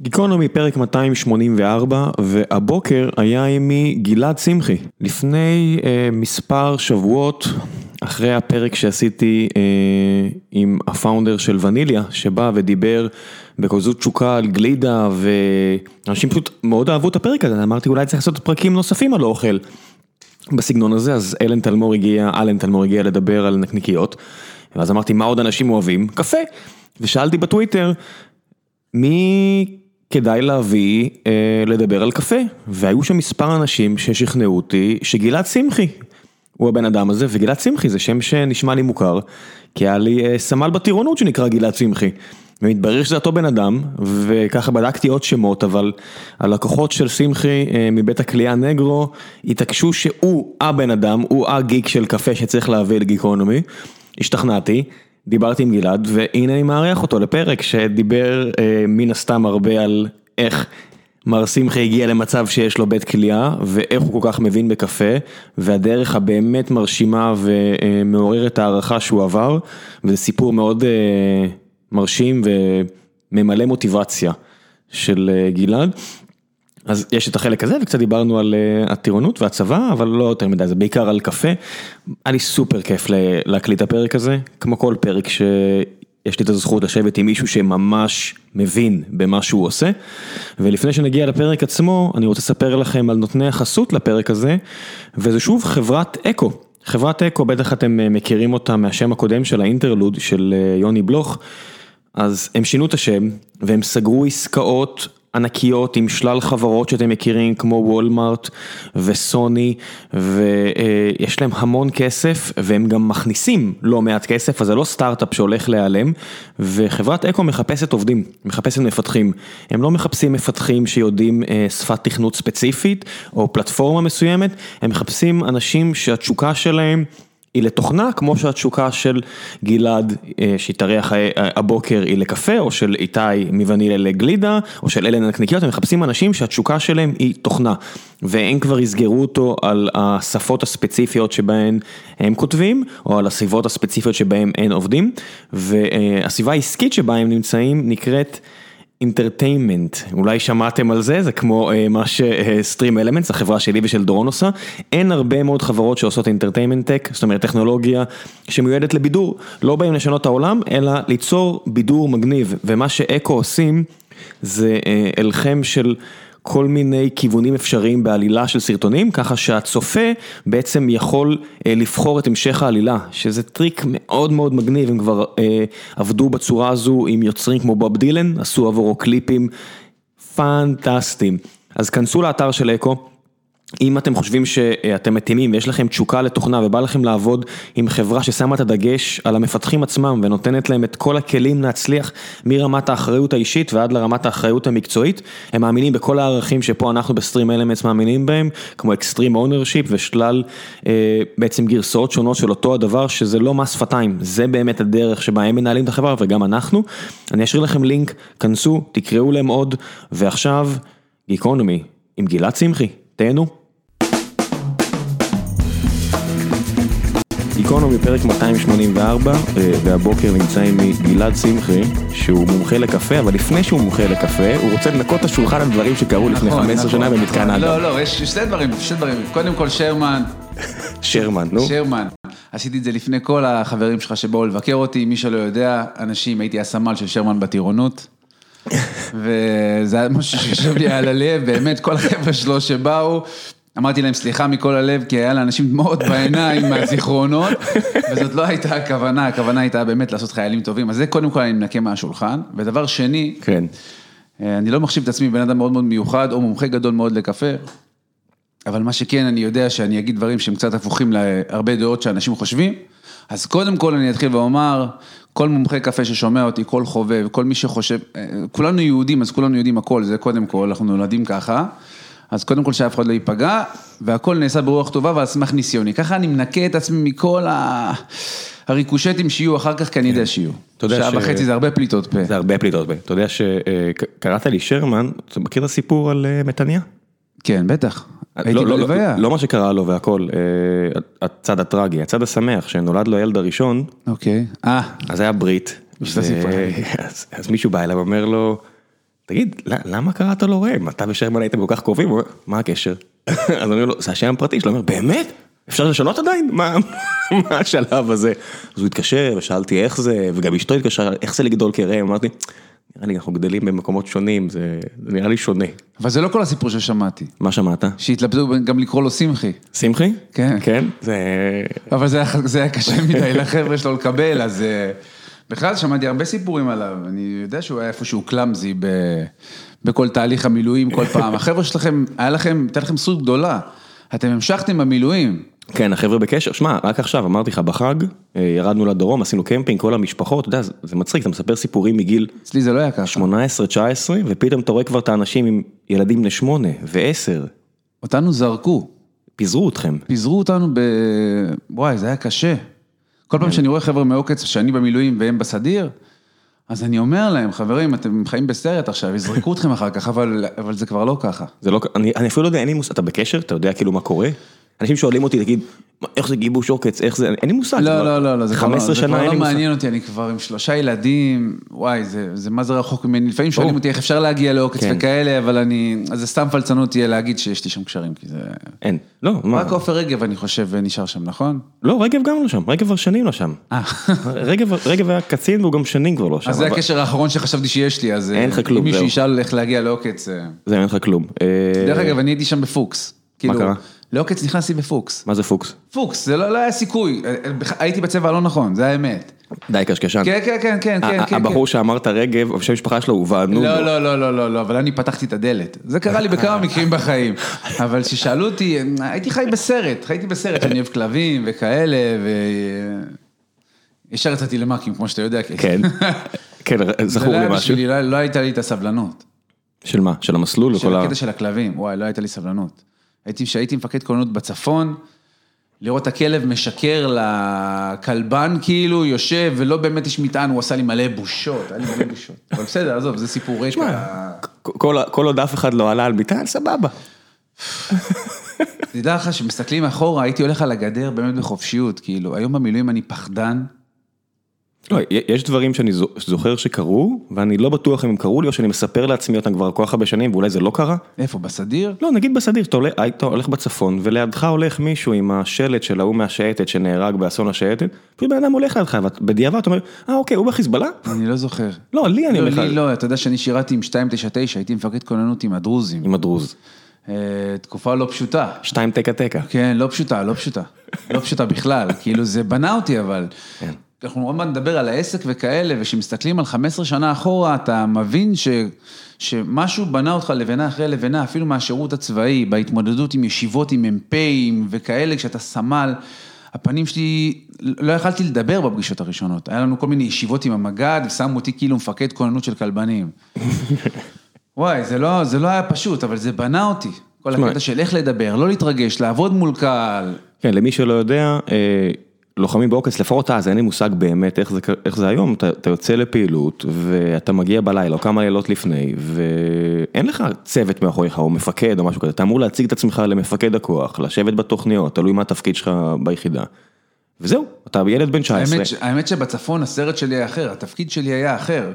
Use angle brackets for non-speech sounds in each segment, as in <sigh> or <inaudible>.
גיקונומי פרק 284 והבוקר היה עימי גלעד שמחי. לפני אה, מספר שבועות, אחרי הפרק שעשיתי אה, עם הפאונדר של וניליה, שבא ודיבר בכזאת תשוקה על גלידה ואנשים פשוט מאוד אהבו את הפרק הזה, אמרתי אולי צריך לעשות פרקים נוספים על אוכל בסגנון הזה, אז אלן תלמור הגיע, אלן תלמור הגיע לדבר על נקניקיות, ואז אמרתי מה עוד אנשים אוהבים? קפה. ושאלתי בטוויטר, מי כדאי להביא אה, לדבר על קפה, והיו שם מספר אנשים ששכנעו אותי שגלעד שמחי הוא הבן אדם הזה, וגלעד שמחי זה שם שנשמע לי מוכר, כי היה לי אה, סמל בטירונות שנקרא גלעד שמחי. ומתברר שזה אותו בן אדם, וככה בדקתי עוד שמות, אבל הלקוחות של שמחי אה, מבית הקליעה נגרו התעקשו שהוא הבן אדם, הוא הגיק של קפה שצריך להביא לגיקונומי, השתכנעתי. דיברתי עם גלעד והנה אני מארח אותו לפרק שדיבר אה, מן הסתם הרבה על איך מר שמחה הגיע למצב שיש לו בית כליאה ואיך הוא כל כך מבין בקפה והדרך הבאמת מרשימה ומעוררת הערכה שהוא עבר וזה סיפור מאוד אה, מרשים וממלא מוטיבציה של אה, גלעד. אז יש את החלק הזה וקצת דיברנו על הטירונות והצבא אבל לא יותר מדי זה בעיקר על קפה. היה לי סופר כיף להקליט הפרק הזה כמו כל פרק שיש לי את הזכות לשבת עם מישהו שממש מבין במה שהוא עושה. ולפני שנגיע לפרק עצמו אני רוצה לספר לכם על נותני החסות לפרק הזה וזה שוב חברת אקו. חברת אקו בטח אתם מכירים אותה מהשם הקודם של האינטרלוד של יוני בלוך. אז הם שינו את השם והם סגרו עסקאות ענקיות עם שלל חברות שאתם מכירים כמו וולמארט וסוני ויש להם המון כסף והם גם מכניסים לא מעט כסף אז זה לא סטארט-אפ שהולך להיעלם וחברת אקו מחפשת עובדים, מחפשת מפתחים, הם לא מחפשים מפתחים שיודעים שפת תכנות ספציפית או פלטפורמה מסוימת, הם מחפשים אנשים שהתשוקה שלהם היא לתוכנה כמו שהתשוקה של גלעד שהתארח הבוקר היא לקפה או של איתי מווניליה לגלידה או של אלן הנקניקיות, הם מחפשים אנשים שהתשוקה שלהם היא תוכנה. והם כבר יסגרו אותו על השפות הספציפיות שבהן הם כותבים או על הסביבות הספציפיות שבהן הם עובדים. והסביבה העסקית שבה הם נמצאים נקראת entertainment, אולי שמעתם על זה, זה כמו מה ש StreamElements, החברה שלי ושל דורון עושה, אין הרבה מאוד חברות שעושות entertainment tech, זאת אומרת טכנולוגיה שמיועדת לבידור, לא באים לשנות העולם, אלא ליצור בידור מגניב, ומה שאקו עושים זה הלחם של כל מיני כיוונים אפשריים בעלילה של סרטונים, ככה שהצופה בעצם יכול לבחור את המשך העלילה, שזה טריק מאוד מאוד מגניב, הם כבר עבדו בצורה הזו עם יוצרים כמו בוב דילן, עשו עבורו קליפים פנטסטיים. אז כנסו לאתר של אקו. אם אתם חושבים שאתם מתאימים ויש לכם תשוקה לתוכנה ובא לכם לעבוד עם חברה ששמה את הדגש על המפתחים עצמם ונותנת להם את כל הכלים להצליח מרמת האחריות האישית ועד לרמת האחריות המקצועית, הם מאמינים בכל הערכים שפה אנחנו ב Stream Elements מאמינים בהם, כמו extreme ownership ושלל בעצם גרסאות שונות של אותו הדבר שזה לא מס שפתיים, זה באמת הדרך שבה הם מנהלים את החברה וגם אנחנו. אני אשאיר לכם לינק, כנסו, תקראו להם עוד ועכשיו גיקונומי עם גלעד צמחי, תהנו. גיקונומי פרק 284 והבוקר נמצא עימי גלעד שמחי שהוא מומחה לקפה אבל לפני שהוא מומחה לקפה הוא רוצה לנקות את השולחן על דברים שקרו לפני 15 שנה במתקן אדם. לא לא יש שתי דברים, שתי דברים, קודם כל שרמן. שרמן נו. שרמן, עשיתי את זה לפני כל החברים שלך שבאו לבקר אותי, מי שלא יודע, אנשים הייתי הסמל של שרמן בטירונות. <laughs> וזה היה משהו שיושב לי על הלב, באמת כל החבר'ה שלו שבאו. אמרתי להם סליחה מכל הלב, כי היה לאנשים דמעות בעיניים מהזיכרונות, <laughs> וזאת לא הייתה הכוונה, הכוונה הייתה באמת לעשות חיילים טובים, אז זה קודם כל אני מנקה מהשולחן, ודבר שני, כן. אני לא מחשיב את עצמי בן אדם מאוד מאוד מיוחד, או מומחה גדול מאוד לקפה, אבל מה שכן, אני יודע שאני אגיד דברים שהם קצת הפוכים להרבה דעות שאנשים חושבים, אז קודם כל אני אתחיל ואומר, כל מומחה קפה ששומע אותי, כל חובב, כל מי שחושב, כולנו יהודים, אז כולנו יודעים הכל, זה קודם כל, אנחנו נולדים ככה. אז קודם כל שאף אחד לא ייפגע, והכל נעשה ברוח טובה ועל סמך ניסיוני. ככה אני מנקה את עצמי מכל הריקושטים שיהיו אחר כך, כי אני יודע שיהיו. שעה וחצי זה הרבה פליטות פה. זה הרבה פליטות פה. אתה יודע שקראת לי שרמן, אתה מכיר את הסיפור על מתניה? כן, בטח. הייתי בלוויה. לא מה שקרה לו והכל, הצד הטרגי, הצד השמח, שנולד לו הילד הראשון. אוקיי. אה. אז היה ברית. <laughs> אז מישהו בא אליו ואומר לו, תגיד, למה קראת לו ראם? אתה ושרמן הייתם כל כך קרובים, הוא אומר, מה הקשר? <laughs> אז אני אומר לו, זה השם הפרטי שלו, הוא אומר, באמת? אפשר לשנות עדיין? מה <laughs> השלב הזה? אז הוא התקשר ושאלתי איך זה, וגם אשתו התקשרה, איך זה לגדול כראם? אמרתי, נראה לי אנחנו גדלים במקומות שונים, זה נראה לי שונה. אבל זה לא כל הסיפור ששמעתי. מה שמעת? שהתלבטו גם לקרוא לו שמחי. שמחי? כן. כן? זה... אבל זה היה קשה מדי <laughs> לחבר'ה שלו לקבל, אז בכלל שמעתי הרבה סיפורים עליו, אני יודע שהוא היה איפשהו קלאמזי בכל תהליך המילואים כל פעם. החבר'ה שלכם, היה לכם, הייתה לכם זכות גדולה, אתם המשכתם במילואים. כן, החבר'ה בקשר, שמע, רק עכשיו אמרתי לך בחג, ירדנו לדרום, עשינו קמפינג, כל המשפחות, אתה יודע, זה מצחיק, אתה מספר סיפורים מגיל... אצלי זה לא היה ככה. 18, 19, ופתאום אתה רואה כבר את האנשים עם ילדים בני 8 ו-10. אותנו זרקו. פיזרו אתכם. פיזרו אותנו ב... וואי, זה היה קשה. כל פעם שאני רואה חבר'ה מעוקץ, שאני במילואים והם בסדיר, אז אני אומר להם, חברים, אתם חיים בסרט עכשיו, יזרקו אתכם אחר כך, אבל זה כבר לא ככה. זה לא, אני אפילו לא יודע, אין לי מושג, אתה בקשר? אתה יודע כאילו מה קורה? אנשים שואלים אותי, תגיד, איך זה גיבוש עוקץ, איך זה, אין לי מושג. לא, לא, לא, לא, זה 15 שנה אין לי כבר לא מושג. מעניין אותי, אני כבר עם שלושה ילדים, וואי, זה מה זה רחוק ממני, לפעמים שואלים אותי איך אפשר להגיע לעוקץ וכאלה, אבל אני, אז זה סתם פלצנות תהיה להגיד שיש לי שם קשרים, כי זה... אין, לא, מה? רק עופר רגב, אני חושב, נשאר שם, נכון? לא, רגב גם לא שם, רגב כבר שנים לא שם. אה. <laughs> רגב היה קצין והוא גם שנים כבר לא שם. אז זה הקשר האחרון שחשבתי שיש לי, אז אין לך כלום, אם מישהו זהו. ישאל איך להגיע לעוקץ... זה אין לך כלום. דרך אגב, אני הייתי שם בפוקס. מה קרה? לעוקץ נכנסתי בפוקס. מה זה פוקס? פוקס, זה לא לא היה סיכוי, הייתי בצבע הלא נכון, זה האמת. די קשקשן. כן, כן, כן, כן, כן, כן. הבחור שאמרת רגב, שם המשפחה שלו הוא וענוג. לא, לא, לא, לא, לא, לא, אבל אני פתחתי את הדלת. זה קרה לי בכמה <laughs> מקרים בחיים. אבל כששאלו אותי, הייתי חי בסרט, חייתי בסרט, אני אוהב כלבים וכאלה, ו... ישר יצאתי למאקים, כמו שאתה יודע. כן, כן, <laughs> זכור לי משהו. לא לא הייתה לי את הסבלנות. של מה? של המסלול? של הקטע של הכלבים, וואי, לא הייתה לי סבלנות. הייתי, כשהייתי מפקד כוננות בצפון, לראות את הכלב משקר לכלבן כאילו, יושב, ולא באמת יש מטען, הוא עשה לי מלא בושות, היה לי מלא בושות. <laughs> אבל בסדר, עזוב, זה סיפור רקע. כל עוד אף אחד לא עלה על מטען, סבבה. <laughs> תדע לך שמסתכלים אחורה, הייתי הולך על הגדר באמת בחופשיות, כאילו, היום במילואים אני פחדן. לא, יש דברים שאני זוכר שקרו, ואני לא בטוח אם הם קרו לי, או שאני מספר לעצמי אותם כבר כל כך הרבה שנים, ואולי זה לא קרה. איפה, בסדיר? לא, נגיד בסדיר, אתה היית הולך בצפון, ולידך הולך מישהו עם השלט של ההוא מהשייטת שנהרג באסון השייטת, פשוט בן אדם הולך לידך, ובדיעבד אתה אומר, אה אוקיי, הוא בחיזבאללה? אני לא זוכר. לא, לי אני לא, אומר לך. לי לא, אתה יודע שאני שירתי עם 299, הייתי מפקד כוננות עם הדרוזים. עם הדרוז. אה, תקופה לא פשוטה. שתיים תקה תקה. כן, לא פשוטה, לא פשוטה. לא פשוטה בכלל, <laughs> כאילו זה בנה אותי אבל. אנחנו עוד מעט נדבר על העסק וכאלה, וכשמסתכלים על 15 שנה אחורה, אתה מבין ש, שמשהו בנה אותך לבנה אחרי לבנה, אפילו מהשירות הצבאי, בהתמודדות עם ישיבות עם מ"פים וכאלה, כשאתה סמל, הפנים שלי, לא יכלתי לדבר בפגישות הראשונות, היה לנו כל מיני ישיבות עם המג"ד, ושמו אותי כאילו מפקד כוננות של כלבנים. <laughs> וואי, זה לא, זה לא היה פשוט, אבל זה בנה אותי. כל הקטע של איך לדבר, לא להתרגש, לעבוד מול קהל. כן, למי שלא יודע, אה, לוחמים בעוקץ, לפחות אז, אין לי מושג באמת איך זה, איך זה היום, אתה, אתה יוצא לפעילות, ואתה מגיע בלילה, או כמה לילות לפני, ואין לך צוות מאחוריך, או מפקד, או משהו כזה, אתה אמור להציג את עצמך למפקד הכוח, לשבת בתוכניות, תלוי מה התפקיד שלך ביחידה. וזהו, אתה ילד בן 19. האמת, האמת שבצפון הסרט שלי היה אחר, התפקיד שלי היה אחר.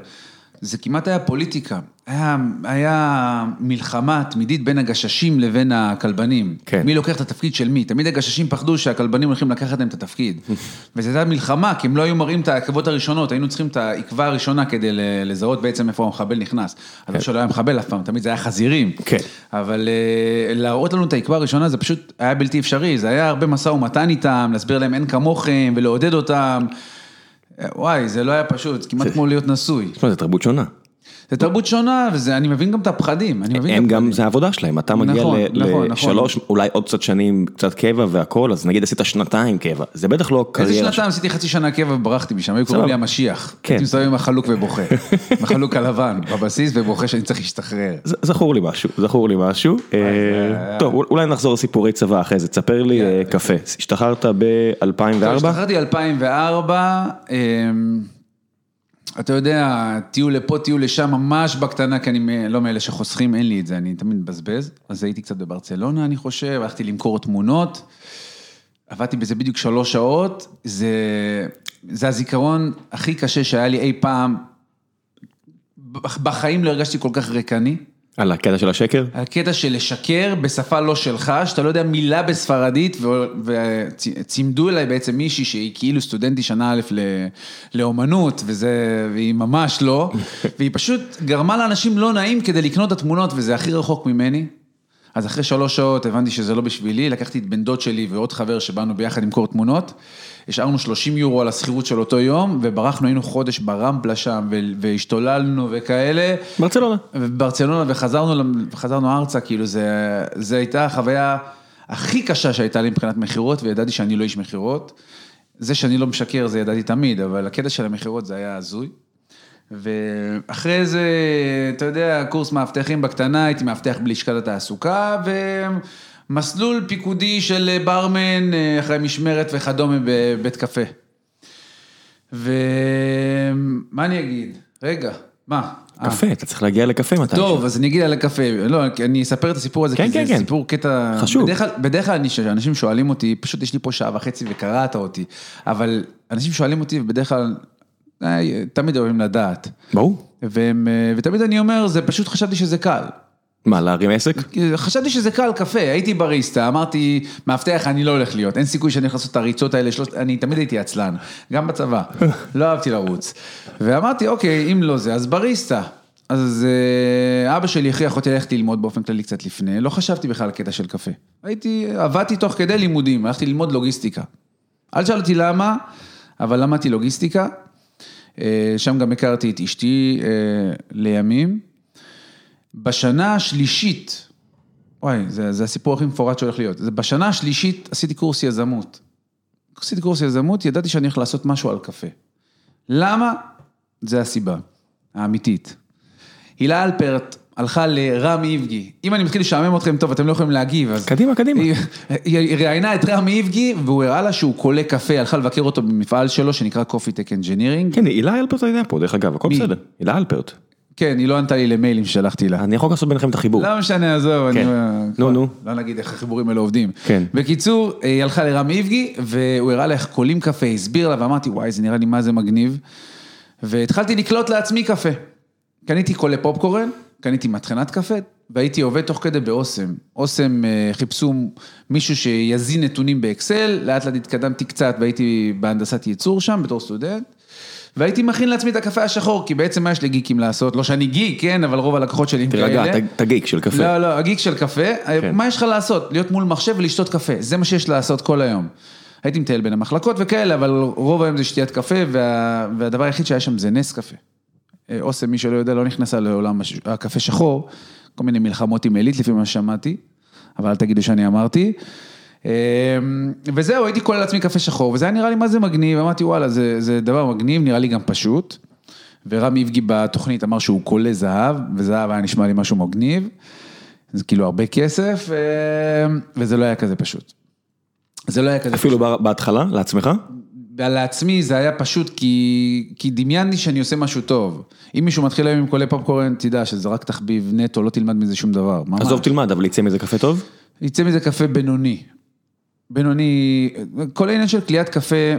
זה כמעט היה פוליטיקה. היה, היה מלחמה תמידית בין הגששים לבין הכלבנים. כן. מי לוקח את התפקיד של מי? תמיד הגששים פחדו שהכלבנים הולכים לקחת להם את התפקיד. <laughs> וזו הייתה מלחמה, כי הם לא היו מראים את העקבות הראשונות, היינו צריכים את העקבה הראשונה כדי לזהות בעצם איפה המחבל נכנס. אז לא שלא היה מחבל אף פעם, תמיד זה היה חזירים. כן. אבל אה, להראות לנו את העקבה הראשונה זה פשוט היה בלתי אפשרי, זה היה הרבה משא ומתן איתם, להסביר להם אין כמוכם ולעודד אותם. וואי, זה לא היה פשוט, זה כמעט כמו להיות נשוי. תשמע, זו תרבות שונה. זה תרבות שונה, ואני מבין גם את הפחדים, הם גם. זה העבודה שלהם, אתה מגיע נכון, נכון, נכון. לשלוש, אולי עוד קצת שנים, קצת קבע והכל, אז נגיד עשית שנתיים קבע, זה בטח לא איזה קריירה. שנתיים עשיתי חצי שנה קבע וברחתי משם, היו קוראים. לי המשיח. כן. הייתי מסתובב עם החלוק ובוכה. עם <laughs> החלוק הלבן בבסיס ובוכה שאני צריך להשתחרר. זכור לי משהו, זכור לי משהו. אה, טוב, אולי נחזור לסיפורי צבא אחרי זה, תספר לי אה, קפה. השתחררת ב-2004? השתחררתי ב-2004, אתה יודע, טיול לפה, טיול לשם, ממש בקטנה, כי אני לא מאלה שחוסכים, אין לי את זה, אני תמיד מבזבז. אז הייתי קצת בברצלונה, אני חושב, הלכתי למכור תמונות, עבדתי בזה בדיוק שלוש שעות, זה, זה הזיכרון הכי קשה שהיה לי אי פעם בחיים לא הרגשתי כל כך ריקני. על הקטע של השקר? הקטע של לשקר בשפה לא שלך, שאתה לא יודע מילה בספרדית, וצימדו אליי בעצם מישהי שהיא כאילו סטודנטית שנה א' לאומנות, וזה, והיא ממש לא, והיא פשוט גרמה לאנשים לא נעים כדי לקנות את התמונות, וזה הכי רחוק ממני. אז אחרי שלוש שעות הבנתי שזה לא בשבילי, לקחתי את בן דוד שלי ועוד חבר שבאנו ביחד למכור תמונות, השארנו 30 יורו על השכירות של אותו יום, וברחנו, היינו חודש ברמפלה שם, והשתוללנו וכאלה. ברצלונה. ברצלונה, וחזרנו, וחזרנו ארצה, כאילו זה, זה הייתה החוויה הכי קשה שהייתה לי מבחינת מכירות, וידעתי שאני לא איש מכירות. זה שאני לא משקר, זה ידעתי תמיד, אבל הקטע של המכירות זה היה הזוי. ואחרי זה, אתה יודע, קורס מאבטחים בקטנה, הייתי מאבטח בלשכת התעסוקה, ומסלול פיקודי של ברמן אחרי משמרת וכדומה בבית קפה. ומה אני אגיד? רגע, מה? קפה, אתה צריך להגיע לקפה מתי. טוב, אז אני אגיע לקפה. לא, אני אספר את הסיפור הזה, כי זה כן. סיפור קטע... חשוב. בדרך כלל אנשים שואלים אותי, פשוט יש לי פה שעה וחצי וקראת אותי, אבל אנשים שואלים אותי, ובדרך כלל... תמיד אוהבים לדעת. ברור. ותמיד אני אומר, זה פשוט חשבתי שזה קל. מה, להרים עסק? חשבתי שזה קל קפה, הייתי בריסטה, אמרתי, מאבטח אני לא הולך להיות, אין סיכוי שאני הולך לעשות את הריצות האלה, שלוש, אני תמיד הייתי עצלן, גם בצבא, לא אהבתי לרוץ. ואמרתי, אוקיי, אם לא זה, אז בריסטה. אז אבא שלי הכריח אותי ללכת ללמוד באופן כללי קצת לפני, לא חשבתי בכלל על קטע של קפה. הייתי, עבדתי תוך כדי לימודים, הלכתי ללמוד לוגיסטיקה. אל תשאל אותי למה, אבל למדתי לוגיסטיקה. שם גם הכרתי את אשתי לימים. בשנה השלישית, וואי, זה, זה הסיפור הכי מפורט שהולך להיות. בשנה השלישית עשיתי קורס יזמות. עשיתי קורס יזמות, ידעתי שאני הולך לעשות משהו על קפה. למה? זה הסיבה, האמיתית. הילה אלפרט הלכה לרם איבגי. אם אני מתחיל לשעמם אתכם טוב, אתם לא יכולים להגיב, אז... קדימה, קדימה. היא, היא ראיינה את רם איבגי, והוא הראה לה שהוא קולה קפה, הלכה לבקר אותו במפעל שלו, שנקרא Coffee Tech Engineering. כן, הילה אלפרט הייתה פה, דרך אגב, הכל? בסדר. הילה אלפרט. כן, היא לא ענתה לי למיילים ששלחתי לה. אני יכול לעשות ביניכם את החיבור. לא משנה, עזוב, כן. אני... נו, נו. לא נגיד איך החיבורים האלה עובדים. כן. בקיצור, היא הלכה לרם איבגי, והוא הראה לה איך קולים קפה, הסביר לה, ואמרתי, וואי, זה נראה לי מה זה מגניב. והתחלתי לקלוט לעצמי קפה. קניתי קולי פופקורן, קניתי מטחנת קפה, והייתי עובד תוך כדי באוסם. אוסם אה, חיפשו מישהו שיזין נתונים באקסל, לאט לאט התקדמתי קצת והייתי בהנדסת ייצור שם בתור סטודנט. והייתי מכין לעצמי את הקפה השחור, כי בעצם מה יש לגיקים לעשות? לא שאני גיק, כן, אבל רוב הלקוחות שלי הם כאלה. תירגע, אתה גיק של קפה. לא, לא, הגיק של קפה, כן. מה יש לך לעשות? להיות מול מחשב ולשתות קפה, זה מה שיש לעשות כל היום. הייתי מטייל בין המחלקות וכאלה, אבל רוב היום זה שתיית קפה, וה... והדבר היחיד שהיה שם זה נס קפה. אה, אוסם, מי שלא יודע, לא נכנסה לעולם הש- הקפה שחור, כל מיני מלחמות עם עילית לפי מה ששמעתי, אבל אל תגידו שאני אמרתי. אה, וזהו, הייתי כולל לעצמי קפה שחור, וזה היה נראה לי מה זה מגניב, אמרתי וואלה, זה, זה דבר מגניב, נראה לי גם פשוט. ורם איבגי בתוכנית אמר שהוא קולה זהב, וזהב היה נשמע לי משהו מגניב, זה כאילו הרבה כסף, אה, וזה לא היה כזה פשוט. זה לא היה כזה אפילו ב- בהתחלה, לעצמך? לעצמי זה היה פשוט כי, כי דמיינתי שאני עושה משהו טוב. אם מישהו מתחיל היום עם קולי פופקורן, תדע שזה רק תחביב נטו, לא תלמד מזה שום דבר. ממש. עזוב תלמד, אבל יצא מזה קפה טוב? יצא מזה קפה בינוני. בינוני, כל העניין של קליית קפה,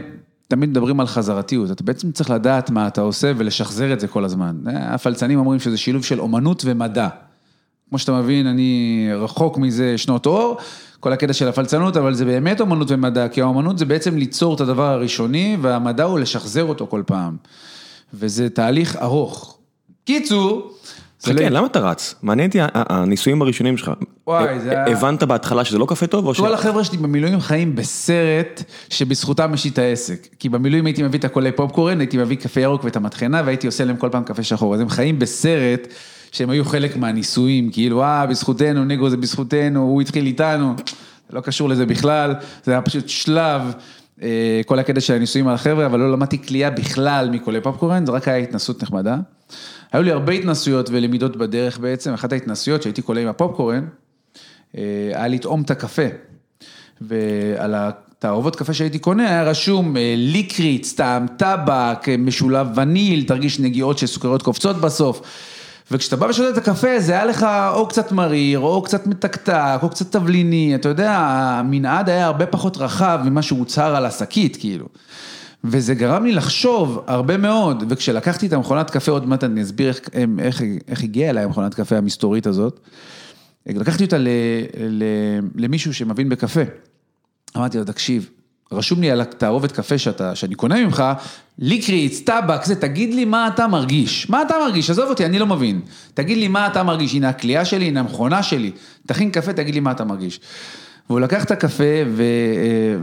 תמיד מדברים על חזרתיות, אתה בעצם צריך לדעת מה אתה עושה ולשחזר את זה כל הזמן. הפלצנים אומרים שזה שילוב של אומנות ומדע. כמו שאתה מבין, אני רחוק מזה שנות אור, כל הקטע של הפלצנות, אבל זה באמת אומנות ומדע, כי האומנות זה בעצם ליצור את הדבר הראשוני, והמדע הוא לשחזר אותו כל פעם. וזה תהליך ארוך. קיצור, חכה, למה אתה רץ? מעניין אותי הניסויים הראשונים שלך. וואי, זה היה- הבנת בהתחלה שזה לא קפה טוב או ש... כל החבר'ה שלי במילואים חיים בסרט שבזכותם יש לי את העסק. כי במילואים הייתי מביא את הקולי פופקורן, הייתי מביא קפה ירוק ואת המטחנה, והייתי עושה להם כל פעם קפה שחור. אז הם חיים בסרט שהם היו חלק מהניסויים, כאילו, אה, בזכותנו, נגרו זה בזכותנו, הוא התחיל איתנו. זה לא קשור לזה בכלל, זה היה פשוט שלב, אה, כל הקטע של הניסויים על החבר'ה, אבל לא למדתי קליעה בכלל מקולי פופקורן, זה רק היה התנסות נחמדה. היו לי הרבה התנסויות ולמידות בדרך בעצם, אחת ההתנסויות שהייתי קולה עם הפופקורן, אה, היה לטעום את הקפה. ועל התערובות קפה שהייתי קונה היה רשום אה, ליקריץ, טעם טבק, אה, משולב וניל, תרגיש נגיעות של סוכריות קופצות בסוף. וכשאתה בא ושותה את הקפה, זה היה לך או קצת מריר, או קצת מתקתק, או קצת תבליני, אתה יודע, המנעד היה הרבה פחות רחב ממה שהוצהר על השקית, כאילו. וזה גרם לי לחשוב הרבה מאוד, וכשלקחתי את המכונת קפה, עוד מעט אני אסביר איך, איך, איך הגיעה אליי המכונת קפה המסתורית הזאת, לקחתי אותה ל, ל, למישהו שמבין בקפה. אמרתי לו, תקשיב, רשום לי על התערובת קפה שאתה, שאני קונה ממך, ליקריץ, טבק, זה, תגיד לי מה אתה מרגיש. מה אתה מרגיש? עזוב אותי, אני לא מבין. תגיד לי מה אתה מרגיש, הנה הכלייה שלי, הנה המכונה שלי. תכין קפה, תגיד לי מה אתה מרגיש. והוא לקח את הקפה ו,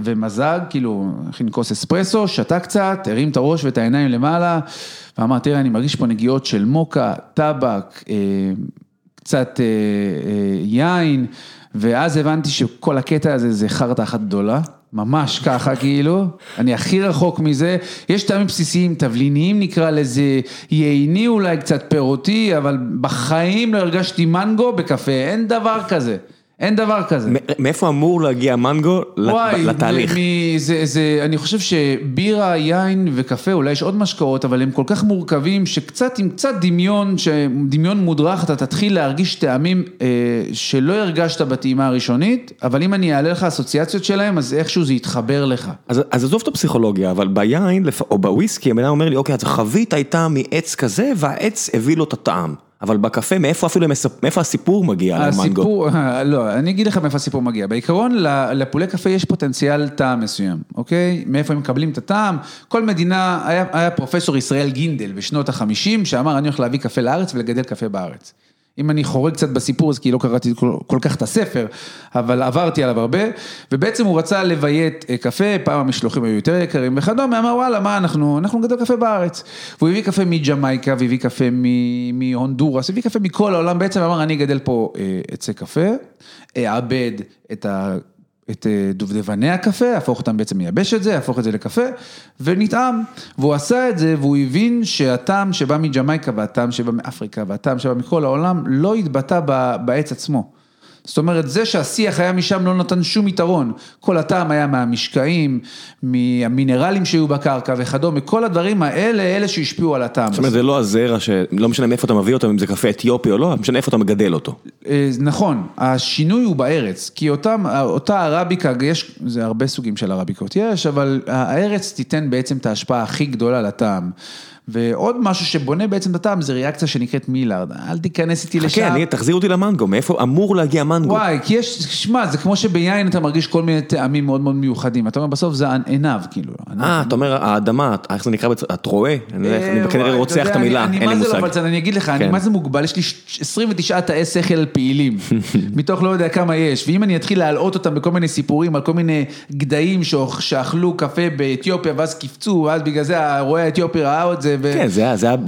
ומזג, כאילו, הכין כוס אספרסו, שתה קצת, הרים את הראש ואת העיניים למעלה, ואמר, תראה, אני מרגיש פה נגיעות של מוקה, טבק, אה, קצת אה, אה, יין, ואז הבנתי שכל הקטע הזה זה חרטא אחת גדולה. ממש ככה כאילו, אני הכי רחוק מזה, יש טעמים בסיסיים, תבליניים נקרא לזה, ייני אולי קצת פירותי, אבל בחיים לא הרגשתי מנגו בקפה, אין דבר כזה. אין דבר כזה. מאיפה אמור להגיע מנגו וואי, לתהליך? וואי, זה, זה, אני חושב שבירה, יין וקפה, אולי יש עוד משקאות, אבל הם כל כך מורכבים, שקצת עם קצת דמיון, דמיון מודרך, אתה תתחיל להרגיש טעמים אה, שלא הרגשת בטעימה הראשונית, אבל אם אני אעלה לך אסוציאציות שלהם, אז איכשהו זה יתחבר לך. אז, אז עזוב את הפסיכולוגיה, אבל ביין או בוויסקי, המדינה אומר לי, אוקיי, אז החבית הייתה מעץ כזה, והעץ הביא לו את הטעם. אבל בקפה, מאיפה אפילו, מאיפה הסיפור מגיע למנגו? הסיפור, לא, אני אגיד לך מאיפה הסיפור מגיע. בעיקרון, לפולי קפה יש פוטנציאל טעם מסוים, אוקיי? מאיפה הם מקבלים את הטעם? כל מדינה, היה, פרופסור ישראל גינדל בשנות החמישים, שאמר, אני הולך להביא קפה לארץ ולגדל קפה בארץ. אם אני חורג קצת בסיפור, אז כי לא קראתי כל, כל כך את הספר, אבל עברתי עליו הרבה, ובעצם הוא רצה לביית אה, קפה, פעם המשלוחים היו יותר יקרים וכדומה, אמר וואלה, מה אנחנו, אנחנו נגדל קפה בארץ. והוא הביא קפה מג'מייקה, והביא קפה מהונדורס, הביא קפה מכל העולם, בעצם אמר, אני אגדל פה אה, עצי קפה, אעבד את ה... את אה, דובדבני הקפה, הפוך אותם בעצם מייבש את זה, הפוך את זה לקפה, ונטעם. והוא עשה את זה, והוא הבין שהטעם שבא מג'מייקה והטעם שבא מאפריקה והטעם שבא מכל העולם, לא התבטא בעץ עצמו. זאת אומרת, זה שהשיח היה משם לא נתן שום יתרון. כל הטעם היה מהמשקעים, מהמינרלים שהיו בקרקע וכדומה, כל הדברים האלה, אלה שהשפיעו על הטעם. זאת אומרת, זה לא הזרע, שלא משנה מאיפה אתה מביא אותו, אם זה קפה אתיופי או לא, משנה איפה אתה מגדל אותו. אה, נכון, השינוי הוא בארץ, כי אותם, אותה ערביקה, יש, זה הרבה סוגים של ערביקות יש, אבל הארץ תיתן בעצם את ההשפעה הכי גדולה לטעם. ועוד משהו שבונה בעצם את הטעם זה ריאקציה שנקראת מילארד, אל תיכנס איתי לשם. חכה, אני, תחזיר אותי למנגו, מאיפה אמור להגיע מנגו? וואי, כי יש, שמע, זה כמו שביין אתה מרגיש כל מיני טעמים מאוד מאוד מיוחדים, אתה אומר בסוף זה עינב, כאילו. אה, אתה אומר האדמה, איך זה נקרא, את רואה? אני כנראה רוצח את המילה, אין לי מושג. אני אגיד לך, אני כן. מה זה מוגבל, יש לי 29 תאי שכל פעילים, <laughs> מתוך לא יודע כמה יש, ואם אני אתחיל להלאות אותם בכל מיני סיפורים על כל מיני גדיים שאכלו קפה באתיופיה ואז קיפצו, ואז בגלל זה הרועה האתיופי ראה את זה. כן,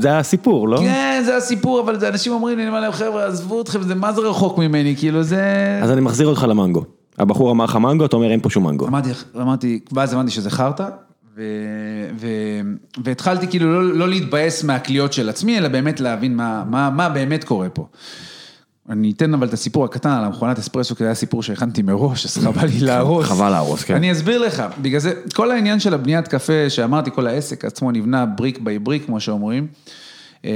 זה הסיפור, לא? כן, זה הסיפור, אבל אנשים אומרים לי, אני אומר להם, חבר'ה, עזבו אתכם, זה מה זה רחוק ממני, כאילו זה... אז אני מחזיר אותך למנגו. הבחור אמר לך מנגו, אתה אומר אין פה שום מנגו. אמרתי, אמרתי, ואז הבנתי שזה חרטא, והתחלתי כאילו לא, לא להתבאס מהקליעות של עצמי, אלא באמת להבין מה באמת קורה פה. אני אתן אבל את הסיפור הקטן על המכונת אספרסו, כי זה היה סיפור שהכנתי מראש, אז חבל לי להרוס. <laughs> חבל להרוס, כן. אני אסביר לך, בגלל זה, כל העניין של הבניית קפה, שאמרתי, כל העסק עצמו נבנה בריק ביי בריק, כמו שאומרים, אה,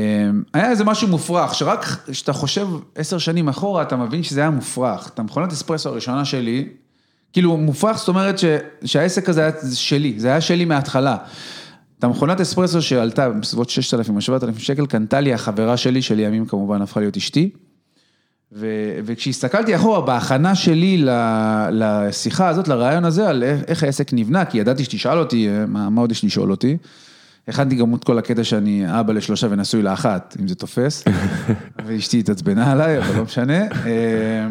היה איזה משהו מופרך, שרק כשאתה חושב עשר שנים אחורה, אתה מבין שזה היה מופרך. את המכונת אספרסו הראשונה שלי, כאילו מופרך, זאת אומרת ש, שהעסק הזה היה שלי, זה היה שלי מההתחלה. את המכונת אספרסו שעלתה בסביבות 6,000 או 7,000 שקל, קנתה לי החברה שלי, שלימים כמובן הפכה להיות אשתי. וכשהסתכלתי אחורה בהכנה שלי לשיחה הזאת, לרעיון הזה, על איך העסק נבנה, כי ידעתי שתשאל אותי, מה, מה עוד יש לשאול אותי, הכנתי גם את כל הקטע שאני אבא לשלושה ונשוי לאחת, אם זה תופס, <laughs> ואשתי התעצבנה עליי, אבל לא משנה. אה,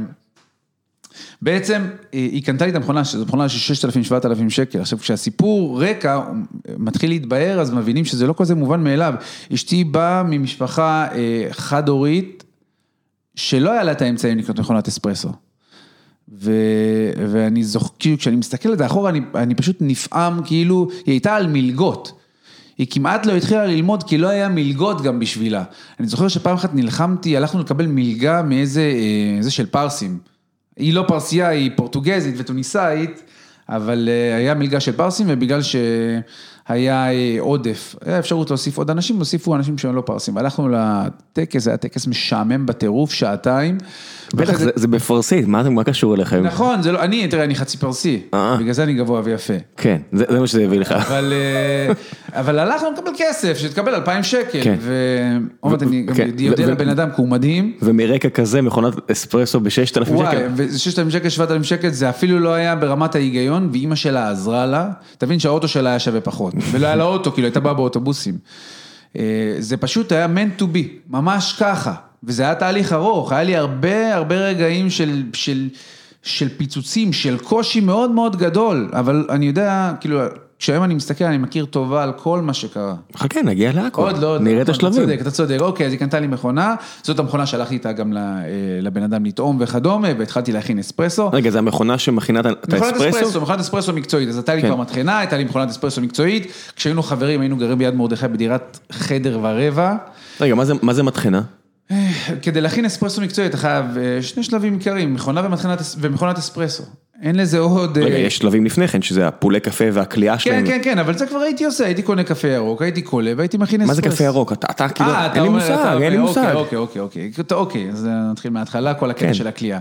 בעצם היא קנתה לי את המכונה, שזו מכונה של 6,000-7,000 שקל. עכשיו כשהסיפור רקע מתחיל להתבהר, אז מבינים שזה לא כזה מובן מאליו. אשתי באה ממשפחה אה, חד-הורית, שלא היה לה את האמצעים לקנות מכונת אספרסו. ו... ואני זוכר, כאילו כשאני מסתכל על זה אחורה, אני, אני פשוט נפעם, כאילו, היא הייתה על מלגות. היא כמעט לא התחילה ללמוד כי לא היה מלגות גם בשבילה. אני זוכר שפעם אחת נלחמתי, הלכנו לקבל מלגה מאיזה, אה, איזה של פרסים. היא לא פרסייה, היא פורטוגזית וטוניסאית, אבל אה, היה מלגה של פרסים, ובגלל היה אה, עודף, היה אפשרות להוסיף עוד אנשים, הוסיפו אנשים שהם לא פרסים. הלכנו לטקס, זה היה טקס משעמם בטירוף, שעתיים. בטח, זה- בפרסית, מה מה קשור אליכם? נכון, זה לא, אני, תראה, אני חצי פרסי, אה. בגלל זה אני גבוה ויפה. כן, זה זה מה שזה הביא לך. אבל, אה, הלכנו לקבל כסף, שתקבל 2,000 שקל, כן. ועוד מעט אני גם כן, אודה ו- לבן אדם, כי הוא מדהים. ומרקע כזה, מכונת אספרסו ב-6,000 וואי, שקל. ו-6,000 שקל, 7,000 שקל, זה אפילו לא היה ברמת ההיגיון, ואימא שלה עזרה לה, תבין שהאוטו שלה היה שווה פחות, <laughs> ולא היה לה אוטו, כאילו הייתה באה באוטובוסים. אה, זה פשוט היה meant to be, ממש ככה, וזה היה תהליך ארוך, היה לי הרבה הרבה רגעים של, של, של פיצוצים, של קושי מאוד מאוד גדול, אבל אני יודע, כאילו, כשהיום אני מסתכל, אני מכיר טובה על כל מה שקרה. חכה, נגיע. עוד לא, לא, נראה את נכון, השלבים. אתה צודק, אתה צודק, אוקיי, אז היא קנתה לי מכונה, זאת המכונה שהלכתי איתה גם אה, לבן אדם לטעום וכדומה, והתחלתי להכין אספרסו. רגע, זה המכונה שמכינה את את מכונת האספרסו? אספרסו, מכונת אספרסו מקצועית, אז הייתה לי כן. כבר מטחנה, הייתה לי מכונת אספרסו מקצועית, כשהיינו חברים היינו גרים ביד מרדכי בדירת חדר ורבע, רגע, מה זה- מה זה מטחנה? כדי להכין אספרסו מקצועי אתה חייב אה, שני שלבים עיקריים, מכונה ומטחנת אס- ומכונת אספרסו, אין לזה עוד... אה, רגע, יש שלבים לפני כן, שזה הפולי קפה והכלייה כן, שלהם. כן, כן, אבל זה כבר הייתי עושה, הייתי קונה קפה ירוק, הייתי קולה והייתי מכין מה אספרסו. זה קפה ירוק? אתה אתה כאילו, אה, אתה אין לי מושג, אין לי מושג. אוקיי, אוקיי, אוקיי, אוקיי, אוקיי, אז נתחיל מההתחלה, כל הקטע כן. של הכלייה.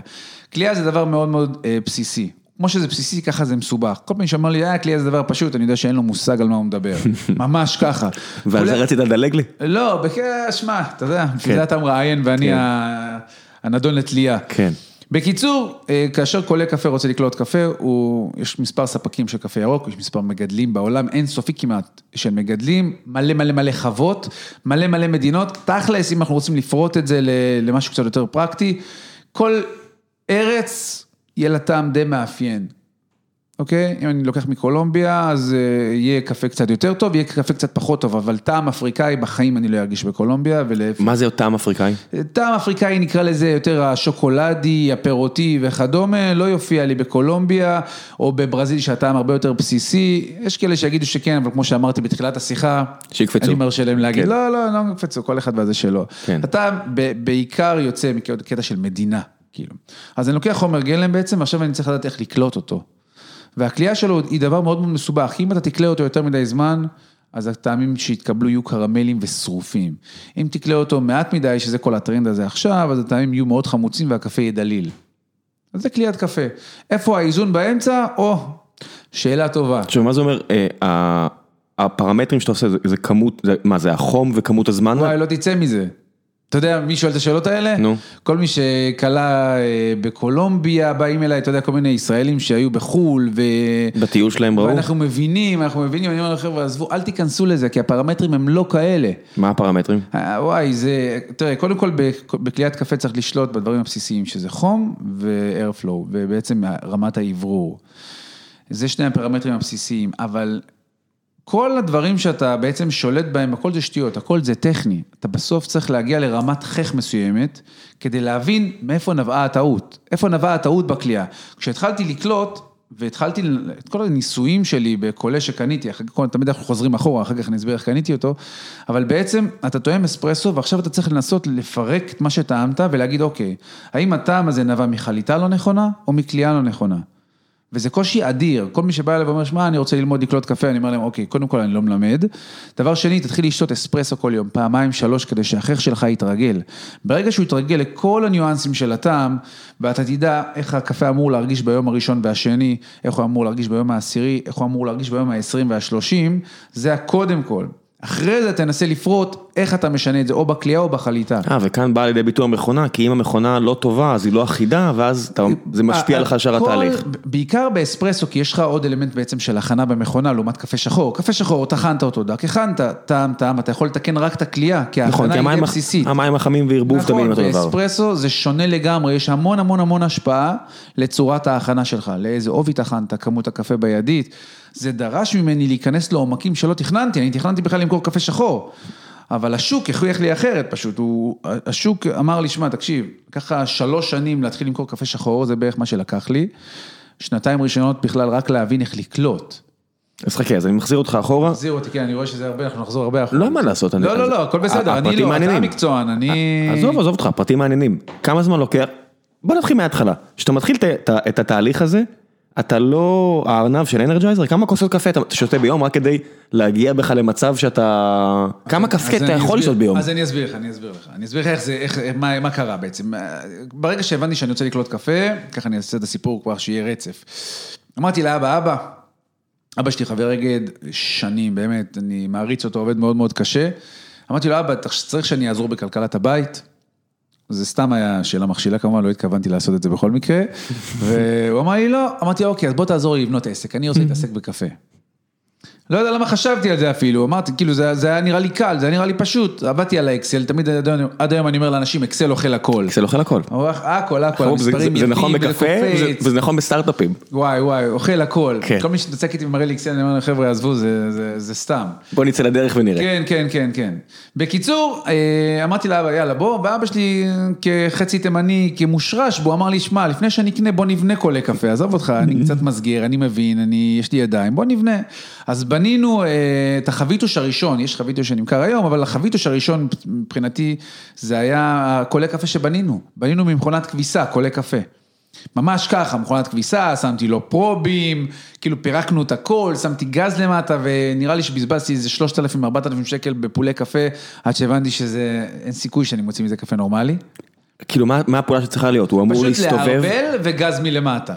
כלייה זה דבר מאוד מאוד אה, בסיסי. כמו שזה בסיסי, ככה זה מסובך. כל פעם שאמר לי, אה, כלייה זה דבר פשוט, אני יודע שאין לו מושג על מה הוא מדבר. <laughs> ממש ככה. ועל זה רצית לדלג לי? לא, בכ- שמע, אתה יודע, בשביל כן. זה אתה מראיין ואני כן. הנדון לתלייה. כן. בקיצור, אה, כאשר קולה קפה רוצה לקלוט קפה, הוא, יש מספר ספקים של קפה ירוק, יש מספר מגדלים בעולם, אין סופי כמעט של מגדלים, מלא מלא מלא חוות, מלא מלא מדינות, תכלס, אם אנחנו רוצים לפרוט את זה למשהו קצת יותר פרקטי, כל ארץ יהיה לה טעם די מאפיין. אוקיי? אם אני לוקח מקולומביה, אז אה, יהיה קפה קצת יותר טוב, יהיה קפה קצת פחות טוב, אבל טעם אפריקאי בחיים אני לא ארגיש בקולומביה, ולהפך. מה זה טעם אפריקאי? טעם אפריקאי נקרא לזה יותר השוקולדי, הפירותי וכדומה, לא יופיע לי בקולומביה או בברזיל שהטעם הרבה יותר בסיסי, יש כאלה שיגידו שכן, אבל כמו שאמרתי בתחילת השיחה, שיקפצו. אני מרשה להם להגיד, כן. לא, לא, לא יקפצו, כל אחד והזה שלו. כן. הטעם בעיקר יוצא מקטע של מדינה, כאילו. אז אני לוקח חומר גלם בעצם, ועכשיו אני צריך לדעת איך לקלוט אותו. והכלייה שלו היא דבר מאוד מאוד מסובך, אם אתה תקלה אותו יותר מדי זמן, אז הטעמים שיתקבלו יהיו קרמלים ושרופים. אם תקלה אותו מעט מדי, שזה כל הטרנד הזה עכשיו, אז הטעמים יהיו מאוד חמוצים והקפה יהיה דליל. אז זה כליית קפה. איפה האיזון באמצע? או, שאלה טובה. עכשיו, מה זה אומר, אה, הפרמטרים שאתה עושה, זה- זה כמות, זה- מה זה החום וכמות הזמן? וואי, לא תצא מזה. אתה יודע, מי שואל את השאלות האלה? נו. כל מי שכלה אה, בקולומביה, באים אליי, אתה יודע, כל מיני ישראלים שהיו בחו"ל, ו... בטיול שלהם ראו? ואנחנו מבינים, אנחנו מבינים, אני אומר לחבר'ה, עזבו, אל תיכנסו לזה, כי הפרמטרים הם לא כאלה. מה הפרמטרים? אה, וואי, זה, תראה, קודם כל בכ- בכליית קפה צריך לשלוט בדברים הבסיסיים, שזה חום ו-airflow, ובעצם רמת האוורור. זה שני הפרמטרים הבסיסיים, אבל כל הדברים שאתה בעצם שולט בהם, הכל זה שטויות, הכל זה טכני. אתה בסוף צריך להגיע לרמת חך מסוימת, כדי להבין מאיפה נבעה הטעות. איפה נבעה הטעות בכלייה. כשהתחלתי לקלוט, והתחלתי את כל הניסויים שלי בקולה שקניתי, אחר כך תמיד אנחנו חוזרים אחורה, אחר כך אני אסביר איך קניתי אותו, אבל בעצם אתה טועם אספרסו ועכשיו אתה צריך לנסות לפרק את מה שטעמת ולהגיד אוקיי, האם הטעם הזה נבע מחליטה לא נכונה או מכלייה לא נכונה? וזה קושי אדיר, כל מי שבא אליי ואומר, שמע, אני רוצה ללמוד לקלוט קפה, אני אומר להם, אוקיי, קודם כל אני לא מלמד. דבר שני, תתחיל לשתות אספרסו כל יום, פעמיים, שלוש, כדי שהחך שלך יתרגל. ברגע שהוא יתרגל לכל הניואנסים של הטעם, ואתה תדע איך הקפה אמור להרגיש ביום הראשון והשני, איך הוא אמור להרגיש ביום העשירי, איך הוא אמור להרגיש ביום העשרים והשלושים, זה הקודם כל. אחרי זה תנסה לפרוט איך אתה משנה את זה, או בכלייה או בחליטה. אה, וכאן באה לידי ביטוי המכונה, כי אם המכונה לא טובה, אז היא לא אחידה, ואז אתה- זה משפיע לך על שאר התהליך. בעיקר באספרסו, כי יש לך עוד אלמנט בעצם של הכנה במכונה, לעומת קפה שחור. קפה שחור, טחנת אותו דק, הכנת, טעם, טעם, אתה יכול לתקן רק את הכלייה, כי נכון, ההכנה כי היא די בסיסית. המים החמים וערבוב תמיד עם אותו דבר. באספרסו זה שונה לגמרי, יש המון המון המון השפעה לצורת ההכנה שלך, לאיזה עובי טחנת, כמות הקפה בידית. זה דרש ממני להיכנס לעומקים שלא תכננתי, אני תכננתי בכלל למכור קפה שחור. אבל השוק הכריח לי אחרת פשוט, הוא, השוק אמר לי, שמע, תקשיב, ככה שלוש שנים להתחיל למכור קפה שחור, זה בערך מה שלקח לי. שנתיים ראשונות בכלל רק להבין איך לקלוט. אז חכה, אז אני מחזיר אותך אחורה. תחזיר אותי, כן, אני רואה שזה הרבה, אנחנו נחזור הרבה אחורה. לא, מה לעשות, אני- לא, לא, לא, הכל בסדר, אני לא, אתה. המקצוען, אני... עזוב, עזוב אותך, פרטים מעניינים. כמה זמן לוקח? בוא נתחיל מההתחלה. כשאתה מתחיל את התהליך הזה, אתה לא הארנב של אנרג'ייזר? כמה כוסות קפה אתה שותה ביום רק כדי להגיע בך למצב שאתה... כמה קפה אתה יכול לשתות ביום? אז אני אסביר לך, אני אסביר לך. אני אסביר לך איך זה, איך, מה, מה קרה בעצם. ברגע שהבנתי שאני רוצה לקלוט קפה, ככה אני אעשה את הסיפור כבר שיהיה רצף. אמרתי לאבא, אבא, אבא שלי חבר אגד שנים, באמת, אני מעריץ אותו, עובד מאוד מאוד קשה. אמרתי לו, אבא, צריך שאני אעזור בכלכלת הבית? זה סתם היה שאלה מכשילה כמובן, לא התכוונתי לעשות את זה בכל מקרה. והוא אמר לי, לא. אמרתי, אוקיי, אז בוא תעזור לי לבנות עסק, אני רוצה להתעסק בקפה. לא יודע למה חשבתי על זה אפילו, אמרתי, כאילו, זה, זה היה נראה לי קל, זה היה נראה לי פשוט, עבדתי על האקסל, תמיד עד היום, עד היום אני אומר לאנשים, אקסל אוכל הכל. זה אוכל הכל. הכל, הכל, זה- זה- המספרים זה נכון יפים, בקפה וזה וזה- נכון בסטארט-אפים. וואי וואי, אוכל הכל. כן. כל מי שמתעסק איתי ומראה לי אקסל, אני אומר חבר'ה, עזבו, זה, זה, זה סתם. בוא נצא לדרך ונראה. כן, כן, כן, כן. בקיצור, אה, אמרתי לאבא, יאללה, בוא, ואבא שלי כחצי תימני, כמושרש בו, אמר לי, שמע, לפני שאני אקנה, בוא נבנה קולה קפה, עזוב אותך, אני <laughs> קצת מסגיר, אני מבין, אני, יש לי ידיים, בוא נבנה. אז בנינו אה, את החביתוש הראשון, יש חביתוש שנמכר היום, אבל החביתוש הראשון מבחינתי, זה היה הקולה קפה שבנינו. בנינו ממכונת כביסה, קולה קפה. ממש ככה, מכונת כביסה, שמתי לו פרובים, כאילו פירקנו את הכל, שמתי גז למטה ונראה לי שבזבזתי איזה 3,000-4,000 שקל בפולי קפה, עד שהבנתי שזה, אין סיכוי שאני מוציא מזה קפה נורמלי. כאילו מה מה הפעולה שצריכה להיות? הוא אמור פשוט להסתובב? לערבל וגז מלמטה.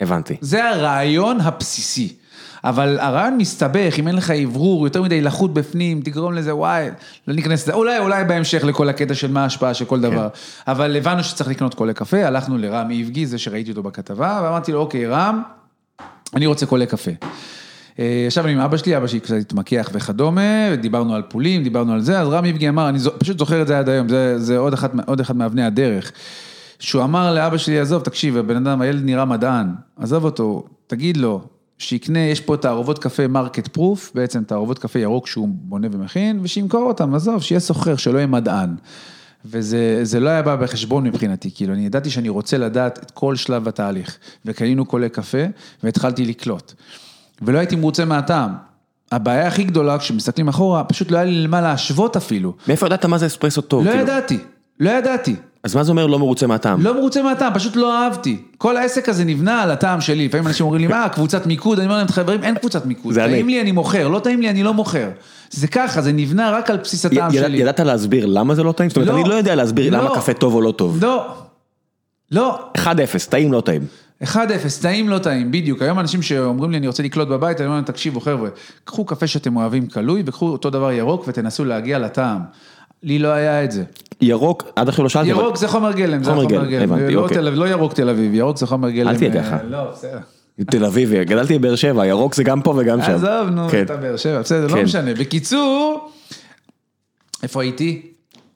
הבנתי. זה הרעיון הבסיסי. אבל הרעיון מסתבך, אם אין לך אוורור, יותר מדי לחות בפנים, תגרום לזה, וואי, לא ניכנס לזה, אולי, אולי בהמשך לכל הקטע של מה ההשפעה של כל דבר. אבל הבנו שצריך לקנות קולה קפה, הלכנו לרם איבגי, זה שראיתי אותו בכתבה, ואמרתי לו, אוקיי, רם, אני רוצה קולה קפה. אה, ישבנו עם אבא שלי, אבא שלי קצת התמקח וכדומה, דיברנו על פולים, דיברנו על זה, אז רם איבגי אמר, אני פשוט זוכר את זה עד היום, זה, זה עוד, אחת, עוד אחד מאבני הדרך. שהוא אמר לאבא שלי, עזוב, תקשיב, הבן אדם, הילד נראה מדען, עזוב אותו, תגיד לו, שיקנה, יש פה תערובות קפה market proof, בעצם תערובות קפה ירוק שהוא בונה ומכין, ושימכור אותם, עזוב, שיהיה סוחר, שלא יהיה מדען. וזה זה לא היה בא בחשבון מבחינתי, כאילו, אני ידעתי שאני רוצה לדעת את כל שלב התהליך. וקנינו קולי קפה, והתחלתי לקלוט. ולא הייתי מרוצה מהטעם. הבעיה הכי גדולה, כשמסתכלים אחורה, פשוט לא היה לי למה להשוות אפילו. מאיפה ידעת מה זה אספרסו טוב? לא כאילו? ידעתי, לא ידעתי. אז מה זה אומר לא מרוצה מהטעם? לא מרוצה מהטעם, פשוט לא אהבתי. כל העסק הזה נבנה על הטעם שלי. לפעמים אנשים אומרים לי, מה, קבוצת מיקוד? אני אומר להם, חברים, אין קבוצת מיקוד. טעים לי, אני מוכר, לא טעים לי, אני לא מוכר. זה ככה, זה נבנה רק על בסיס הטעם שלי. ידעת להסביר למה זה לא טעים? זאת אומרת, לא. אני לא יודע להסביר לא. למה קפה טוב או לא טוב. לא, לא. 1-0, טעים לא טעים. 1-0, טעים לא טעים, בדיוק. היום אנשים שאומרים לי, אני רוצה לקלוט בבית, אני אומר להם, תקשיבו חבר'ה, קחו קפה שאתם אוהבים קלוי, וקחו אותו דבר ירוק ותנסו להגיע לטעם. לי לא היה את זה. ירוק, עד עכשיו לא שאלתי, ירוק זה חומר גלם, זה חומר גלם, לא אוקיי. לא ירוק תל אביב, ירוק זה חומר גלם. אל תהיה אה, ככה. לא, בסדר. תל אביבי, גדלתי בבאר שבע, ירוק זה גם פה וגם שם. עזוב, נו, כן. אתה באר שבע, בסדר, כן. לא משנה. בקיצור, איפה הייתי?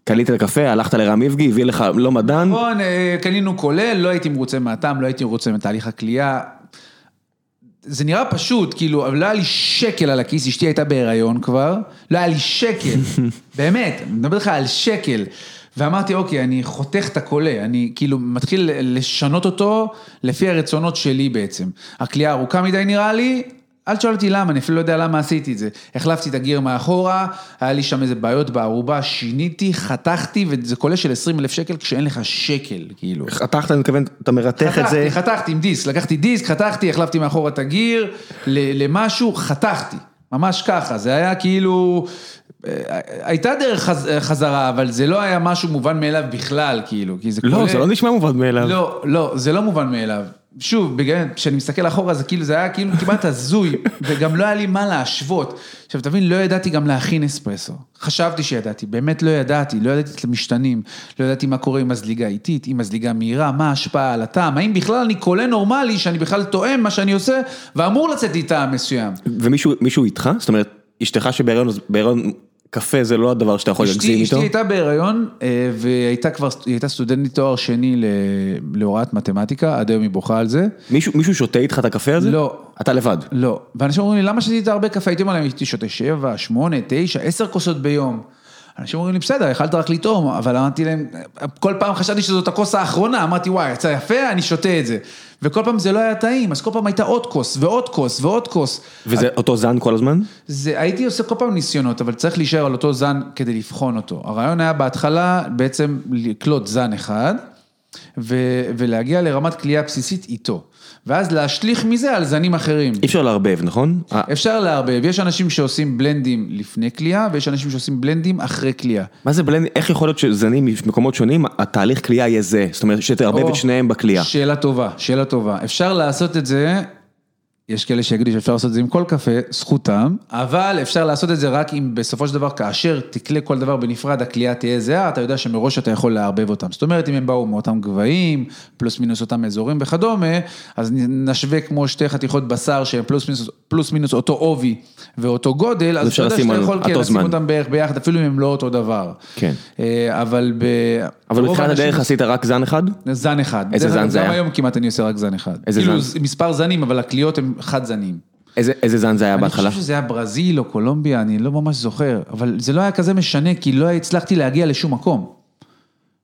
קלית את הקפה, הלכת לרם איבגי, הביא לך לא מדען, נכון, אה, קנינו כולל, לא הייתי מרוצה מהטעם, לא הייתי מרוצה מתהליך הכלייה. זה נראה פשוט, כאילו, אבל לא היה לי שקל על הכיס, אשתי הייתה בהיריון כבר, לא היה לי שקל, <laughs> באמת, אני מדבר איתך על שקל. ואמרתי, אוקיי, אני חותך את הקולה, אני כאילו מתחיל לשנות אותו לפי הרצונות שלי בעצם. הכלייה ארוכה מדי נראה לי, אל תשאל אותי למה, אני אפילו לא יודע למה עשיתי את זה. החלפתי את הגיר מאחורה, היה לי שם איזה בעיות בערובה, שיניתי, חתכתי, וזה קולה של 20 אלף שקל כשאין לך שקל, כאילו. חתכת, אני מתכוון, אתה מרתך את זה, חתכתי, חתכתי עם דיסק, לקחתי דיסק, חתכתי, החלפתי מאחורה את הגיר למשהו, חתכתי, ממש ככה, זה היה כאילו, אה, הייתה דרך חז- חזרה, אבל זה לא היה משהו מובן מאליו בכלל, כאילו, כי זה לא, כולל- זה לא נשמע מובן מאליו. לא, לא, זה לא מובן מאליו. שוב, בגלל, כשאני מסתכל אחורה, זה כאילו, זה היה כאילו כמעט הזוי, וגם לא היה לי מה להשוות. עכשיו, תבין, לא ידעתי גם להכין אספרסו. חשבתי שידעתי, באמת לא ידעתי, לא ידעתי את המשתנים, לא ידעתי מה קורה עם מזליגה איטית, עם מזליגה מהירה, מה ההשפעה על הטעם, האם בכלל אני קולה נורמלי, שאני בכלל תואם מה שאני עושה, ואמור לצאת לי טעם מסוים. ומישהו מישהו איתך? זאת אומרת, אשתך שבהיריון, קפה זה לא הדבר שאתה יכול אשתי, להגזים אשתי איתו? הייתה בהיריון, אה, והייתה כבר, היא הייתה סטודנטית תואר שני להוראת מתמטיקה, עד היום היא בוכה על זה. מישהו מישהו שותה איתך את הקפה הזה? לא. אתה לבד. לא, ואנשים אומרים לי, למה שתית הרבה קפה? הייתי אומר להם, הייתי שותה שבע, שמונה, תשע, עשר כוסות ביום. אנשים אומרים לי, בסדר, יכלת רק לטעום, אבל אמרתי להם, כל פעם חשבתי שזאת הכוס האחרונה, אמרתי, וואי, יצא יפה, אני שותה את זה. וכל פעם זה לא היה טעים, אז כל פעם הייתה עוד כוס, ועוד כוס, ועוד כוס. וזה אותו זן כל הזמן? זה, הייתי עושה כל פעם ניסיונות, אבל צריך להישאר על אותו זן כדי לבחון אותו. הרעיון היה בהתחלה בעצם לקלוט זן אחד, ו- ולהגיע לרמת כליאה בסיסית איתו. ואז להשליך מזה על זנים אחרים. אי אפשר לערבב, נכון? אה, אפשר לערבב, יש אנשים שעושים בלנדים לפני כליאה, ויש אנשים שעושים בלנדים אחרי כליאה. מה זה בלנד, איך יכול להיות שזנים ממקומות שונים, התהליך כליאה יהיה זה? זאת אומרת, שתערבב את שניהם בכליאה. שאלה טובה, שאלה טובה. אפשר לעשות את זה, יש כאלה שיגידו שאפשר לעשות את זה עם כל קפה, זכותם, אבל אפשר לעשות את זה רק אם בסופו של דבר, כאשר תקלה כל דבר בנפרד, הכלייה תהיה זהה, אתה יודע שמראש אתה יכול לערבב אותם. זאת אומרת, אם הם באו מאותם גבהים, פלוס מינוס אותם אזורים וכדומה, אז נשווה כמו שתי חתיכות בשר שהם פלוס מינוס, פלוס מינוס אותו עובי ואותו גודל, אז אתה יודע שאתה יכול כן, לשים. אותם בערך ביחד, אפילו אם הם לא אותו דבר. כן. אה, אבל ב... אבל בתחילת הדרך עשית רק זן אחד? זן אחד. איזה זן זה גם היה? היום כמעט אני עושה רק זן אחד. איזה כאילו, זן? מספר זנים, אבל הקליעות הן חד זנים. איזה איזה זן זה היה אני בהתחלה? חושב שזה היה ברזיל או קולומביה, אני לא ממש זוכר, אבל זה לא היה כזה משנה, כי לא הצלחתי להגיע לשום מקום.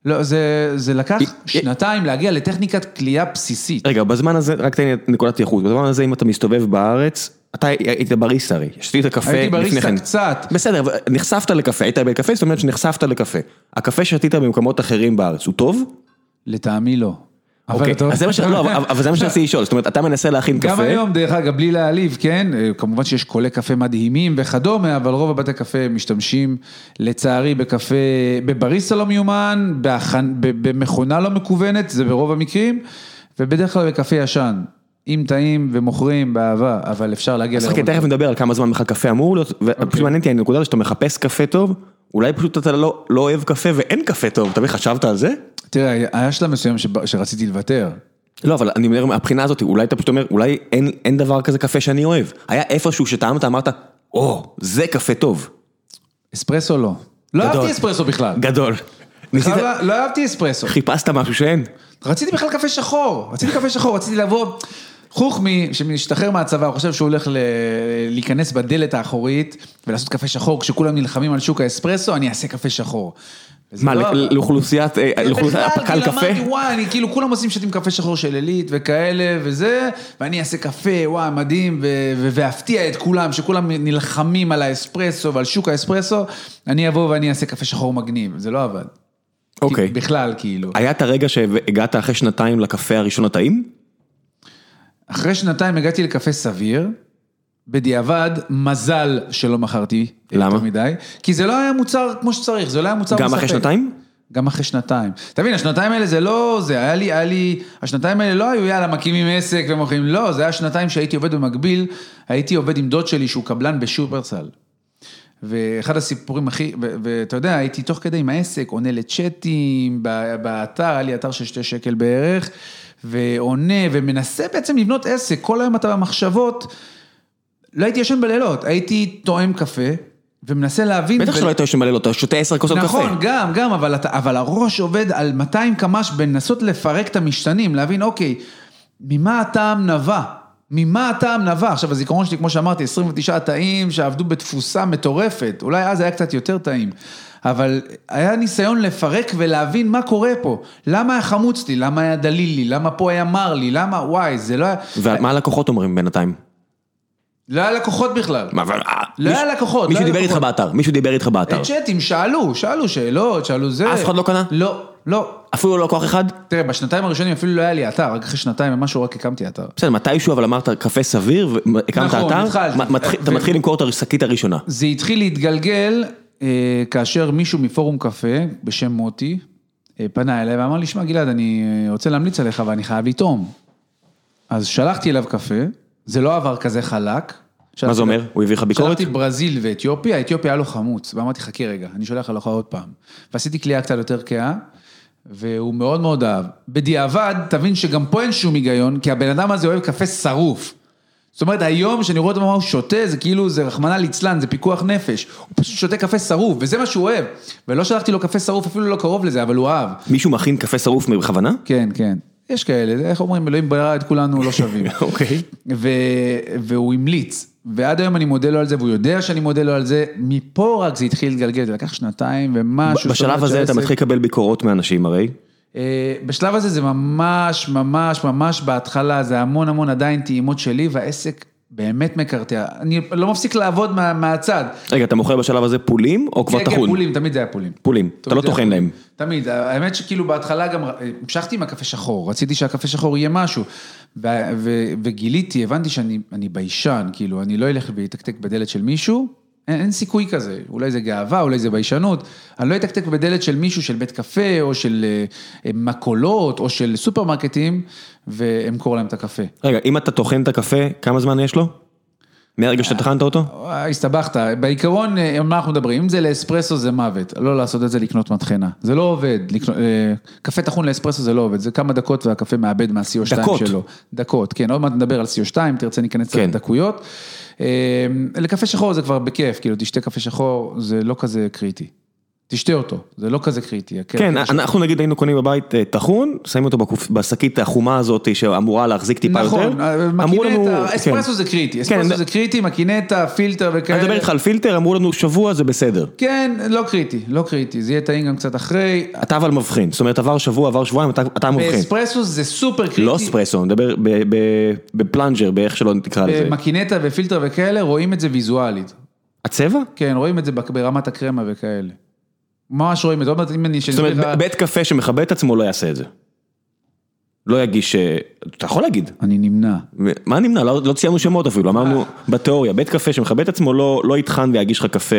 לא, זה, זה לקח שנתיים להגיע לטכניקת כליאה בסיסית. רגע, בזמן הזה, רק תן לי נקודת יחוס, בזמן הזה אם אתה מסתובב בארץ, אתה היית בריסטה הרי, שתית קפה הייתי לפני בריסטה כן. קצת. בסדר, נחשפת לקפה, היית בקפה, זאת אומרת שנחשפת לקפה. הקפה שתית במקומות אחרים בארץ, הוא טוב? לטעמי לא. אבל אוקיי, אתה- אז זה מה ש... לא, אבל- זה מה <laughs> שרציתי לשאול, זאת אומרת, אתה מנסה להכין קפה. גם היום, דרך אגב, בלי להעליב, כן, אה, כמובן שיש קולי קפה מדהימים וכדומה, אבל רוב הבתי קפה משתמשים, לצערי, בקפה, בבריסטה לא מיומן, במכונה לא מקוונת, זה ברוב המקרים, ובדרך כלל בקפה ישן, עם טעים ומוכרים באהבה, אבל אפשר להגיע אז חכה, תכף נדבר על כמה זמן בכלל קפה אמור להיות, אוקיי. ופשוט מעניין אותי הנקודה הזאת שאתה מחפש קפה טוב, אולי פשוט אתה לא לא אוהב קפה ואין קפה טוב, אתה מבין, חשבת על זה? תראה, היה שלב מסוים שב- שרציתי לוותר. לא, אבל אני אומר, מהבחינה הזאת, אולי אתה פשוט אומר, אולי אין, אין דבר כזה קפה שאני אוהב. היה איפשהו שטעמת, אמרת, או, זה קפה טוב. אספרסו לא. לא. אהבתי אספרסו בכלל. גדול. לא- לא אהבתי אספרסו. חיפשת משהו שאין. רציתי בכלל קפה שחור, רציתי קפה שחור, רציתי לבוא, חוכמי שמשתחרר מהצבא, הוא חושב שהוא הולך ל... להיכנס בדלת האחורית ולעשות קפה שחור, כשכולם נלחמים על שוק האספרסו, אני אעשה קפה שחור. מה, לא. לאוכלוסיית, אה, לאוכלוסיית בכלל, הפקל קפה? אמרתי, וואי, אני כאילו, כולם עושים שתים קפה שחור של עילית וכאלה וזה, ואני אעשה קפה, וואי, מדהים, ואפתיע את כולם, שכולם נלחמים על האספרסו ועל שוק האספרסו, אני אבוא ואני אעשה קפה שחור מגניב, זה לא עבד. אוקיי. בכלל, כאילו. היה את הרגע שהגעת אחרי שנתיים לקפה הראשון הטעים? אחרי שנתיים הגעתי לקפה סביר, בדיעבד, מזל שלא מכרתי למה? יותר מדי, כי זה לא היה מוצר כמו שצריך, זה לא היה מוצר גם מספק. אחרי שנתיים? גם אחרי שנתיים. אתה מבין, השנתיים האלה זה לא, זה היה לי, היה לי, השנתיים האלה לא היו יאללה מקימים עסק ומוכרים, לא, זה היה שנתיים שהייתי עובד במקביל, הייתי עובד עם דוד שלי שהוא קבלן בשופרסל. ואחד הסיפורים הכי, ואתה יודע, הייתי תוך כדי עם העסק, עונה לצ'אטים, באתר, היה לי אתר של שתי שקל בערך, ועונה ומנסה בעצם לבנות עסק, כל היום אתה במחשבות, לא הייתי ישן בלילות, הייתי טועם קפה, ומנסה להבין. בטח ו- שלא היית יושן בלילות, אתה שותה עשר כוסות קפה. נכון, גם, גם, אבל, אבל הראש עובד על 200 קמ"ש בלנסות לפרק את המשתנים, להבין, אוקיי, ממה הטעם נבע? ממה הטעם נבע? עכשיו, הזיכרון שלי, כמו שאמרתי, 29 תאים שעבדו בתפוסה מטורפת, אולי אז היה קצת יותר טעים, אבל היה ניסיון לפרק ולהבין מה קורה פה. למה היה חמוץ לי? למה היה דליל לי? למה פה היה מר לי? למה, וואי, זה לא היה... ומה הלקוחות אומרים בינתיים? לא היה לקוחות בכלל. מה, אבל... אה, לא היה לקוחות, מישהו לא דיבר איתך. באתר, מישהו דיבר איתך באתר. צ'אטים, שאלו, שאלו שאלות, שאלו זה. אף אחד לא קנה? לא, לא. אפילו לא לקוח אחד? תראה, בשנתיים הראשונים אפילו לא היה לי אתר, רק אחרי שנתיים ומשהו רק הקמתי אתר. בסדר, מתישהו אבל אמרת קפה סביר והקמת נכון, אתר, התחלתי. מה- מתחיל- אתה מתחיל למכור את השקית הראשונה. זה התחיל להתגלגל אה, כאשר מישהו מפורום קפה, בשם מוטי, אה, פנה אליי ואמר לי, שמע גלעד, אני אה, רוצה להמליץ עליך ואני חייב לטעום. אז שלחתי אליו קפה, זה לא עבר כזה חלק. מה זה אומר? הוא הביא לך ביקורת? שלחתי ברזיל ואתיופיה, אתיופיה היה לו חמוץ, ואמרתי חכה רגע, אני שולח לך עוד פעם. ועשיתי קליעה קצת יותר כהה, והוא מאוד מאוד אהב. בדיעבד, תבין שגם פה אין שום היגיון, כי הבן אדם הזה אוהב קפה שרוף. זאת אומרת, היום שאני רואה אותו מה הוא שותה, זה כאילו, זה רחמנא ליצלן, זה פיקוח נפש. הוא פשוט שותה קפה שרוף, וזה מה שהוא אוהב. ולא שלחתי לו קפה שרוף, אפילו לא קרוב לזה, אבל הוא אהב. מישהו מכין קפה שרוף בכוונה? כן, כן. יש כאלה, איך אומרים, אלוהים ברא את כולנו לא שווים. <laughs> אוקיי. והוא המליץ, ועד היום אני מודה לו על זה, והוא יודע שאני מודה לו על זה, מפה רק זה התחיל להתגלגל, זה לקח שנתיים ומשהו. בשלב הזה אתה מתחיל לקבל ביקורות מאנשים הרי. אה, בשלב הזה זה ממש, ממש, ממש בהתחלה, זה המון המון עדיין טעימות שלי, והעסק באמת מקרטע. אני לא מפסיק לעבוד מה, מהצד. רגע, אתה מוכר בשלב הזה פולים או כבר כן, כן, טחון? פולים, תמיד זה היה פולים. פולים, אתה לא טוחן. להם. תמיד, האמת שכאילו בהתחלה גם המשכתי עם הקפה שחור, רציתי שהקפה שחור יהיה משהו. ו- ו- וגיליתי, הבנתי שאני אני ביישן, כאילו, אני לא אלך ואתקתק בדלת של מישהו, אין, אין סיכוי כזה, אולי זה גאווה, אולי זה ביישנות, אני לא אתקתק בדלת של מישהו, של בית קפה, או של אה, מכולות, או של סופרמרקטים, ואמכור להם את הקפה. רגע, אם אתה טוחן את הקפה, כמה זמן יש לו? מהרגע שאתה טחנת אותו? וואי, הסתבכת, בעיקרון, אה, על מה אנחנו מדברים? אם זה לאספרסו זה מוות, לא לעשות את זה לקנות מטחנה. זה לא עובד, לקנות, אה, קפה טחון לאספרסו זה לא עובד, זה כמה דקות והקפה מאבד מה-CO2 דקות. שלו. דקות, כן, עוד מעט נדבר על CO2, תרצה ניכנס כן. לדקויות. אה, לקפה שחור זה כבר בכיף, כאילו תשתה קפה שחור, זה לא כזה קריטי. תשתה אותו, זה לא כזה קריטי. כן. אנחנו נגיד היינו קונים בבית אה, טחון, שמים אותו בשקית החומה הזאת שאמורה להחזיק טיפה יותר. נכון, אמרו לנו, מקינטה, אספרסו כן. זה קריטי, כן, אספרסו זה קריטי, מקינטה, פילטר וכאלה. אני מדבר איתך על פילטר, אמרו לנו שבוע זה בסדר. כן, לא קריטי, לא קריטי, זה יהיה טעים גם קצת אחרי. אתה אבל מבחין, זאת אומרת עבר שבוע, עבר שבועיים, אתה- מבחין. באספרסו זה סופר קריטי. לא אספרסו, אני מדבר בפלנג'ר, באיך שלא תקרא לזה. מקינטה ופילטר וכאלה, רואים את זה ויזואלית. הצבע? כן, רואים את זה ברמת הקרמה וכאלה. ממש רואים את זה, עוד מעט אם אני... זאת אומרת, בית קפה שמכבד את עצמו לא יעשה את זה. לא יגיש, אה, אתה יכול להגיד. אני נמנע. מה נמנע? לא לא ציינו שמות אפילו, אמרנו בתיאוריה, בית קפה שמכבד את עצמו לא לא יטחן ויגיש לך קפה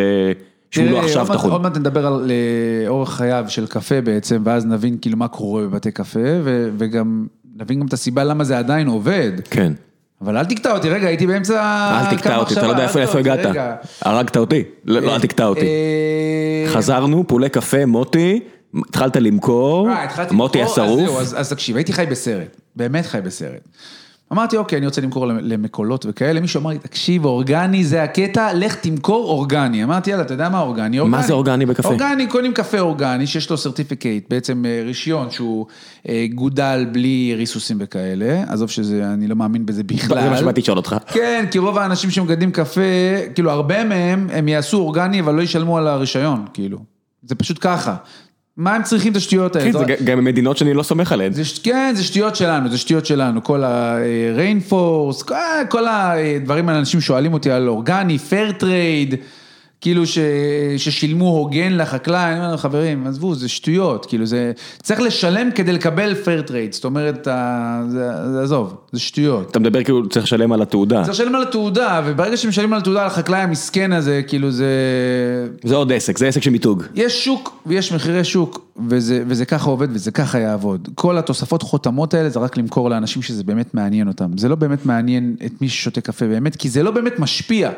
שהוא לא עכשיו טחון. עוד מעט נדבר על אה, אורח חייו של קפה בעצם, ואז נבין כאילו מה קורה בבתי קפה, וגם נבין גם את הסיבה למה זה עדיין עובד. כן. אבל אל תקטע אותי, רגע, הייתי באמצע... אל תקטע אותי, אתה לא יודע איפה הגעת. הרגת אותי. לא לא, אל תקטע אותי. אה, חזרנו, פולי קפה, מוטי, התחלת למכור, אה, מוטי השרוף. אז תקשיב, הייתי חי בסרט, באמת חי בסרט. אמרתי, אוקיי, אני רוצה למכור למכולות וכאלה, מישהו אמר לי, תקשיב, אורגני זה הקטע, לך תמכור אורגני. אמרתי, יאללה, אתה יודע מה אורגני? מה זה אורגני בקפה? אורגני, קונים קפה אורגני, שיש לו certificate, בעצם אה, רישיון שהוא אה, גודל בלי ריסוסים וכאלה, עזוב שזה, אני לא מאמין בזה בכלל. זה מה שבאתי לשאול אותך. כן, כי רוב האנשים שמגדלים קפה, כאילו הרבה מהם, הם יעשו אורגני, אבל לא ישלמו על הרישיון, כאילו. זה פשוט ככה. מה הם צריכים את השטויות האלה? כן, זה גם מדינות שאני לא סומך עליהן. כן, זה שטויות שלנו, זה שטויות שלנו, כל ה-rainforce, כל- כל הדברים האלה, אנשים שואלים אותי על אורגני, fair trade, כאילו ש, ששילמו הוגן לחקלאי, אני אומר חברים, עזבו, זה שטויות, כאילו זה, צריך לשלם כדי לקבל fair trade, זאת אומרת, ה- זה, זה, עזוב, זה שטויות. אתה מדבר כאילו צריך לשלם על התעודה. צריך לשלם על התעודה, וברגע שמשלמים על התעודה לחקלאי המסכן הזה, כאילו זה... זה עוד עסק, זה עסק של מיתוג. יש שוק ויש מחירי שוק, וזה, וזה ככה עובד וזה ככה יעבוד. כל התוספות חותמות האלה זה רק למכור לאנשים שזה באמת מעניין אותם. זה לא באמת מעניין את מי ששותה קפה באמת, כי זה לא באמת משפיע.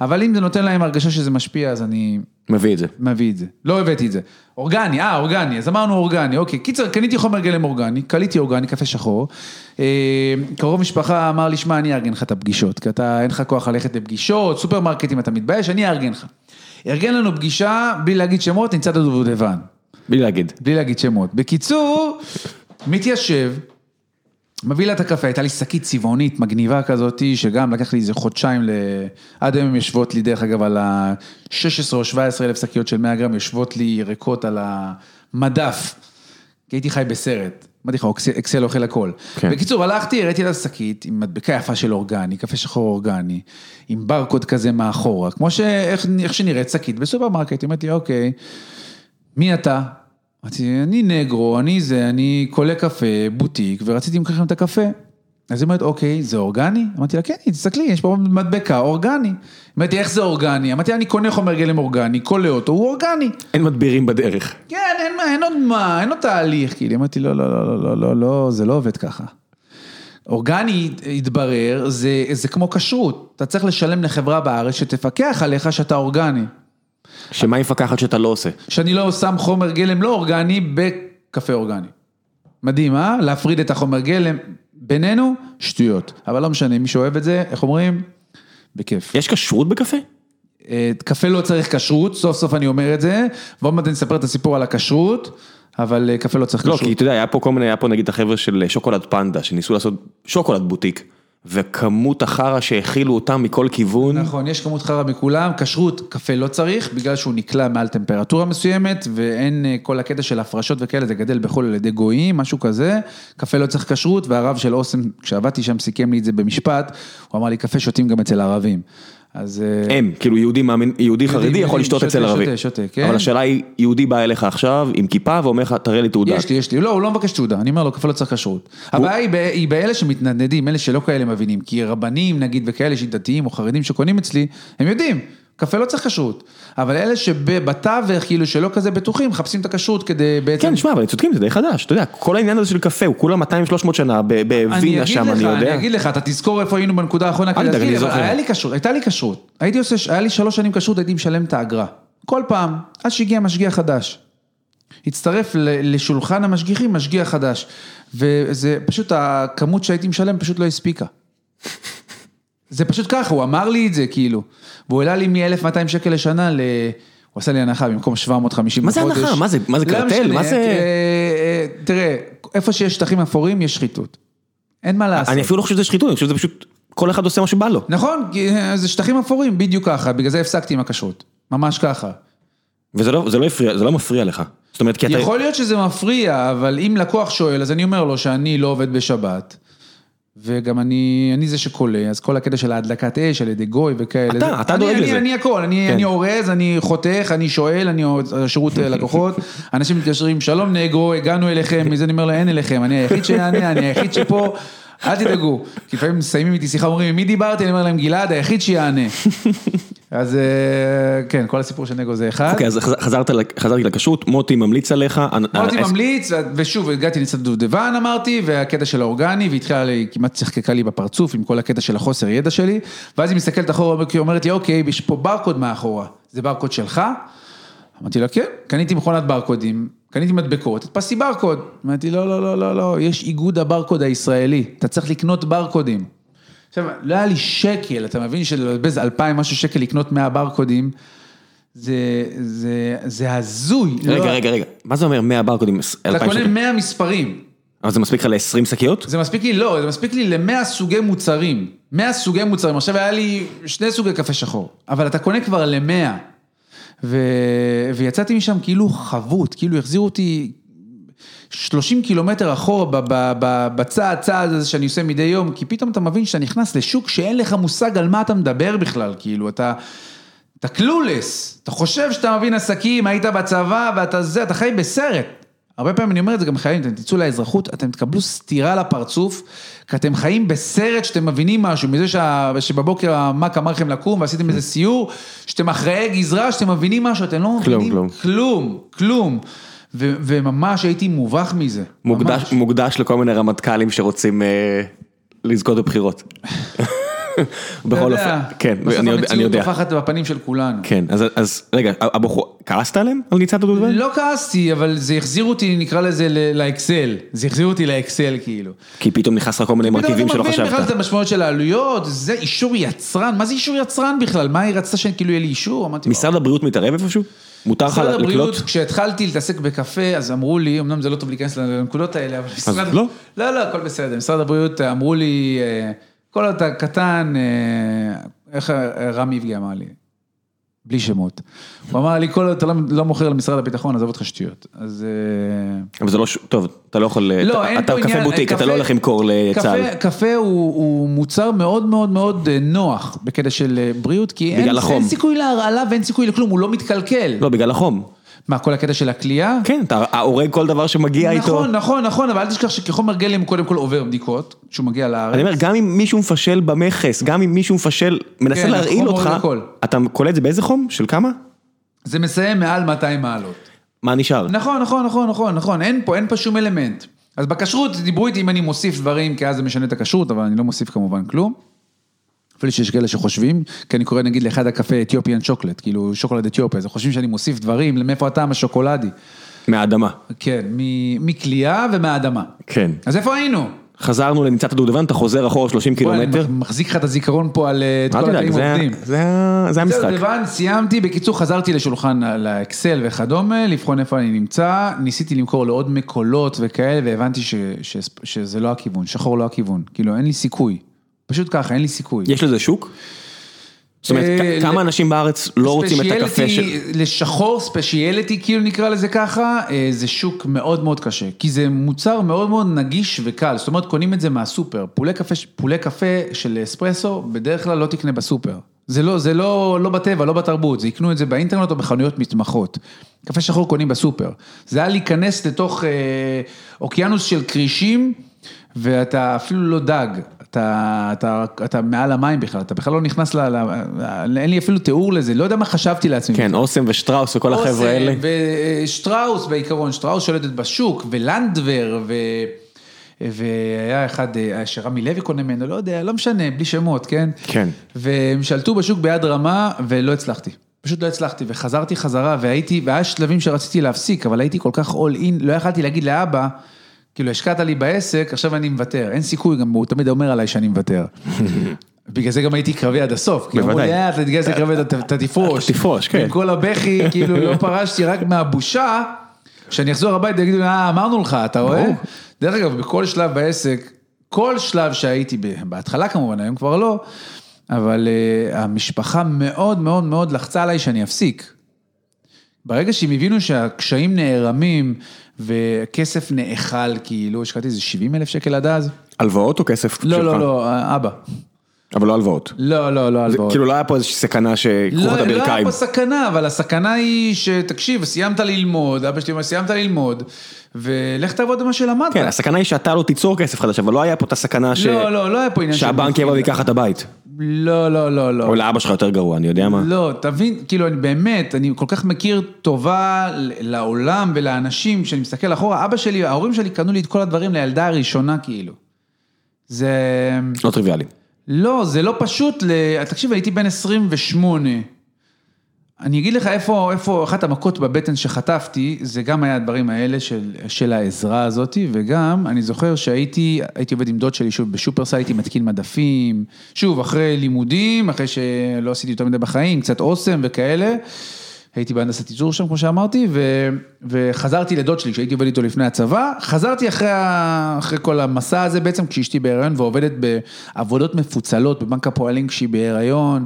אבל אם זה נותן להם הרגשה שזה משפיע, אז אני מביא את זה. מביא את זה. לא הבאתי את זה. אורגני, אה, אורגני, אז אמרנו אורגני, אוקיי. קיצר, קניתי חומר גלם אורגני, קליתי אורגני, קפה שחור. אה, קרוב משפחה אמר לי, שמע, אני אארגן לך את הפגישות, כי אתה, אין לך כוח ללכת לפגישות, סופרמרקטים, אתה מתבייש, אני אארגן לך. ארגן לנו פגישה, בלי להגיד שמות, נמצא את הדובדבן. בלי להגיד. בלי להגיד שמות. בקיצור, מתיישב, מביא לה את הקפה, הייתה לי שקית צבעונית מגניבה כזאת, שגם לקח לי איזה חודשיים, ל... עד היום הן יושבות לי, דרך אגב, על ה-16 או 17 אלף שקיות של 100 גרם, יושבות לי ריקות על המדף, כי הייתי חי בסרט. אמרתי לך, אקסל- אקסל אוכל הכל. כן. בקיצור, הלכתי, הראיתי לה שקית עם מדבקה יפה של אורגני, קפה שחור אורגני, עם ברקוד כזה מאחורה, כמו ש... איך, איך שנראית שקית בסופרמרקט, היא אומרת לי, אוקיי, מי אתה? אמרתי, אני נגרו, אני זה, אני קולה קפה, בוטיק, ורציתי למכור לכם את הקפה. אז היא אומרת, אוקיי, זה אורגני? אמרתי לה, כן, תסתכלי, יש פה מדבקה, אורגני. אמרתי, איך זה אורגני? אמרתי, אני קונה חומר גלם אורגני, קולה אותו, הוא אורגני. אין מדבירים בדרך. כן, אין אין עוד מה, אין עוד תהליך, כאילו, אמרתי, לא, לא, לא, לא, לא, לא, לא, זה לא עובד ככה. אורגני, התברר, זה, זה כמו כשרות, אתה צריך לשלם לחברה בארץ שתפקח עליך שאתה אורגני. שמה היא מפקחת שאתה לא עושה? שאני לא שם חומר גלם לא אורגני בקפה אורגני. מדהים, אה? להפריד את החומר גלם בינינו, שטויות. אבל לא משנה, מי שאוהב את זה, איך אומרים? בכיף. יש כשרות בקפה? אה, קפה לא צריך כשרות, סוף סוף אני אומר את זה, ועוד מעט אני אספר את הסיפור על הכשרות, אבל אה, קפה לא צריך לא, כשרות. כי אתה יודע, היה פה כל מיני, היה פה נגיד החבר'ה של שוקולד פנדה, שניסו לעשות שוקולד בוטיק, וכמות החרא שהכילו אותם מכל כיוון. נכון, יש כמות חרא מכולם, כשרות, קפה לא צריך, בגלל שהוא נקלע מעל טמפרטורה מסוימת, ואין אה, כל הקטע של הפרשות וכאלה, זה גדל בחו"ל על ידי גויים, משהו כזה, קפה לא צריך כשרות, והרב של אוסם, כשעבדתי שם, סיכם לי את זה במשפט, הוא אמר לי, קפה שותים גם אצל ערבים. אז... אה, הם, כאילו יהודי מאמין, יהודי חרדי יכול לשתות אצל ערבי. שותה, שותה, כן. אבל השאלה היא, יהודי בא אליך עכשיו עם כיפה ואומר לך, תראה לי תעודה. יש לי, יש לי, לא, הוא לא מבקש תעודה, אני אומר לו, קפה לא צריך כשרות. הבעיה היא באלה שמתנדנדים, אלה שלא כאלה מבינים, כי רבנים נגיד וכאלה שדתיים או חרדים שקונים אצלי, הם יודעים, קפה לא צריך כשרות. אבל אלה שבתווך, כאילו שלא כזה בטוחים, מחפשים את הכשרות כדי בעצם... כן, שמע, אבל הם צודקים, זה די חדש, אתה יודע, כל העניין הזה של קפה הוא כולה 200-300 שנה אני בווינה שם, אני אני יודע. אגיד לך, אתה תזכור איפה היינו בנקודה האחרונה, כדי אני להזכיר, אבל. היה לי כשרות, הייתה לי כשרות, הייתי עושה, היה לי שלוש שנים כשרות, הייתי משלם את האגרה. כל פעם, עד שהגיע משגיח חדש. הצטרף לשולחן המשגיחים משגיח חדש. וזה פשוט, הכמות שהייתי משלם פשוט לא הספיקה. זה פשוט ככה, הוא אמר לי את זה, כאילו. והוא העלה לי מ-1200 שקל לשנה ל... הוא עשה לי הנחה במקום 750 מה זה בחודש. הנחה? מה זה- מה זה לא קרטל? מה זה- אה, אה, תראה, איפה שיש שטחים אפורים יש שחיתות. אין מה לעשות. אני אפילו לא חושב שזה שחיתות, אני חושב שזה פשוט, כל אחד עושה מה שבא לו. נכון, אה, זה שטחים אפורים, בדיוק ככה, בגלל זה הפסקתי עם הכשרות. ממש ככה. וזה לא, זה לא הפריע, זה לא מפריע לך. זאת אומרת, כי אתה... יכול להיות שזה מפריע, אבל אם לקוח שואל, אז אני אומר לו שאני לא עובד בשבת. וגם אני, אני זה שקולה, אז כל הקטע של ההדלקת אש על ידי גוי וכאלה. אתה, זה- אתה דואג אני- לזה. אני הכל, אני כן. אני אורז, אני חותך, אני שואל, אני שירות אה, לקוחות, <laughs> אנשים מתקשרים, שלום נגרו, הגענו אליכם, מזה אני אומר לה, אין אליכם, אני היחיד שיענה, אני היחיד שפה, אל תדאגו. כי לפעמים מסיימים איתי שיחה, אומרים, עם מי דיברתי? אני אומר להם, גלעד, היחיד שיענה. <laughs> אז אה, כן, כל הסיפור של נגו זה אחד. אוקיי, אז חזרתי לכשרות, מוטי ממליץ עליך. מוטי ממליץ, ושוב, הגעתי לצד דובדבן אמרתי, והקטע של האורגני, והתחילה לי, כמעט צחקקה לי בפרצוף עם כל הקטע של החוסר ידע שלי, ואז היא מסתכלת אחורה, היא אומרת לי, אוקיי, יש פה ברקוד מאחורה, זה ברקוד שלך? אמרתי לה, כן, קניתי מכונת ברקודים, קניתי מדבקות, הדפסתי ברקוד. אמרתי, לא, לא, לא, לא, לא, יש איגוד הברקוד הישראלי, אתה צריך לקנות ברקודים. עכשיו, לא היה לי שקל, אתה מבין שלבזבז אלפיים משהו שקל לקנות 100 ברקודים, זה, זה, זה הזוי. רגע, לא- רגע, רגע, מה זה אומר 100 ברקודים? אתה 2,000 קונה? 100 מספרים. אבל זה מספיק לך ל-20 שקיות? זה מספיק לי, לא, זה מספיק לי ל-100 סוגי מוצרים. 100 סוגי מוצרים. עכשיו היה לי שני סוגי קפה שחור, אבל אתה קונה כבר ל-100. ו... ויצאתי משם כאילו חבוט, כאילו החזירו אותי 30 קילומטר אחורה בצעד צעד הזה שאני עושה מדי יום, כי פתאום אתה מבין שאתה נכנס לשוק שאין לך מושג על מה אתה מדבר בכלל, כאילו אתה... אתה קלולס, אתה חושב שאתה מבין עסקים, היית בצבא ואתה זה, אתה חי בסרט. הרבה פעמים אני אומר את זה גם חיילים, אתם תצאו לאזרחות, אתם תקבלו סטירה לפרצוף, כי אתם חיים בסרט שאתם מבינים משהו, מזה שה, שבבוקר המ"כ אמר לכם לקום ועשיתם איזה סיור, שאתם אחראי גזרה, שאתם מבינים משהו, אתם לא כלום, מבינים כלום. כלום, כלום. ו- וממש הייתי מובך מזה. מוקדש, ממש. מוקדש לכל מיני רמטכ"לים שרוצים אה, לזכות בבחירות. <laughs> <laughs> בכל אופן, כן, בסוף אני יודע, יודע. המציאות טופחת בפנים של כולנו. כן, אז, אז רגע, הבחור, כעסת עליהם על ניצת הדודבן? לא כעסתי, אבל זה החזיר אותי, נקרא לזה, לאקסל. זה החזיר אותי לאקסל, כאילו. כי פתאום נכנס לך כל מיני מרכיבים שלא פתאום אתה מבין בכלל את חשבת. המשמעות של העלויות, זה אישור יצרן, מה זה אישור יצרן בכלל? מה היא רצתה שכאילו יהיה לי אישור? משרד הבריאות מתערב איפשהו? מותר לך משרד הבריאות, לקלוט? כשהתחלתי להתעסק בקפה, אז אמרו לי, אמנם זה לא טוב להיכנס לנקודות האלה, אבל משרד... לא? לא, לא, הכל בסדר. משרד הבריאות אמרו לי, אה, כל עוד אתה קטן, אה, איך אה, רם איבגי אמר לי? בלי שמות. הוא אמר לי, כל עוד אתה לא- לא מוכר למשרד הביטחון, עזוב אותך שטויות. אז... אה, אבל זה לא, ש- טוב, אתה לא יכול, לא, אתה- אין אתה פה קפה עניין, בוטיק, אתה קפה- לא הולך למכור לצה"ל. קפה, הוא, מוצר מאוד מאוד מאוד אה, נוח בקטע של אה, בריאות, כי. אין סיכוי להרעלה ואין סיכוי לכלום, הוא לא מתקלקל. לא, בגלל החום. מה, כל הקטע של הכלייה? כן, אתה הורג כל דבר שמגיע איתו. נכון, נכון, נכון, אבל אל תשכח שכחומר גלם הוא קודם כל עובר בדיקות, כשהוא מגיע לארץ. אני אומר, גם אם מישהו מפשל במכס, גם אם מישהו מפשל, מנסה כן, להרעיל אותך, הכל. אתה קולט את זה באיזה חום? של כמה? זה מסיים מעל 200 מעלות. מה נשאר? נכון, נכון, נכון, נכון, נכון, אין פה, אין פה שום אלמנט. אז בכשרות דיברו איתי אם אני מוסיף דברים, כי אז זה משנה את הכשרות, אבל אני לא מוסיף כמובן כלום. אפילו שיש כאלה שחושבים, כי אני קורא נגיד לאחד הקפה אתיופיאן שוקולד, כאילו שוקולד אתיופיה, אז חושבים שאני מוסיף דברים, מאיפה הטעם השוקולדי. מהאדמה. כן, מכלייה ומהאדמה. כן. אז איפה היינו? חזרנו לניצת הדובדבן, אתה חוזר אחורה 30 בוא, אני קילומטר. מחזיק לך את הזיכרון פה על אה, את כל תדאג, התאים זה ה- עובדים. זה המשחק. זהו, לבן, סיימתי, בקיצור חזרתי לשולחן לאקסל וכדומה, לבחון איפה אני נמצא, ניסיתי למכור לעוד מקולות וכאלה, והבנתי שזה לא הכיוון, שחור לא הכיוון, כאילו אין לי סיכוי. פשוט ככה, אין לי סיכוי. יש לזה שוק? זאת אומרת, אה, כמה אנשים בארץ לא רוצים את הקפה של... לשחור, ספיישיאליטי, כאילו נקרא לזה ככה, אה, זה שוק מאוד מאוד קשה. כי זה מוצר מאוד מאוד נגיש וקל, זאת אומרת, קונים את זה מהסופר. פולי קפה, פולי קפה של אספרסו, בדרך כלל לא תקנה בסופר. זה לא, זה לא, לא בטבע, לא בתרבות, זה יקנו את זה באינטרנט או בחנויות מתמחות. קפה שחור קונים בסופר. זה היה להיכנס לתוך אה, אוקיינוס של כרישים, ואתה אפילו לא דג, אתה, אתה, אתה מעל המים בכלל, אתה בכלל לא נכנס ל... ל אין לי אפילו תיאור לזה, לא יודע מה חשבתי לעצמי. כן, אוסם ושטראוס וכל החבר'ה אוסם האלה. ושטראוס בעיקרון, שטראוס שולטת בשוק, ולנדבר, ו... והיה אחד אה, שרמי לוי קונה ממנו, לא יודע, לא משנה, בלי שמות, כן? כן. והם שלטו בשוק ביד רמה, ולא הצלחתי. פשוט לא הצלחתי, וחזרתי חזרה, והייתי, והיה שלבים שרציתי להפסיק, אבל הייתי כל כך all in, לא יכלתי להגיד לאבא, כאילו השקעת לי בעסק, עכשיו אני מוותר, אין סיכוי, גם הוא תמיד אומר עליי שאני מוותר. <laughs> בגלל זה גם הייתי קרבי עד הסוף, כי אמרו לי, בוודאי. אה, אתה תתגייס לקרבי, אתה תפרוש. תפרוש, כן. עם כל הבכי, כאילו לא פרשתי רק מהבושה, שאני אחזור הביתה ויגידו, אה, אמרנו לך, אתה רואה? דרך אגב, בכל שלב בעסק, כל שלב שהייתי, בהתחלה כמובן, היום כבר לא, אבל uh, המשפחה מאוד מאוד מאוד לחצה עליי שאני אפסיק. ברגע שהם הבינו שהקשיים נערמים וכסף נאכל, כאילו, השקעתי איזה 70 אלף שקל עד אז. הלוואות או כסף לא, שלך? לא, לא, אבא. אבל לא הלוואות. לא, לא, לא הלוואות. כאילו לא היה פה איזושהי סכנה שיקחו לך את לא, לא היה הברכיים. פה סכנה, אבל הסכנה היא שתקשיב, סיימת ללמוד, אבא שלי אומר, סיימת ללמוד, ולך תעבוד במה שלמדת. כן, הסכנה היא שאתה לא תיצור כסף חדש, אבל לא היה פה את הסכנה ש- לא, לא, לא היה פה עניין. שהבנק יבוא ויקח את הבית. לא, לא, לא, לא. או לאבא שלך יותר גרוע, אני יודע מה. לא, תבין, כאילו, אני באמת, אני כל כך מכיר טובה לעולם ולאנשים, כשאני מסתכל אחורה, אבא שלי, ההורים שלי קנו לי את כל הדברים לילדה הראשונה, כאילו. זה... לא טריוויאלי. לא, זה לא פשוט, ל... תקשיב, הייתי בן 28. אני אגיד לך איפה, איפה אחת המכות בבטן שחטפתי, זה גם היה הדברים האלה של, של העזרה הזאת, וגם אני זוכר שהייתי, הייתי עובד עם דוד שלי שוב בשופרסל, הייתי מתקין מדפים, שוב, אחרי לימודים, אחרי שלא עשיתי יותר מדי בחיים, קצת אוסם וכאלה. הייתי בהנדסת ייצור שם, כמו שאמרתי, ו, וחזרתי לדוד שלי, כשהייתי עובד איתו לפני הצבא, חזרתי אחרי, ה, אחרי כל המסע הזה בעצם, כשאשתי בהיריון ועובדת בעבודות מפוצלות בבנק הפועלים כשהיא בהיריון,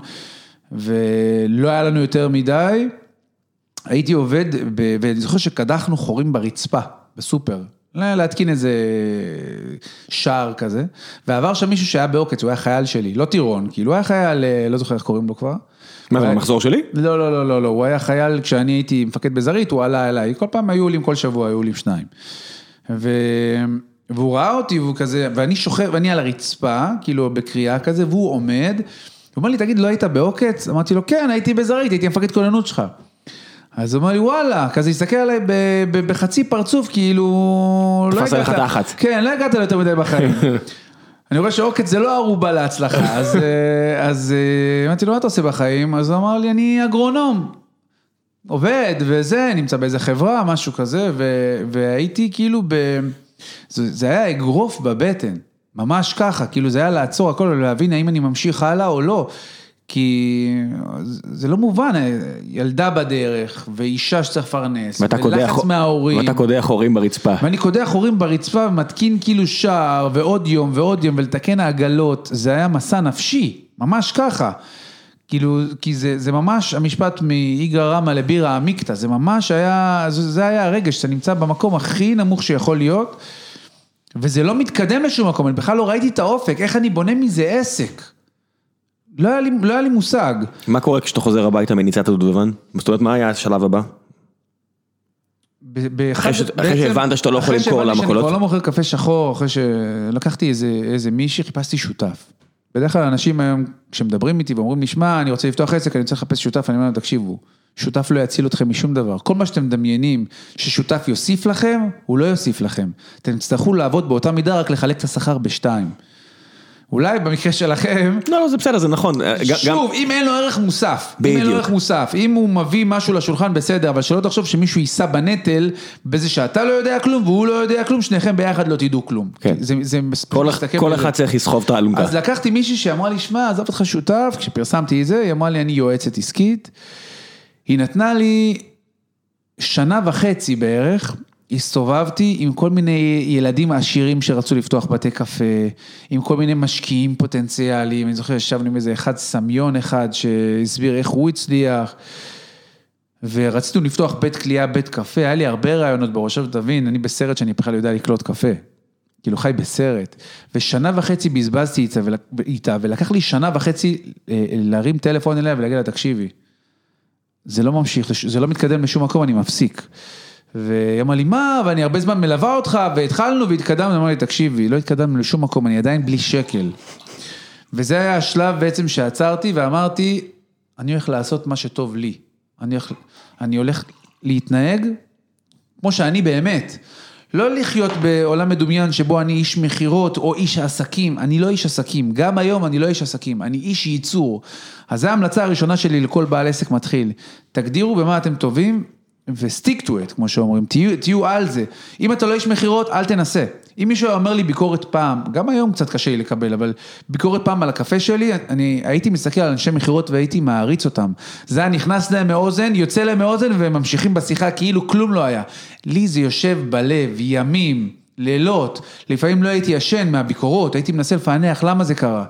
ולא היה לנו יותר מדי, הייתי עובד, ב, ואני זוכר שקדחנו חורים ברצפה, בסופר, לה- להתקין איזה שער כזה, ועבר שם מישהו שהיה בעוקץ, הוא היה חייל שלי, לא טירון, כאילו הוא היה חייל, אה, לא זוכר איך קוראים לו כבר. מה זה, במחזור שלי? לא, לא, לא, לא, לא, הוא היה חייל, כשאני הייתי מפקד בזרית, הוא עלה אליי, כל פעם היו עולים, כל שבוע היו עולים שניים. ו... והוא ראה אותי, והוא כזה, ואני שוכב, ואני על הרצפה, כאילו בקריאה כזה, והוא עומד, הוא אומר לי, תגיד, לא היית בעוקץ? אמרתי לו, כן, הייתי בזרית, הייתי מפקד כוננות שלך. אז הוא אומר לי, וואלה, כזה הסתכל עליי בחצי פרצוף, כאילו... לא תפס עליך תחת. כן, לא הגעת ליותר מדי בחיים. <laughs> אני רואה שעוקץ זה לא ערובה להצלחה, <laughs> אז, אה, אז אה, אמרתי לו, מה אתה עושה בחיים? אז הוא אמר לי, אני אגרונום. עובד וזה, נמצא באיזה חברה, משהו כזה, ו, והייתי כאילו ב... זה, זה היה אגרוף בבטן, ממש ככה, כאילו זה היה לעצור הכל ולהבין האם אני ממשיך הלאה או לא. כי זה לא מובן, ילדה בדרך, ואישה שצריך לפרנס, ולחץ מההורים. ואתה קודח חורים ברצפה. ואני קודח חורים ברצפה ומתקין כאילו שער ועוד יום ועוד יום ולתקן העגלות, זה היה מסע נפשי, ממש ככה. כאילו, כי זה, זה ממש המשפט מאיגרא רמא לבירא עמיקתא, זה ממש היה, זה, זה היה הרגע שאתה נמצא במקום הכי נמוך שיכול להיות, וזה לא מתקדם לשום מקום, אני בכלל לא ראיתי את האופק, איך אני בונה מזה עסק. לא היה לי, לא היה לי מושג. מה קורה כשאתה חוזר הביתה מניצת הדובדבן? זאת אומרת, מה היה השלב הבא? אחרי אחרי שהבנת שאתה לא יכול אחרי למכור שהבנתי שאני למכולות? כבר לא מוכר קפה שחור, אחרי שלקחתי איזה, איזה מישהי, חיפשתי שותף. בדרך כלל אנשים היום, כשמדברים איתי ואומרים לי, שמע, אני רוצה לפתוח עסק, אני רוצה לחפש שותף, אני אומר להם, תקשיבו, שותף לא יציל אתכם משום דבר. כל מה שאתם מדמיינים ששותף יוסיף לכם, הוא לא יוסיף לכם. אתם תצטרכו לעבוד באותה מידה, רק לחלק את השכר בשתיים. אולי במקרה שלכם, לא, לא, זה בסדר, זה נכון. אה, ג- גם- שוב, אם אין לו ערך מוסף, אם אין לו בדיוק. ערך מוסף, אם הוא מביא משהו לשולחן בסדר, אבל שלא תחשוב שמישהו יישא בנטל בזה שאתה לא יודע כלום והוא לא יודע כלום, שניכם ביחד לא תדעו כלום. כן. זה, זה כל- מסתכם כל בזה. אחד צריך לסחוב את האלונקה. אז לקחתי מישהי שאמרה לי, שמע, עזוב אותך שותף, כשפרסמתי את זה, היא אמרה לי, אני יועצת עסקית. היא נתנה לי שנה וחצי בערך הסתובבתי עם כל מיני ילדים עשירים שרצו לפתוח בתי קפה, עם כל מיני משקיעים פוטנציאליים, אני זוכר ישבנו עם איזה אחד סמיון אחד שהסביר איך הוא הצליח. ורצינו לפתוח בית קלייה, בית קפה, היה לי הרבה רעיונות בראש, עכשיו תבין, אני בסרט שאני בכלל יודע לקלוט קפה. כאילו חי בסרט, ושנה וחצי בזבזתי איתה, ולקח לי שנה וחצי אה, להרים טלפון אליה ולהגיד לה, תקשיבי, זה לא ממשיך, זה לא מתקדם לשום מקום, אני מפסיק. והיא אמרה לי, מה, ואני הרבה זמן מלווה אותך, והתחלנו והתקדמנו, אמרה לי, תקשיבי, לא התקדמנו לשום מקום, אני עדיין בלי שקל. וזה היה השלב בעצם שעצרתי ואמרתי, אני הולך לעשות מה שטוב לי. אני הולך, אני הולך להתנהג כמו שאני באמת. לא לחיות בעולם מדומיין שבו אני איש מכירות או איש עסקים, אני לא איש עסקים, גם היום אני לא איש עסקים, אני איש ייצור. אז זו ההמלצה הראשונה שלי לכל בעל עסק מתחיל, תגדירו במה אתם טובים ו-stick to it, כמו שאומרים, תהיו, תהיו על זה. אם אתה לא איש מכירות, אל תנסה. אם מישהו אומר לי ביקורת פעם, גם היום קצת קשה לי לקבל, אבל ביקורת פעם על הקפה שלי, אני הייתי מסתכל על אנשי מכירות והייתי מעריץ אותם. זה היה נכנס להם מאוזן, יוצא להם מאוזן והם ממשיכים בשיחה כאילו כלום לא היה. לי זה יושב בלב, ימים, לילות, לפעמים לא הייתי ישן מהביקורות, הייתי מנסה לפענח למה זה קרה.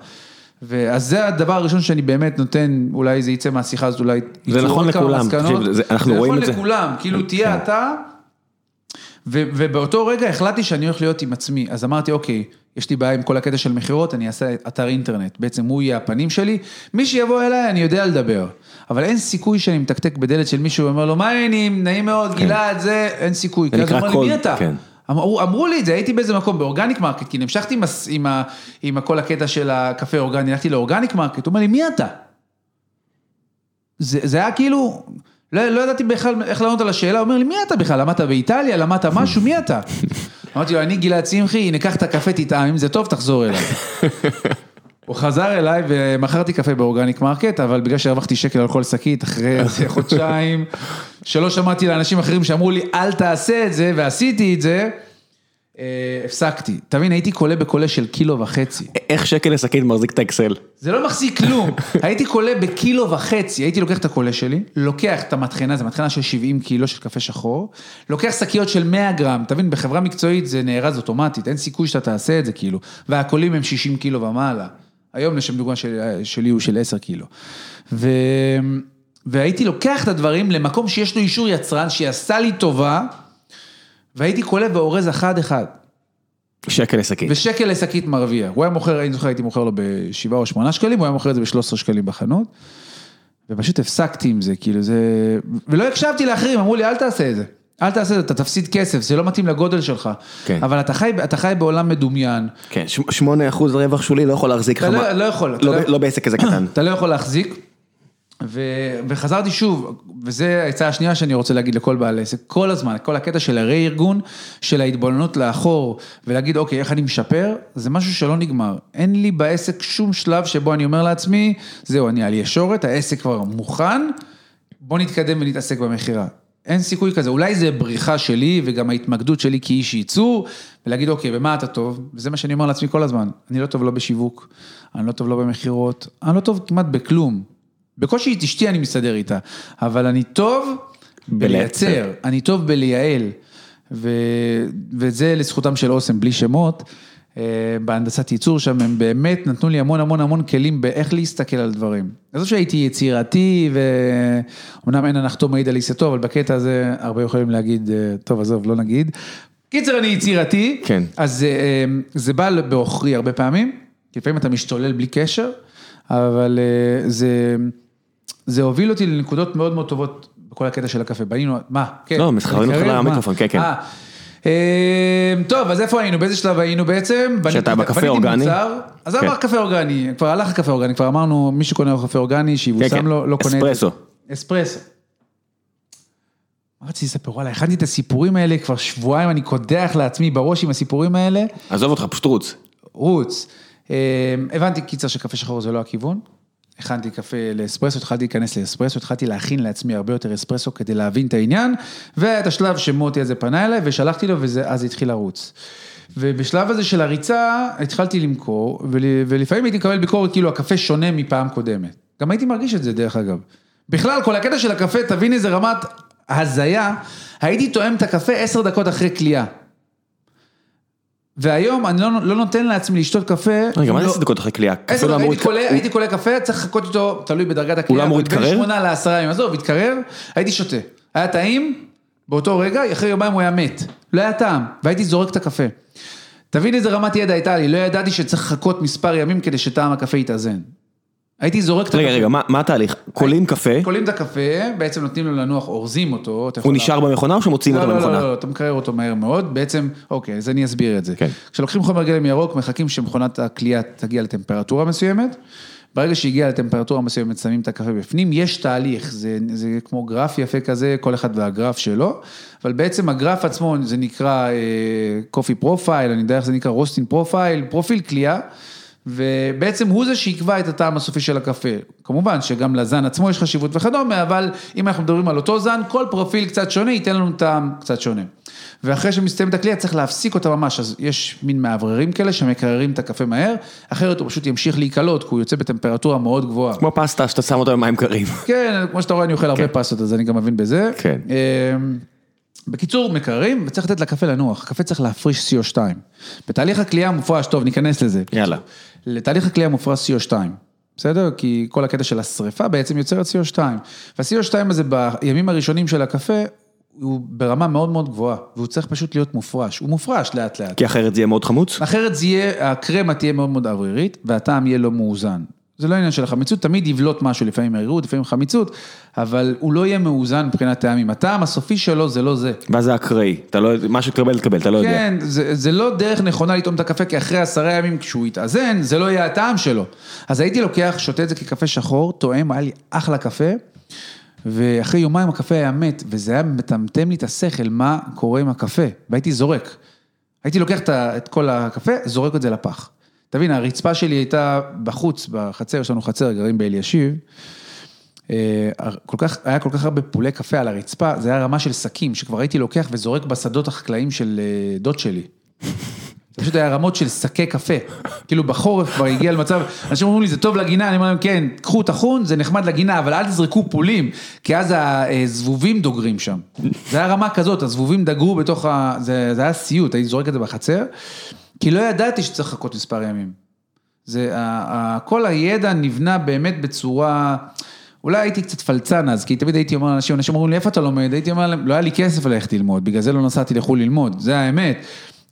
ואז זה הדבר הראשון שאני באמת נותן, אולי זה יצא מהשיחה הזאת, אולי זה נכון לכולם, תקשיב, זה, אנחנו רואים את זה. זה נכון לכולם, כאילו תהיה כן. אתה, ו, ובאותו רגע החלטתי שאני הולך להיות עם עצמי, אז אמרתי, אוקיי, יש לי בעיה עם כל הקטע של מכירות, אני אעשה אתר אינטרנט, בעצם הוא יהיה הפנים שלי, מי שיבוא אליי אני יודע לדבר, אבל אין סיכוי שאני מתקתק בדלת של מישהו ואומר לו, מה העניינים, נעים מאוד, כן. גלעד, זה, אין סיכוי, כי אז הוא אומר לי, מי אתה? כן. אמרו, אמרו לי את זה, הייתי באיזה מקום ב Organic Market, כי נמשכתי עם, עם, עם כל הקטע של הקפה אורגני, הלכתי ל Organic Market, הוא אומר לי, מי אתה? זה, זה היה כאילו, לא, לא ידעתי בכלל איך לענות על השאלה, הוא אומר לי, מי אתה בכלל? למדת באיטליה? למדת משהו? מי אתה? <laughs> אמרתי לו, אני גלעד צמחי, הנה קח את הקפה, תטעם, אם זה טוב, תחזור אליי. <laughs> הוא חזר אליי ומכרתי קפה ב Organic Market, אבל בגלל שהרווחתי שקל על כל שקית אחרי חודשיים, שלא שמעתי לאנשים אחרים שאמרו לי, אל תעשה את זה, ועשיתי את זה. אה, הפסקתי, תבין, הייתי קולה בקולה של קילו וחצי. איך שקל לשקית מחזיק את האקסל? זה לא מחזיק כלום, <laughs> הייתי קולה בקילו וחצי, הייתי לוקח את הקולה שלי, לוקח את המטחנה, זו מטחנה של 70 קילו של קפה שחור, לוקח שקיות של 100 גרם, תבין, בחברה מקצועית זה נארז אוטומטית, אין סיכוי שאתה תעשה את זה כאילו, והקולים הם 60 קילו ומעלה. היום לשם דוגמה של, שלי הוא של 10 קילו. ו... והייתי לוקח את הדברים למקום שיש לו אישור יצרן, שעשה לי טובה, והייתי קולה ואורז אחד-אחד. שקל לשקית. ושקל לשקית מרוויח. הוא היה מוכר, אני זוכר, הייתי מוכר לו בשבעה או שמונה שקלים, הוא היה מוכר את זה ב-13 שקלים בחנות. ופשוט הפסקתי עם זה, כאילו זה... ולא הקשבתי לאחרים, אמרו לי, אל תעשה את זה. אל תעשה את זה, אתה תפסיד כסף, זה לא מתאים לגודל שלך. כן. אבל אתה חי, אתה חי בעולם מדומיין. כן, שמונה אחוז רווח שולי לא יכול להחזיק לך. אתה לא, לא יכול. לא, לא, לא בעסק כזה קטן. אתה לא יכול להחזיק. ו, וחזרתי שוב, וזו העצה השנייה שאני רוצה להגיד לכל בעל עסק, כל הזמן, כל הקטע של הרה-ארגון, של ההתבוננות לאחור, ולהגיד, אוקיי, איך אני משפר, זה משהו שלא נגמר. אין לי בעסק שום שלב שבו אני אומר לעצמי, זהו, אני על ישורת, העסק כבר מוכן, בוא נתקדם ונתעסק במכירה. אין סיכוי כזה, אולי זה בריחה שלי וגם ההתמקדות שלי כאיש ייצור, ולהגיד אוקיי, במה אתה טוב? וזה מה שאני אומר לעצמי כל הזמן, אני לא טוב לא בשיווק, אני לא טוב לא במכירות, אני לא טוב כמעט בכלום. בקושי את אשתי אני מסתדר איתה, אבל אני טוב בלייצר, אני טוב בלייעל, ו... וזה לזכותם של אוסם, בלי שמות. אה, בהנדסת ייצור שם, הם באמת נתנו לי המון המון המון כלים באיך להסתכל על דברים. אז שהייתי יצירתי, ואומנם אין הנחתו מעיד על עיסתו, אבל בקטע הזה הרבה יכולים להגיד, אה, טוב עזוב, לא נגיד. קיצר, אני יצירתי, כן. אז אה, זה בא בעוכרי הרבה פעמים, כי לפעמים אתה משתולל בלי קשר, אבל זה, זה הוביל אותי לנקודות מאוד מאוד טובות בכל הקטע של הקפה. בנינו, מה? כן. לא, מסחררים אותך למיקרופון, כן, כן. אמ, טוב, אז איפה היינו? באיזה שלב היינו בעצם? שאתה בקפה אורגני? אז אמר קפה אורגני, כבר הלך קפה אורגני, כבר אמרנו, מי שקונה קפה אורגני, שיבושם לו, לא קונה... אספרסו. אספרסו. מה רציתי לספר? וואלה, הכנתי את הסיפורים האלה, כבר שבועיים אני קודח לעצמי בראש עם הסיפורים האלה. עזוב אותך, פשוט רוץ. רוץ. אמ, הבנתי קיצר שקפה שחור זה לא הכיוון. הכנתי קפה לאספרסו, התחלתי להיכנס לאספרסו, התחלתי להכין לעצמי הרבה יותר אספרסו כדי להבין את העניין, והיה את השלב שמוטי הזה פנה אליי ושלחתי לו ואז התחיל לרוץ. ובשלב הזה של הריצה התחלתי למכור, ולפעמים הייתי מקבל ביקורת כאילו הקפה שונה מפעם קודמת. גם הייתי מרגיש את זה דרך אגב. בכלל, כל הקטע של הקפה, תבין איזה רמת הזיה, הייתי תואם את הקפה עשר דקות אחרי קליעה. והיום אני לא, לא נותן לעצמי לשתות קפה. רגע, מה זה לא- עשר דקות אחרי קליעה? לא הייתי קולה- קפה, צריך לחכות איתו, תלוי בדרגת הקליעה. לא אמור אבל בין להתקרר? שמונה לעשרה ימים, עזוב, התקרר, הייתי שותה. היה טעים, באותו רגע, אחרי יומיים הוא היה מת. לא היה טעם, והייתי זורק את הקפה. תבין איזה רמת ידע הייתה לי, לא ידעתי שצריך לחכות מספר ימים כדי שטעם הקפה יתאזן. הייתי זורק את הקפה. רגע, רגע, מה התהליך? קולים קפה, קולים את הקפה, בעצם נותנים לו לנוח, אורזים אותו. הוא נשאר במכונה או שמוציאים לא, אותו לא, לא, במכונה? לא, אתה מקרר אותו מהר מאוד, בעצם, אוקיי, אז אני אסביר את זה. כן. כשלוקחים חומר גלם ירוק, מחכים שמכונת הקלייה תגיע לטמפרטורה מסוימת, ברגע שהגיעה לטמפרטורה מסוימת, שמים את הקפה בפנים, יש תהליך, זה, זה כמו גרף יפה כזה, כל אחד והגרף שלו, אבל בעצם הגרף עצמו, זה נקרא coffee profile, אני יודע איך זה נקרא, roasting profile, פרופיל קלייה. ובעצם הוא זה שיקבע את הטעם הסופי של הקפה. כמובן שגם לזן עצמו יש חשיבות וכדומה, אבל אם אנחנו מדברים על אותו זן, כל פרופיל קצת שונה ייתן לנו טעם קצת שונה. ואחרי שמסתיימת הקליעה צריך להפסיק אותה ממש, אז יש מין מאווררים כאלה שמקררים את הקפה מהר, אחרת הוא פשוט ימשיך להיקלות, כי הוא יוצא בטמפרטורה מאוד גבוהה. כמו פסטה שאתה שם אותו במים קרים. <laughs> כן, כמו שאתה רואה, אני אוכל הרבה פסטות, אז אני גם מבין בזה. כן. אמ, בקיצור, מקררים, וצריך לתת לקפה לנוח, הקפה צריך להפריש CO2. בתהליך הקליעה מופרש, טוב, ניכנס לזה. יאללה. לתהליך הקליעה מופרש CO2, בסדר? כי כל הקטע של השריפה בעצם יוצרת CO2. וה-CO2 הזה בימים הראשונים של הקפה, הוא ברמה מאוד מאוד גבוהה, והוא צריך פשוט להיות מופרש, הוא מופרש לאט לאט. כי אחרת זה יהיה מאוד חמוץ? אחרת זה יהיה, הקרמה תהיה מאוד מאוד אוורירית, והטעם יהיה לא מאוזן. זה לא עניין של החמיצות, תמיד יבלוט משהו, לפעמים מרירות, לפעמים חמיצות, אבל הוא לא יהיה מאוזן מבחינת טעמים. הטעם הסופי שלו זה לא זה. ואז זה אקראי, אתה לא מה שתקבל תקבל, אתה לא יודע. כן, זה, זה לא דרך נכונה לטעום את הקפה, כי אחרי עשרה ימים כשהוא יתאזן, זה לא יהיה הטעם שלו. אז הייתי לוקח, שותה את זה כקפה שחור, טועם, היה לי אחלה קפה, ואחרי יומיים הקפה היה מת, וזה היה מטמטם לי את השכל, מה קורה עם הקפה, והייתי זורק. הייתי לוקח את כל הקפה, זורק את זה לפח. תבין, הרצפה שלי הייתה בחוץ, בחצר, יש לנו חצר, גרים באלישיב. אה, כל כך, היה כל כך הרבה פולי קפה על הרצפה, זה היה רמה של שקים, שכבר הייתי לוקח וזורק בשדות החקלאיים של אה, דוד שלי. זה פשוט היה רמות של שקי קפה. כאילו בחורף כבר הגיע למצב, אנשים אומרים לי, זה טוב לגינה, אני אומר להם, כן, קחו טחון, זה נחמד לגינה, אבל אל תזרקו פולים, כי אז הזבובים דוגרים שם. זה היה רמה כזאת, הזבובים דגרו בתוך ה... זה, זה היה סיוט, הייתי זורק את זה בחצר, כי לא ידעתי שצריך לחכות מספר ימים. זה, כל הידע נבנה באמת בצורה, אולי הייתי קצת פלצן אז, כי תמיד הייתי אומר לאנשים, אנשים אומרים לי, איפה אתה לומד? הייתי אומר להם, לא היה לי כסף ללכת ללמוד, בגלל זה לא נסעתי לחו"ל ללמוד, זה האמת.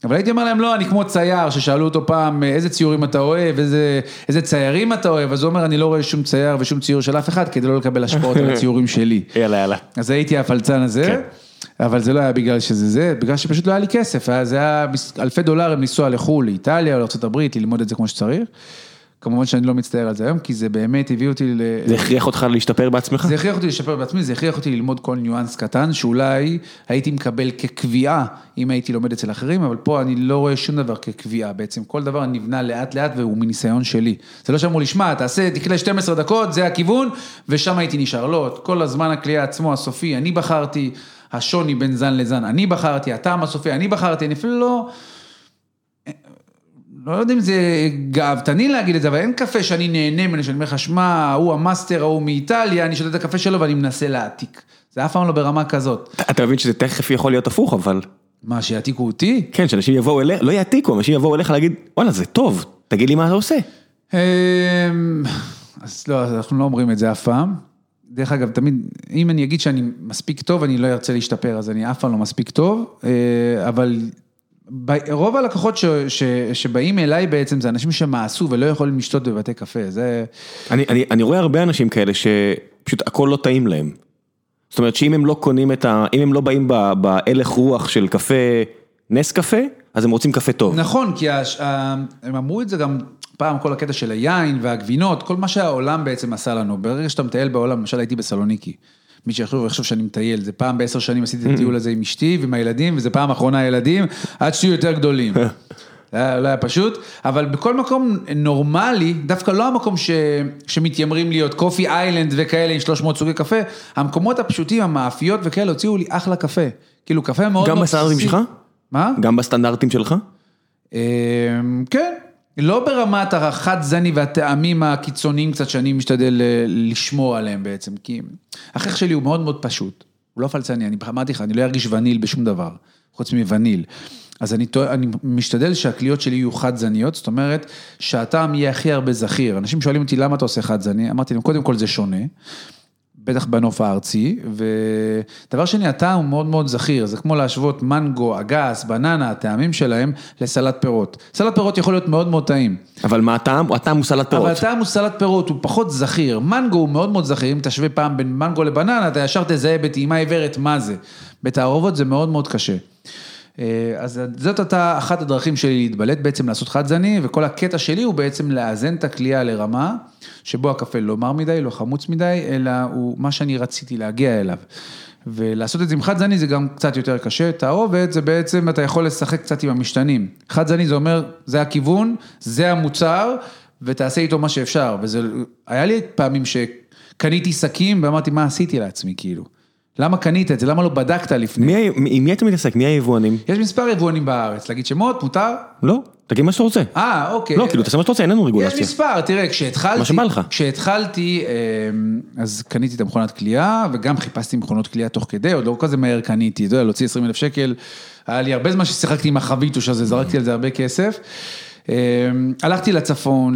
אבל הייתי אומר להם, לא, אני כמו צייר, ששאלו אותו פעם, איזה ציורים אתה אוהב, איזה, איזה ציירים אתה אוהב, אז הוא אומר, אני לא רואה שום צייר ושום ציור של אף אחד, כדי לא לקבל השפעות על הציורים שלי. יאללה, יאללה. אז הייתי הפלצן הזה, כן. אבל זה לא היה בגלל שזה זה, בגלל שפשוט לא היה לי כסף, היה- זה היה אלפי דולרים לנסוע לחו"ל, לאיטליה או לארה"ב, ללמוד את זה כמו שצריך. כמובן שאני לא מצטער על זה היום, כי זה באמת הביא אותי ל... זה הכריח אותך להשתפר בעצמך? זה הכריח אותי לשפר בעצמי, זה הכריח אותי ללמוד כל ניואנס קטן, שאולי הייתי מקבל כקביעה אם הייתי לומד אצל אחרים, אבל פה אני לא רואה שום דבר כקביעה, בעצם כל דבר נבנה לאט לאט והוא מניסיון שלי. זה לא שאמרו לי, שמע, תעשה, תקלה 12 דקות, זה הכיוון, ושם הייתי נשאר. לא, כל הזמן הקליעה עצמו, הסופי, אני בחרתי, השוני בין זן לזן, אני בחרתי, הטעם הסופי, אני בחרתי, אני אפילו לא... לא יודע אם זה גאוותני להגיד את זה, אבל אין קפה שאני נהנה ממנו, שאני אומר לך, שמע, הוא המאסטר ההוא מאיטליה, אני שותה את הקפה שלו ואני מנסה להעתיק. זה אף פעם לא ברמה כזאת. אתה- מבין שזה תכף יכול להיות הפוך, אבל... מה, שיעתיקו אותי? כן, שאנשים יבואו אליך, לא יעתיקו, אנשים יבואו אליך להגיד, וואלה, זה טוב, תגיד לי מה אתה עושה. אמ, אז לא, אנחנו לא אומרים את זה אף פעם. דרך אגב, תמיד, אם אני אגיד שאני מספיק טוב, אני לא ארצה להשתפר, אז אני אף פעם לא מספיק טוב, אה, אבל רוב הלקוחות ש, ש, שבאים אליי בעצם זה אנשים שמעשו ולא יכולים לשתות בבתי קפה, זה... אני, אני, אני רואה הרבה אנשים כאלה שפשוט הכל לא טעים להם. זאת אומרת שאם הם לא קונים את ה... אם הם לא באים בהלך רוח של קפה, נס קפה, אז הם רוצים קפה טוב. נכון, כי הש... הם אמרו את זה גם פעם, כל הקטע של היין והגבינות, כל מה שהעולם בעצם עשה לנו. ברגע שאתה מטייל בעולם, למשל הייתי בסלוניקי. מי שיחשוב ויחשוב שאני מטייל, זה פעם בעשר שנים עשיתי את הטיול הזה עם אשתי ועם הילדים, וזה פעם אחרונה ילדים, עד שתהיו יותר גדולים. <laughs> זה היה, לא היה פשוט, אבל בכל מקום נורמלי, דווקא לא המקום ש, שמתיימרים להיות קופי איילנד וכאלה עם 300 סוגי קפה, המקומות הפשוטים, המאפיות וכאלה, הוציאו לי אחלה קפה. כאילו קפה מאוד גם מאוד בסטנדרטים. שלך? מה? גם בסטנדרטים שלך? אמ, כן, לא ברמת החד זני והטעמים הקיצוניים קצת שאני משתדל אה, לשמור עליהם בעצם, כי החייך שלי הוא מאוד מאוד פשוט. הוא לא פלצני, אני אמרתי לך, אני לא ארגיש וניל בשום דבר, חוץ מווניל. אז אני, אני משתדל שהקליעות שלי יהיו חד-זניות, זאת אומרת שהטעם יהיה הכי הרבה זכיר. אנשים שואלים אותי למה אתה עושה חד-זני, אמרתי להם, קודם כל זה שונה. בטח בנוף הארצי, ודבר שני, הטעם הוא מאוד מאוד זכיר, זה כמו להשוות מנגו, אגס, בננה, הטעמים שלהם, לסלט פירות. סלט פירות יכול להיות מאוד מאוד טעים. אבל מה הטעם? הטעם הוא סלט פירות. אבל הטעם הוא סלט פירות, הוא פחות זכיר. מנגו הוא מאוד מאוד זכיר, אם תשווה פעם בין מנגו לבננה, אתה ישר תזהה בטעימה עיוורת מה זה. בתערובות זה מאוד מאוד קשה. אה, אז זאת הייתה אחת הדרכים שלי להתבלט, בעצם לעשות חד זני, וכל הקטע שלי הוא בעצם לאזן את הכלייה לרמה, שבו הקפה לא מר מדי, לא חמוץ מדי, אלא הוא מה שאני רציתי להגיע אליו. ולעשות את זה עם חד זני זה גם קצת יותר קשה, תערובת זה בעצם אתה יכול לשחק קצת עם המשתנים. חד זני זה אומר, זה הכיוון, זה המוצר, ותעשה איתו מה שאפשר. וזה, היה לי פעמים שקניתי שקים ואמרתי, מה עשיתי לעצמי, כאילו. למה קנית את זה? למה לא בדקת לפני? מי, עם מי אתה מתעסק? מי היבואנים? יש מספר יבואנים בארץ, להגיד שמות, מותר? לא, תגיד מה שאתה רוצה. אה, אוקיי. לא, כאילו, תעשה מה שאתה רוצה, אין לנו רגולציה. יש מספר, תראה, כשהתחלתי... מה שבא לך. כשהתחלתי, אמ, אז קניתי את המכונת קלייה, וגם חיפשתי מכונות קלייה תוך כדי, עוד לא כזה מהר קניתי, אתה יודע, להוציא 20 אלף שקל, היה לי הרבה זמן ששיחקתי עם החביטוש הזה, זרקתי על זה הרבה כסף. אמ, הלכתי לצפון,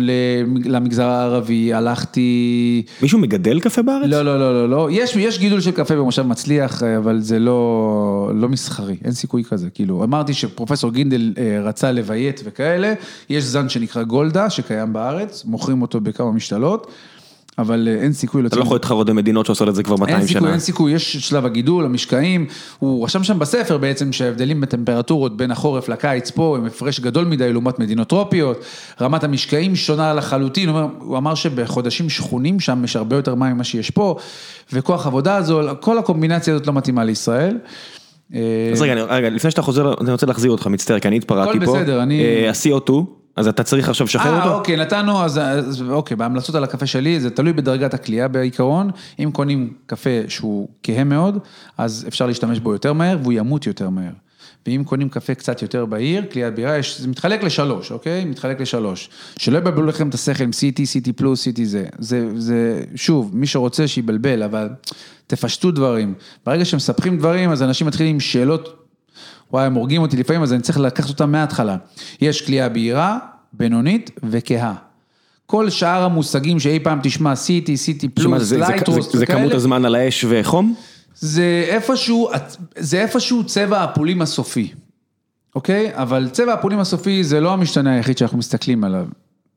למגזר הערבי, הלכתי... מישהו מגדל קפה בארץ? לא, לא, לא, לא, לא, יש, יש גידול של קפה במושב מצליח, אבל זה לא, לא מסחרי, אין סיכוי כזה, כאילו, אמרתי שפרופסור גינדל אה, רצה לביית וכאלה, יש זן שנקרא גולדה, שקיים בארץ, מוכרים אותו בכמה משתלות. אבל אה, אין סיכוי. אתה לא יכול להתחרות במדינות שעושות את זה כבר 200 שנה. אין סיכוי, אין סיכוי, יש שלב הגידול, המשקעים, הוא רשם שם בספר בעצם שההבדלים בטמפרטורות בין החורף לקיץ פה הם הפרש גדול מדי לעומת מדינות טרופיות, רמת המשקעים שונה לחלוטין, הוא אמר שבחודשים שכונים שם יש הרבה יותר מים ממה שיש פה, וכוח עבודה הזו, כל הקומבינציה הזאת לא מתאימה לישראל. אז רגע, רגע, לפני שאתה חוזר, אני רוצה להחזיר אותך, מצטער, כי אני התפרעתי פה. הכל בסדר, אני... אה, ה-CO2. אז אתה צריך עכשיו לשחרר אותו? אה, אוקיי, נתנו, אז אוקיי, בהמלצות על הקפה שלי, זה תלוי בדרגת הכלייה בעיקרון. אם קונים קפה שהוא כהה מאוד, אז אפשר להשתמש בו יותר מהר, והוא ימות יותר מהר. ואם קונים קפה קצת יותר בהיר, קלייה בהירה, זה מתחלק לשלוש, אוקיי? מתחלק לשלוש. שלא יבלבלו לכם את השכל עם city, city plus, city זה. זה, זה, שוב, מי שרוצה שיבלבל, אבל תפשטו דברים. ברגע שמסבכים דברים, אז אנשים מתחילים עם שאלות וואי, הם הורגים אותי לפעמים, אז אני צריך לקחת אותם מההתחלה. יש קלייה בהירה, בינונית וכהה. כל שאר המושגים שאי פעם תשמע, CT, CT פלוס, לייטרוס וכאלה. זה כמות הזמן על האש וחום? זה איפשהו, זה איפשהו צבע הפולים הסופי, אוקיי? אבל צבע הפולים הסופי זה לא המשתנה היחיד שאנחנו מסתכלים עליו.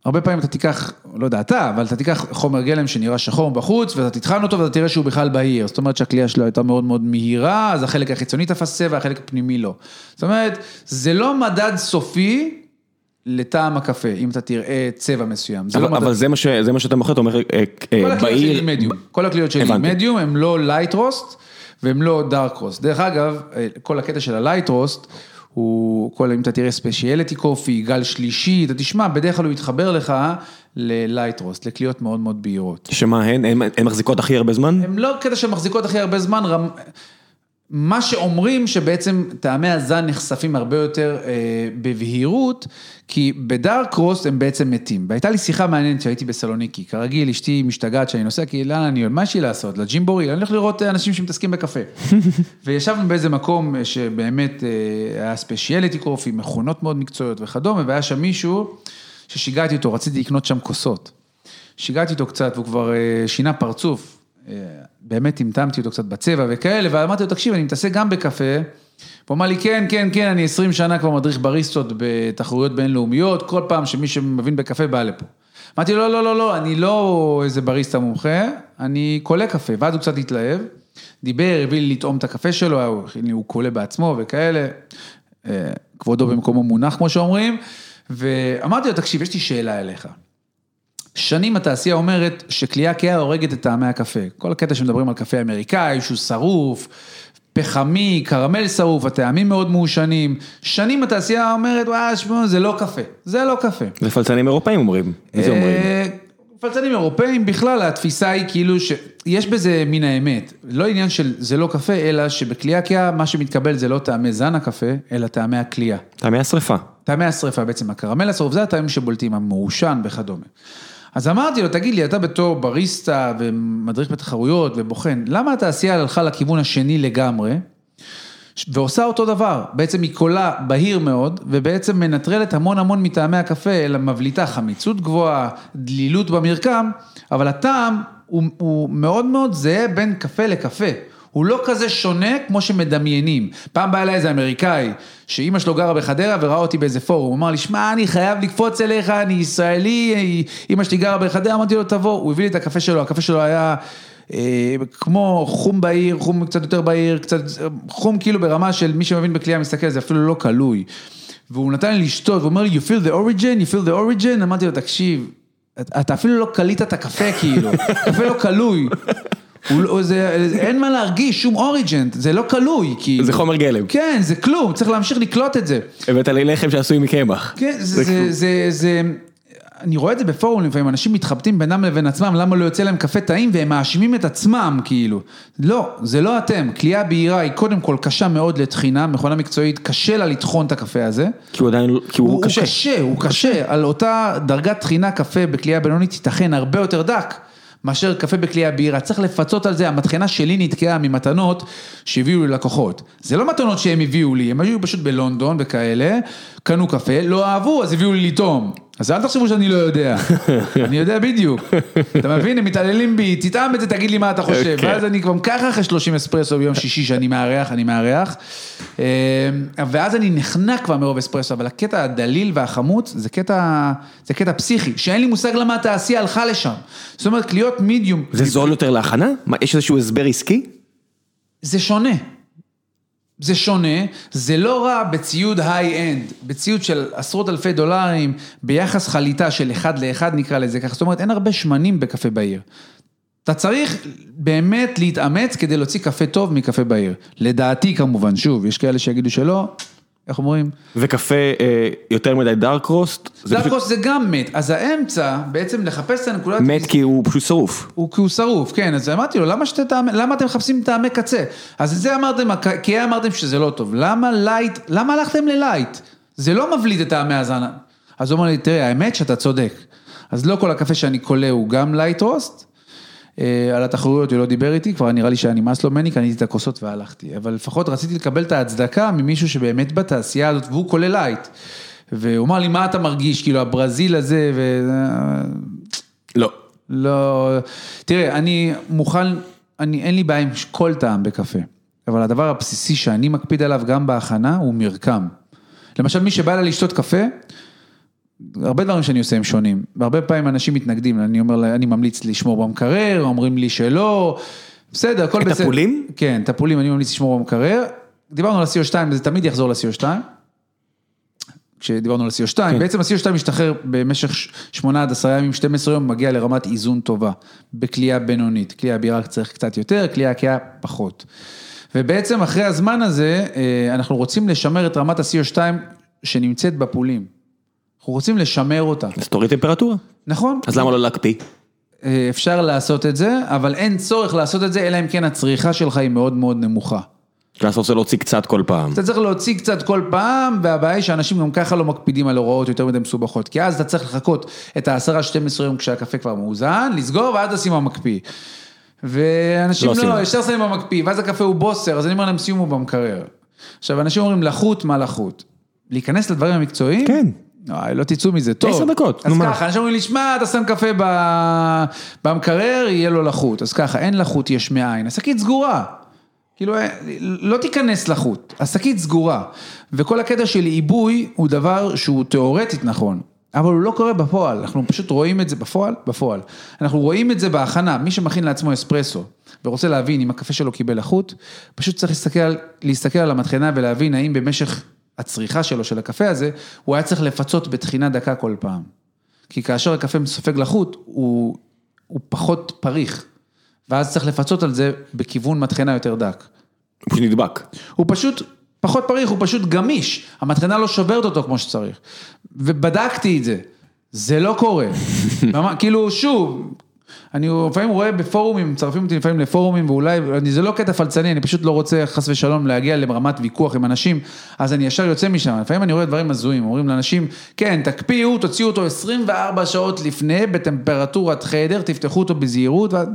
הרבה פעמים אתה תיקח, לא יודע אתה, אבל אתה תיקח חומר גלם שנראה שחור בחוץ, ואתה תטחן אותו ואתה תראה שהוא בכלל בהיר. זאת אומרת שהכלייה שלו הייתה מאוד מאוד מהירה, אז החלק החיצוני תפס צבע, החלק הפנימי לא. זאת אומרת, זה לא מדד סופי לטעם הקפה, אם אתה תראה צבע מסוים. אבל, לא אבל זה, מה ש, זה מה שאתה מוכר, אתה אומר, אה, כל אה, כל הקליות שלי מדיום, הם לא light roast, והם לא dark roast. דרך אגב, אה, כל הקטע של ה light roast, הוא, כל, אם אתה תראה specialty coffee, גל שלישי, אתה תשמע, בדרך כלל הוא יתחבר לך ל light roast, לקליות מאוד מאוד בהירות. שמה הן? הן מחזיקות הכי הרבה זמן? הן לא קטע שהן מחזיקות הכי הרבה זמן, רמ... מה שאומרים שבעצם טעמי הזן נחשפים הרבה יותר אה, בבהירות, כי בדארק קרוס הם בעצם מתים. והייתה לי שיחה מעניינת שהייתי בסלוניקי, כרגיל אשתי משתגעת שאני נוסע, כי לאן אני, מה יש לי לעשות? לג'ימבורי? אני הולך לראות אנשים שמתעסקים בקפה. <laughs> וישבנו באיזה מקום שבאמת אה, היה ספיישיאליטי קופי, מכונות מאוד מקצועיות וכדומה, והיה שם מישהו ששיגעתי אותו, רציתי לקנות שם כוסות. שיגעתי אותו קצת והוא כבר אה, שינה פרצוף. באמת טמטמתי אותו קצת בצבע וכאלה, ואמרתי לו, תקשיב, אני מתעסק גם בקפה. הוא אמר לי, כן, כן, כן, אני 20 שנה כבר מדריך בריסטות בתחרויות בינלאומיות, כל פעם שמי שמבין בקפה בא לפה. אמרתי לו, לא, לא, לא, לא, אני לא איזה בריסטה מומחה, אני קולה קפה, ואז הוא קצת התלהב, דיבר, הביא לי לטעום את הקפה שלו, הוא קולה בעצמו וכאלה, אה, כבודו במקומו מונח, כמו שאומרים, ואמרתי לו, תקשיב, יש לי שאלה אליך. שנים התעשייה אומרת שכלייה כהה הורגת את טעמי הקפה. כל הקטע שמדברים על קפה אמריקאי, שהוא שרוף, פחמי, קרמל שרוף, הטעמים מאוד מעושנים. שנים התעשייה אומרת, וואי, שמעו, זה לא קפה, זה לא קפה. זה פלצנים אירופאים אומרים, מי זה אומרים? אה, פלצנים אירופאים, בכלל התפיסה היא כאילו שיש בזה מן האמת. לא עניין של זה לא קפה, אלא שבכלייה כהה מה שמתקבל זה לא טעמי זן הקפה, אלא טעמי הכלייה. טעמי השרפה. טעמי השרפה בעצם, הקרמל השרוף זה הטעמים שבולטים, המעושן וכדומה. אז אמרתי לו, תגיד לי, אתה בתור בריסטה ומדריך בתחרויות ובוחן, למה התעשייה הלכה לכיוון השני לגמרי? ועושה אותו דבר, בעצם היא קולה בהיר מאוד, ובעצם מנטרלת המון המון מטעמי הקפה, אלא מבליטה חמיצות גבוהה, דלילות במרקם, אבל הטעם הוא, הוא מאוד מאוד זהה בין קפה לקפה. הוא לא כזה שונה כמו שמדמיינים. פעם בא אליי איזה אמריקאי, שאימא שלו גרה בחדרה וראה אותי באיזה פורום, הוא אמר לי, שמע, אני חייב לקפוץ אליך, אני ישראלי, אימא שלי גרה בחדרה, אמרתי לו, תבוא, הוא הביא לי את הקפה שלו, הקפה שלו היה... אה, כמו חום בהיר, חום קצת יותר בהיר, קצת, חום כאילו ברמה של מי שמבין בכלייה מסתכל, זה אפילו לא קלוי. והוא נתן לי לשתות, הוא אומר לי, you feel the origin, you feel the origin, אמרתי לו, תקשיב, אתה אפילו לא קלית את הקפה כאילו, קפה לא קלוי. לא, אין מה להרגיש, שום אוריג'נט, זה לא קלוי, כאילו. זה חומר גלם. כן, זה כלום, צריך להמשיך לקלוט את זה. הבאת לי לחם שעשוי מקמח. כן, זה, אני רואה את זה בפורום לפעמים, אנשים מתחבטים בינם לבין עצמם, למה לא יוצא להם קפה טעים, והם מאשימים את עצמם, כאילו. לא, זה לא אתם, כליאה בהירה היא קודם כל קשה מאוד לטחינה, מכונה מקצועית, קשה לה לטחון את הקפה הזה. כי הוא עדיין, כי הוא, הוא קשה. הוא קשה, הוא קשה, על אותה דרגת טחינה קפה בכלייה בינונית ייתכן הרבה יותר דק. מאשר קפה בכלי הבירה, צריך לפצות על זה, המטחנה שלי נתקעה ממתנות שהביאו לי לקוחות. זה לא מתנות שהם הביאו לי, הם היו פשוט בלונדון וכאלה, קנו קפה, לא אהבו, אז הביאו לי לטעום. אז אל תחשבו שאני לא יודע, <laughs> אני יודע בדיוק. אתה מבין, הם מתעללים בי, תטעם את זה, תגיד לי מה אתה חושב. כן. ואז אני כבר ככה אחרי 30 אספרסו ביום שישי שאני מארח, אני מארח. אה, ואז אני נחנק כבר מרוב אספרסו, אבל הקטע הדליל והחמוץ זה קטע, זה קטע פסיכי, שאין לי מושג למה התעשייה הלכה לשם. זאת אומרת, להיות מידיום. זה זול יותר להכנה? יש איזשהו הסבר עסקי? זה שונה. זה שונה, זה לא רע בציוד high-end, בציוד של עשרות אלפי דולרים, ביחס חליטה של אחד לאחד נקרא לזה ככה, זאת אומרת אין הרבה שמנים בקפה בהיר. אתה צריך באמת להתאמץ כדי להוציא קפה טוב מקפה בהיר. לדעתי כמובן, שוב, יש כאלה שיגידו שלא, איך אומרים? וקפה אה, יותר מדי dark roast? dark roast זה גם מת, אז האמצע, בעצם לחפש את הנקודת... מת כי הוא פשוט שרוף. הוא כי הוא שרוף, כן, אז אמרתי לו, למה, אתם מחפשים טעמי קצה? אז את זה אמרתם, כי אמרתם שזה לא טוב, למה light, למה הלכתם ל light? זה לא מבליט את טעמי הזן. אז הוא אמר לי, תראה, האמת שאתה צודק. אז לא כל הקפה שאני קולה הוא גם light roast, על התחרויות הוא לא דיבר איתי, כבר נראה לי שהיה נמאס לו ממני, קניתי את הכוסות והלכתי. אבל לפחות רציתי לקבל את ההצדקה ממישהו שבאמת בתעשייה הזאת, והוא קולה light. והוא אמר לי, מה אתה מרגיש, כאילו הברזיל הזה, ו... לא. לא, תראה, אני מוכן, אני, אין לי בעיה עם כל טעם בקפה, אבל הדבר הבסיסי שאני מקפיד עליו גם בהכנה הוא מרקם. למשל, מי שבא אליי לשתות קפה, הרבה דברים שאני עושה הם שונים, והרבה פעמים אנשים מתנגדים, אני אומר, אני ממליץ לשמור במקרר, אומרים לי שלא, בסדר, הכל בסדר. את הפולים? כן, את הפולים אני ממליץ לשמור במקרר. דיברנו על ה-CO2, זה תמיד יחזור ל-CO2. כשדיברנו על ה-CO2, כן. בעצם ה-CO2 משתחרר במשך 8 עד 10 ימים, 12 יום, מגיע לרמת איזון טובה, בכלייה בינונית, כלייה בירה צריך קצת יותר, כלייה קהה פחות. ובעצם אחרי הזמן הזה, אה, אנחנו רוצים לשמר את רמת ה-CO2 שנמצאת בפולים. אנחנו רוצים לשמר אותה. אז תוריד טמפרטורה. נכון. אז למה לא להקפיא? אה, אפשר לעשות את זה, אבל אין צורך לעשות את זה, אלא אם כן הצריכה שלך היא מאוד מאוד נמוכה. כי אתה רוצה להוציא קצת כל פעם. אתה צריך להוציא קצת כל פעם, והבעיה היא שאנשים גם ככה לא מקפידים על הוראות יותר מדי מסובכות, כי אז אתה צריך לחכות את ה-10-12 יום כשהקפה כבר מאוזן, לסגור ואז תשים במקפיא. ואנשים לא, לא ישר שמים במקפיא, ואז הקפה הוא בוסר, אז אני אומר להם שימו במקרר. עכשיו, אנשים אומרים לחות, מה לחות? להיכנס לדברים המקצועיים? כן. לא, לא תצאו מזה, טוב. עשר דקות, נו מה. אז ככה, אנשים אומרים לי, שמע, אתה שם קפה במקרר, יהיה לו לחות. אז ככה, אין לחות יש מאין, השקית סגורה. כאילו, לא תיכנס לחוט, השקית סגורה. וכל הקטע של עיבוי הוא דבר שהוא תיאורטית נכון, אבל הוא לא קורה בפועל, אנחנו פשוט רואים את זה בפועל, בפועל. אנחנו רואים את זה בהכנה, מי שמכין לעצמו אספרסו ורוצה להבין אם הקפה שלו קיבל לחות, פשוט צריך להסתכל, להסתכל על המטחנה ולהבין האם במשך הצריכה שלו, של הקפה הזה, הוא היה צריך לפצות בטחינה דקה כל פעם. כי כאשר הקפה סופג לחות, הוא, הוא פחות פריך, ואז צריך לפצות על זה בכיוון מטחנה יותר דק. הוא פשוט נדבק. הוא פשוט פחות פריך, הוא פשוט גמיש, המטחנה לא שוברת אותו כמו שצריך. ובדקתי את זה, זה לא קורה. <laughs> כאילו, שוב, אני לפעמים רואה בפורומים, מצרפים אותי לפעמים לפורומים, ואולי, אני, זה לא קטע פלצני, אני פשוט לא רוצה חס ושלום להגיע לרמת ויכוח עם אנשים, אז אני ישר יוצא משם. לפעמים אני רואה דברים הזויים, אומרים לאנשים, כן, תקפיאו, תוציאו אותו 24 שעות לפני, בטמפרטורת חדר, תפתחו אותו בזהירות, ואז,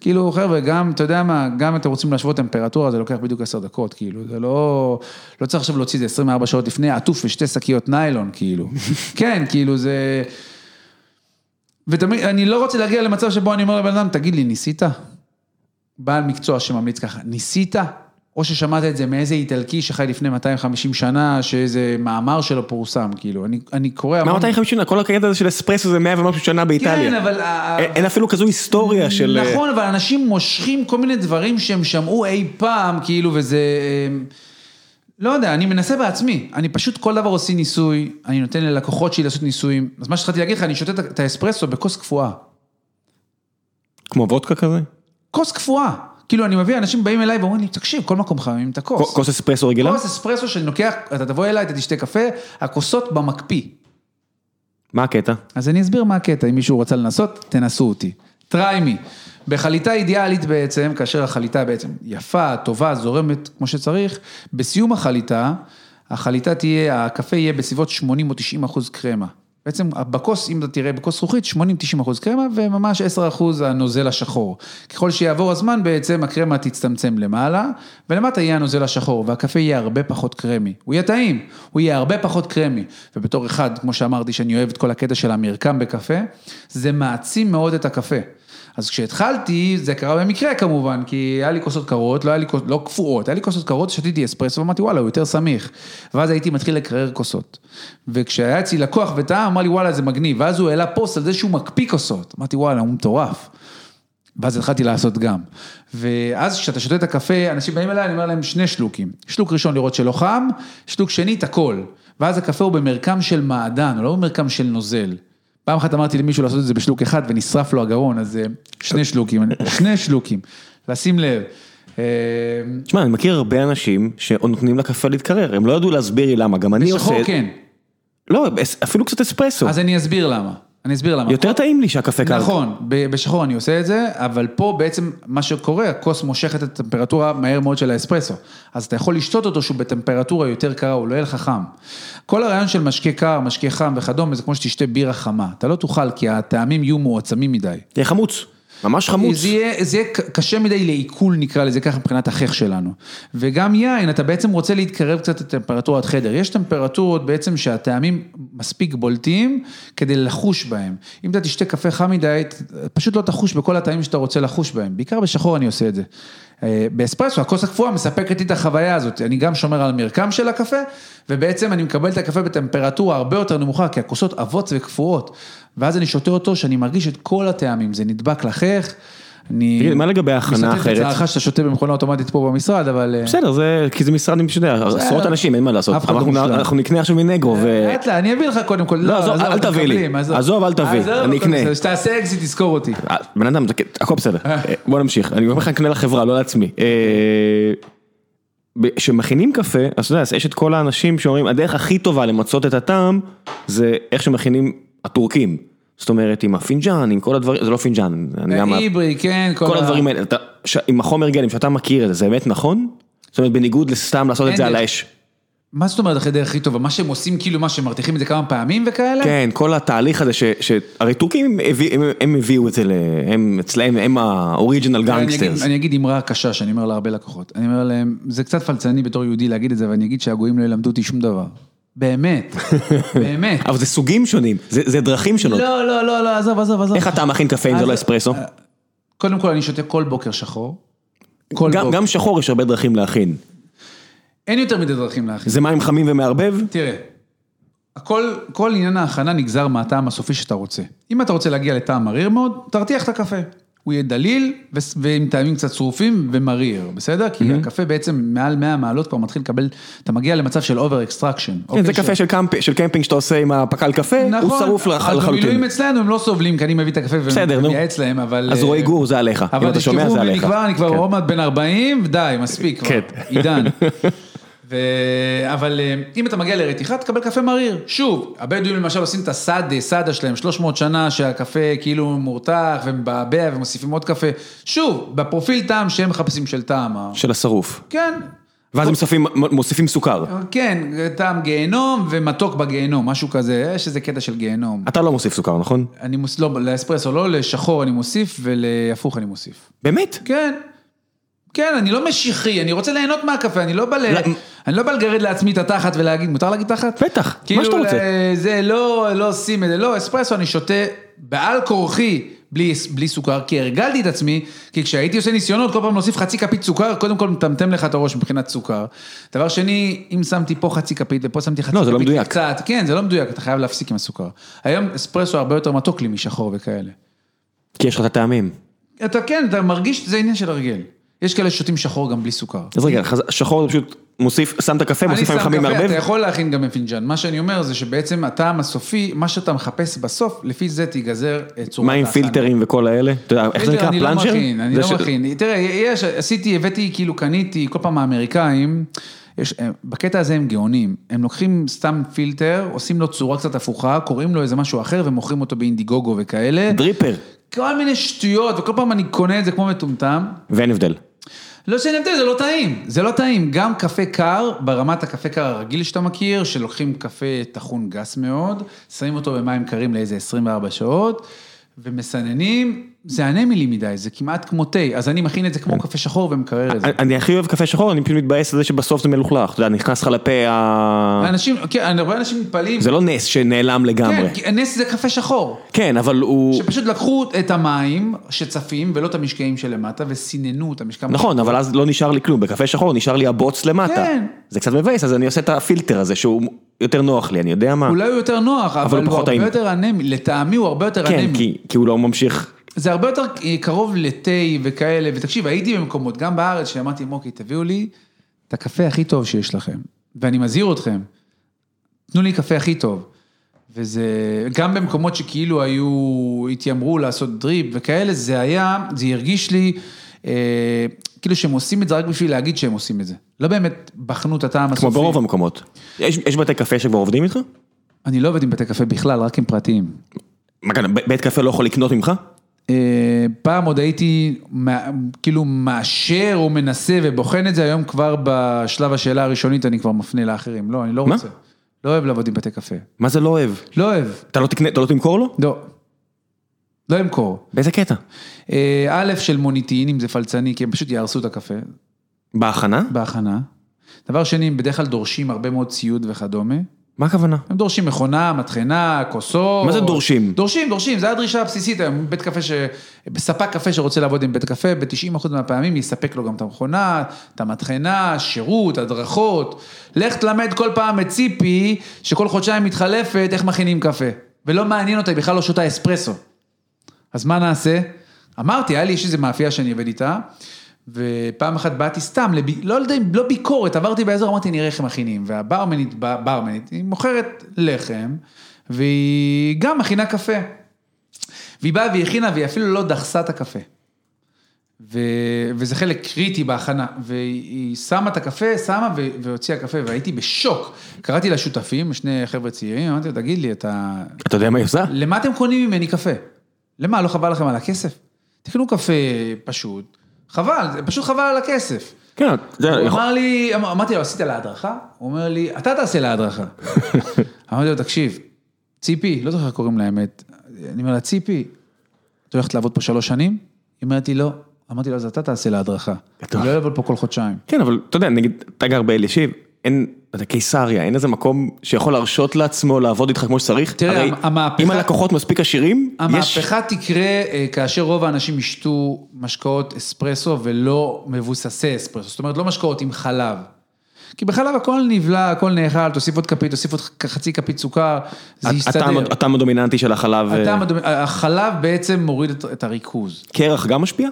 כאילו, חבר'ה, גם, אתה יודע מה, גם אם אתם רוצים להשוות טמפרטורה, זה לוקח בדיוק 10 דקות, כאילו, זה לא, לא צריך עכשיו להוציא את זה 24 שעות לפני, עטוף בשתי שקיות ניילון, כאילו. <laughs> כן, כאילו, זה... ותמיד, אני לא רוצה להגיע למצב שבו אני אומר לבן אדם, תגיד לי, ניסית? בעל מקצוע שממליץ ככה, ניסית? או ששמעת את זה מאיזה איטלקי שחי לפני 250 שנה, שאיזה מאמר שלו פורסם, כאילו, אני, אני קורא מה 250 שנה? כל הקטע הזה של אספרסו זה 100 ומשהו שנה באיטליה. כן, אבל... אין אין אפילו כזו היסטוריה של... נכון, אבל אנשים מושכים כל מיני דברים שהם שמעו אי פעם, כאילו, וזה... לא יודע, אני מנסה בעצמי, אני פשוט כל דבר עושה ניסוי, אני נותן ללקוחות שלי לעשות ניסויים, אז מה שהתחלתי להגיד לך, אני שותה את האספרסו בכוס קפואה. כמו וודקה כזה? כוס קפואה. כאילו, אני מביא, אנשים באים אליי ואומרים לי, תקשיב, כל מקום חמים את הכוס. כוס אספרסו רגילה? כוס אספרסו שאני לוקח, אתה תבוא אליי, אתה תשתה קפה, הכוסות במקפיא. מה הקטע? אז אני אסביר מה הקטע, אם מישהו רוצה לנסות, תנסו אותי. Try me. בחליטה אידיאלית בעצם, כאשר החליטה בעצם יפה, טובה, זורמת כמו שצריך, בסיום החליטה, החליטה תהיה, הקפה יהיה בסביבות 80 או 90 אחוז קרמה. בעצם בכוס, אם אתה תראה בכוס זכוכית, 80-90 אחוז קרמה וממש 10 אחוז הנוזל השחור. ככל שיעבור הזמן בעצם הקרמה תצטמצם למעלה, ולמטה יהיה הנוזל השחור, והקפה יהיה הרבה פחות קרמי. הוא יהיה טעים, הוא יהיה הרבה פחות קרמי. ובתור אחד, כמו שאמרתי, שאני אוהב את כל הקטע של המרקם בקפה, זה מעצים מאוד את הקפה. אז כשהתחלתי, זה קרה במקרה כמובן, כי היה לי כוסות קרות, לא לי לא קפואות, היה לי כוסות קרות, שתיתי אספרסו ואמרתי וואלה, הוא יותר סמיך. ואז הייתי מתחיל לקרר כוסות. וכשהיה אצלי לקוח וטעם, אמר לי וואלה, זה מגניב. ואז הוא העלה פוסט על זה שהוא מקפיא כוסות. אמרתי וואלה, הוא מטורף. ואז התחלתי לעשות גם. ואז כשאתה שותה את הקפה, אנשים באים אליי, אני אומר להם שני שלוקים. שלוק ראשון לראות שלא חם, שלוק שני את הכל. ואז הקפה הוא במרקם של מעדן, הוא לא במרקם של נוזל. פעם אחת אמרתי למישהו לעשות את זה בשלוק אחד ונשרף לו הגרון, אז שני שלוקים, שני שלוקים, לשים לב. תשמע, אני מכיר הרבה אנשים שנותנים לקפה להתקרר, הם לא ידעו להסביר לי למה, גם אני עושה... בשחור כן. לא, אפילו קצת אספרסו. אז אני אסביר למה. אני אסביר למה. יותר טעים לי שהקפה קר. נכון, בשחור אני עושה את זה, אבל פה בעצם מה שקורה, הכוס מושכת את הטמפרטורה מהר מאוד של האספרסו. אז אתה יכול לשתות אותו שהוא בטמפרטורה יותר קרה, הוא לא יהיה לך חם. כל הרעיון של משקה קר, משקה חם וכדומה, זה כמו שתשתה בירה חמה. אתה לא תוכל, כי הטעמים יהיו מועצמים מדי. תהיה חמוץ. ממש חמוץ. זה יהיה, זה יהיה קשה מדי לעיכול נקרא לזה ככה מבחינת החך שלנו. וגם יין, אתה בעצם רוצה להתקרב קצת לטמפרטורת חדר. יש טמפרטורות בעצם שהטעמים מספיק בולטים כדי לחוש בהם. אם אתה תשתה קפה חם מדי, פשוט לא תחוש בכל הטעמים שאתה רוצה לחוש בהם. בעיקר בשחור אני עושה את זה. באספרסו, הכוס הקפואה מספקת לי את החוויה הזאת, אני גם שומר על המרקם של הקפה, ובעצם אני מקבל את הקפה בטמפרטורה הרבה יותר נמוכה, כי הכוסות עבות וקפואות, ואז אני שותה אותו שאני מרגיש את כל הטעמים, זה נדבק לחך. אני... תגיד, מה לגבי הכנה אחרת? משתתף בצערך שאתה שותה במכונה אוטומטית פה במשרד, אבל... בסדר, זה, כי זה משרד, אני יודע, עשרות אנשים, אין מה לעשות. אנחנו נקנה עכשיו מנגרו ו... לאט לאט, אני אביא לך קודם כל. לא, עזוב, אל תביא לי. עזוב, אל תביא, אני אקנה. שתעשה אקזיט, תזכור אותי. בן אדם, הכל בסדר. בוא נמשיך, אני אומר לך, נקנה לחברה, לא לעצמי. כשמכינים קפה, אז אתה יודע, יש את כל האנשים שאומרים, הדרך הכי טובה למצות את הטעם, זה איך שמכינים הטורקים. זאת אומרת, עם הפינג'אן, עם כל הדברים, זה לא פינג'אן, אני גם... איברי, כן, כל הדברים האלה, עם החומר גלם, שאתה מכיר את זה, זה באמת נכון? זאת אומרת, בניגוד לסתם לעשות את זה על האש. מה זאת אומרת הדרך הכי טובה? מה שהם עושים, כאילו מה, שהם מרתיחים את זה כמה פעמים וכאלה? כן, כל התהליך הזה, הרי טורקים הם הביאו את זה, הם אצלהם, הם האוריג'ינל גנגסטרס. אני אגיד אמרה קשה שאני אומר להרבה לקוחות, אני אומר להם, זה קצת פלצני בתור יהודי להגיד את זה, ואני אגיד שהגויים לא ילמדו אותי שום דבר. באמת, <laughs> באמת. אבל זה סוגים שונים, זה דרכים שונות. לא, לא, לא, לא, עזוב, עזוב, עזוב. איך אתה מכין קפה אם זה לא אספרסו? קודם כל אני שותה כל בוקר שחור. גם שחור יש הרבה דרכים להכין. אין יותר מדי דרכים להכין. זה מים חמים ומערבב? תראה, הכל, כל עניין ההכנה נגזר מהטעם הסופי שאתה רוצה. אם אתה רוצה להגיע לטעם מריר מאוד, תרתיח את הקפה. הוא יהיה דליל ועם טעמים קצת שרופים ומריר, בסדר? כי הקפה בעצם מעל 100 מעלות כבר מתחיל לקבל, אתה מגיע למצב של over extraction. כן, זה קפה של קמפינג שאתה עושה עם הפקל קפה, הוא שרוף לחלוטין. נכון, במילואים אצלנו הם לא סובלים, כי אני מביא את הקפה ומייעץ להם, אבל... אז רועי גור זה עליך, אם אתה שומע זה עליך. אבל תשכחו ממני כבר, אני כבר עוד מעט בן 40, די, מספיק כבר, עידן. <laughs> ו... אבל אה, אם אתה מגיע לרתיחה, תקבל קפה מריר. שוב, הבדואים למשל עושים את הסאדה, סאדה שלהם, 300 שנה שהקפה כאילו מורתח ומבעבע ומוסיפים עוד קפה. שוב, בפרופיל טעם שהם מחפשים של טעם. ה- של השרוף. כן, ואז הם מוסיפים- מוסיפים סוכר. כן, טעם גיהנום ומתוק בגיהנום, משהו כזה, יש איזה קטע של גיהנום. אתה לא מוסיף סוכר, נכון? אני מוסיף, לא, לאספרסו, לא לשחור אני מוסיף ולהפוך אני מוסיף. באמת? כן. כן, אני לא משיחי, אני רוצה ליהנות מהקפה, אני לא בא ל... לא. אני לא בא לגרד לעצמי את התחת ולהגיד, מותר להגיד תחת? בטח, מה כאילו, שאתה רוצה. אה, זה לא, לא עושים את זה, לא, אספרסו אני שותה בעל כורחי, בלי, בלי סוכר, כי הרגלתי את עצמי, כי כשהייתי עושה ניסיונות, כל פעם להוסיף חצי כפית סוכר, קודם כל מטמטם לך את הראש מבחינת סוכר. דבר שני, אם שמתי פה חצי כפית ופה שמתי חצי לא, כפית, זה לא מדויק. קצת, כן, זה לא מדויק, אתה חייב להפסיק עם הסוכר. היום אספרסו הרבה יותר מתוק לי משחור וכאלה. כי יש לך את הטעמים. אתה כן, אתה מרגיש, זה עניין של הרגל. יש כאלה ששותים שחור גם בלי סוכר. אז רגע, שחור זה פשוט מוסיף, שם את הקפה, מוסיף מים חמים מערבב. אתה יכול להכין גם בפינג'אן. מה שאני אומר זה שבעצם הטעם הסופי, מה שאתה מחפש בסוף, לפי זה תיגזר אה, צורת מים ההכנה. פילטרים וכל האלה. אתה יודע, איך זה נקרא? אני לא plunger? מכין, אני לא ש- מכין. תראה, יש, עשיתי, הבאתי, כאילו קניתי, כל פעם האמריקאים, יש, אה, בקטע הזה הם גאונים. הם לוקחים סתם פילטר, עושים לו צורה קצת הפוכה, קוראים לו איזה משהו אחר ומוכרים אותו באינדיגוגו וכאלה. דריפר. כל מיני שטויות, וכל פעם אני קונה את זה כמו מטומטם. ואין הבדל. לא שאין הבדל, זה לא טעים, זה לא טעים. גם קפה קר, ברמת הקפה קר הרגיל שאתה מכיר, שלוקחים קפה טחון גס מאוד, שמים אותו במים קרים לאיזה 24 שעות, ומסננים, זה אנמילי מדי, זה כמעט כמו תה, אז אני מכין את זה כמו קפה שחור ומקרר את זה. אני- הכי אוהב קפה שחור, אני פשוט מתבאס על זה שבסוף זה מלוכלך. אתה יודע, נכנס לך לפה ה... אנשים, כן, אני רואה אנשים מתפלאים, זה לא נס שנעלם לגמרי. כן, נס זה קפה שחור. כן, אבל הוא... שפשוט לקחו את המים שצפים, ולא את המשקעים שלמטה, וסיננו את המשקע. נכון, אבל אז לא נשאר לי כלום, בקפה שחור נשאר לי הבוץ למטה. כן. זה קצת מבאס, אז אני עושה את הפילטר הזה שהוא יותר נוח לי, אני יודע מה. אולי הוא יותר נוח, אבל הוא הוא פחות הרבה. יותר אנמי, לטעמי הוא הרבה יותר כן, אנמי. כי, כי הוא לא ממשיך. זה הרבה יותר קרוב לתה וכאלה, ותקשיב, הייתי במקומות, גם בארץ, שאמרתי, מוקי, תביאו לי את הקפה הכי טוב שיש לכם, ואני מזהיר אתכם, תנו לי קפה הכי טוב. וזה, גם במקומות שכאילו היו, התיימרו לעשות דריפ וכאלה, זה היה, זה הרגיש לי, אה, כאילו שהם עושים את זה רק בשביל להגיד שהם עושים את זה. לא באמת בחנו את הטעם הסופי. כמו ברוב המקומות. יש, יש בתי קפה שכבר עובדים איתך? אני לא עובד עם בתי קפה בכלל, רק עם פרטיים. מה כאן, בית קפה לא יכול לקנות ממך? אה, פעם עוד הייתי כאילו מאשר או מנסה ובוחן את זה, היום כבר בשלב השאלה הראשונית אני כבר מפנה לאחרים. לא, אני לא? רוצה. לא אוהב לעבוד עם בתי קפה. מה זה לא אוהב? לא אוהב, אתה לא תקנה, אתה לא תמכור לו? לא. לא אמכור. באיזה קטע? אה, א', של מוניטין, אם זה פלצני, כי הם פשוט יהרסו את הקפה בהכנה? בהכנה. דבר שני, הם בדרך כלל דורשים הרבה מאוד ציוד וכדומה. מה הכוונה? הם דורשים מכונה, מטחנה, כוסות. מה זה דורשים? דורשים, דורשים, זו הדרישה הבסיסית היום. בית קפה ש... ספק קפה שרוצה לעבוד עם בית קפה, ב-90% מהפעמים יספק לו גם את המכונה, את המטחנה, שירות, הדרכות. לך תלמד כל פעם את ציפי, שכל חודשיים מתחלפת, איך מכינים קפה. ולא מעניין אותה, היא בכלל לא שותה אספרסו. אז מה נעשה? אמרתי, היה לי, יש איזה מאפייה שאני עובד איתה, ופעם אחת באתי סתם, לב... לא יודע, לא ביקורת, עברתי באזור, אמרתי, נראה איך הם מכינים, והברמנית, ברמנית, היא מוכרת לחם, והיא גם מכינה קפה. והיא באה והיא הכינה, והיא אפילו לא דחסה את הקפה. ו... וזה חלק קריטי בהכנה, והיא שמה את הקפה, שמה ו... והוציאה קפה, והייתי בשוק. קראתי לשותפים, שני חבר'ה צעירים, אמרתי לו, תגיד לי, אתה... אתה יודע מה היא עושה? למה אתם קונים ממני קפה? למה, לא חבל לכם על הכסף? תקנו קפה פשוט, חבל, זה פשוט חבל על הכסף. כן, זה הוא יכול... אמר לי, אמר- אמרתי לו, עשית לה הדרכה? הוא אומר לי, אתה תעשה לה הדרכה. <laughs> אמרתי לו, תקשיב, ציפי, לא זוכר איך קוראים לה האמת, אני אומר לה, ציפי, את הולכת לעבוד פה שלוש שנים? היא אומרת לי, לא. אמרתי לו, אז אתה תעשה לה הדרכה. גדול. אני לא אעבוד פה כל חודשיים. כן, אבל אתה יודע, נגיד, אתה גר באלישיב, אין, אתה יודע, קיסריה, אין איזה מקום שיכול להרשות לעצמו לעבוד איתך כמו שצריך. תראה, הרי המהפכה- אם הלקוחות מספיק עשירים, יש... המהפכה תקרה אה, כאשר רוב האנשים ישתו משקאות אספרסו ולא מבוססי אספרסו, זאת אומרת לא משקאות עם חלב. כי בחלב הכל נבלע, הכל נאכל, תוסיף עוד כפית, תוסיף עוד חצי כפית סוכר, זה יסתדר. הטעם- הדומיננטי של החלב, אה, הטעם הדומ- החלב בעצם מוריד את- את הריכוז, קרח גם משפיע?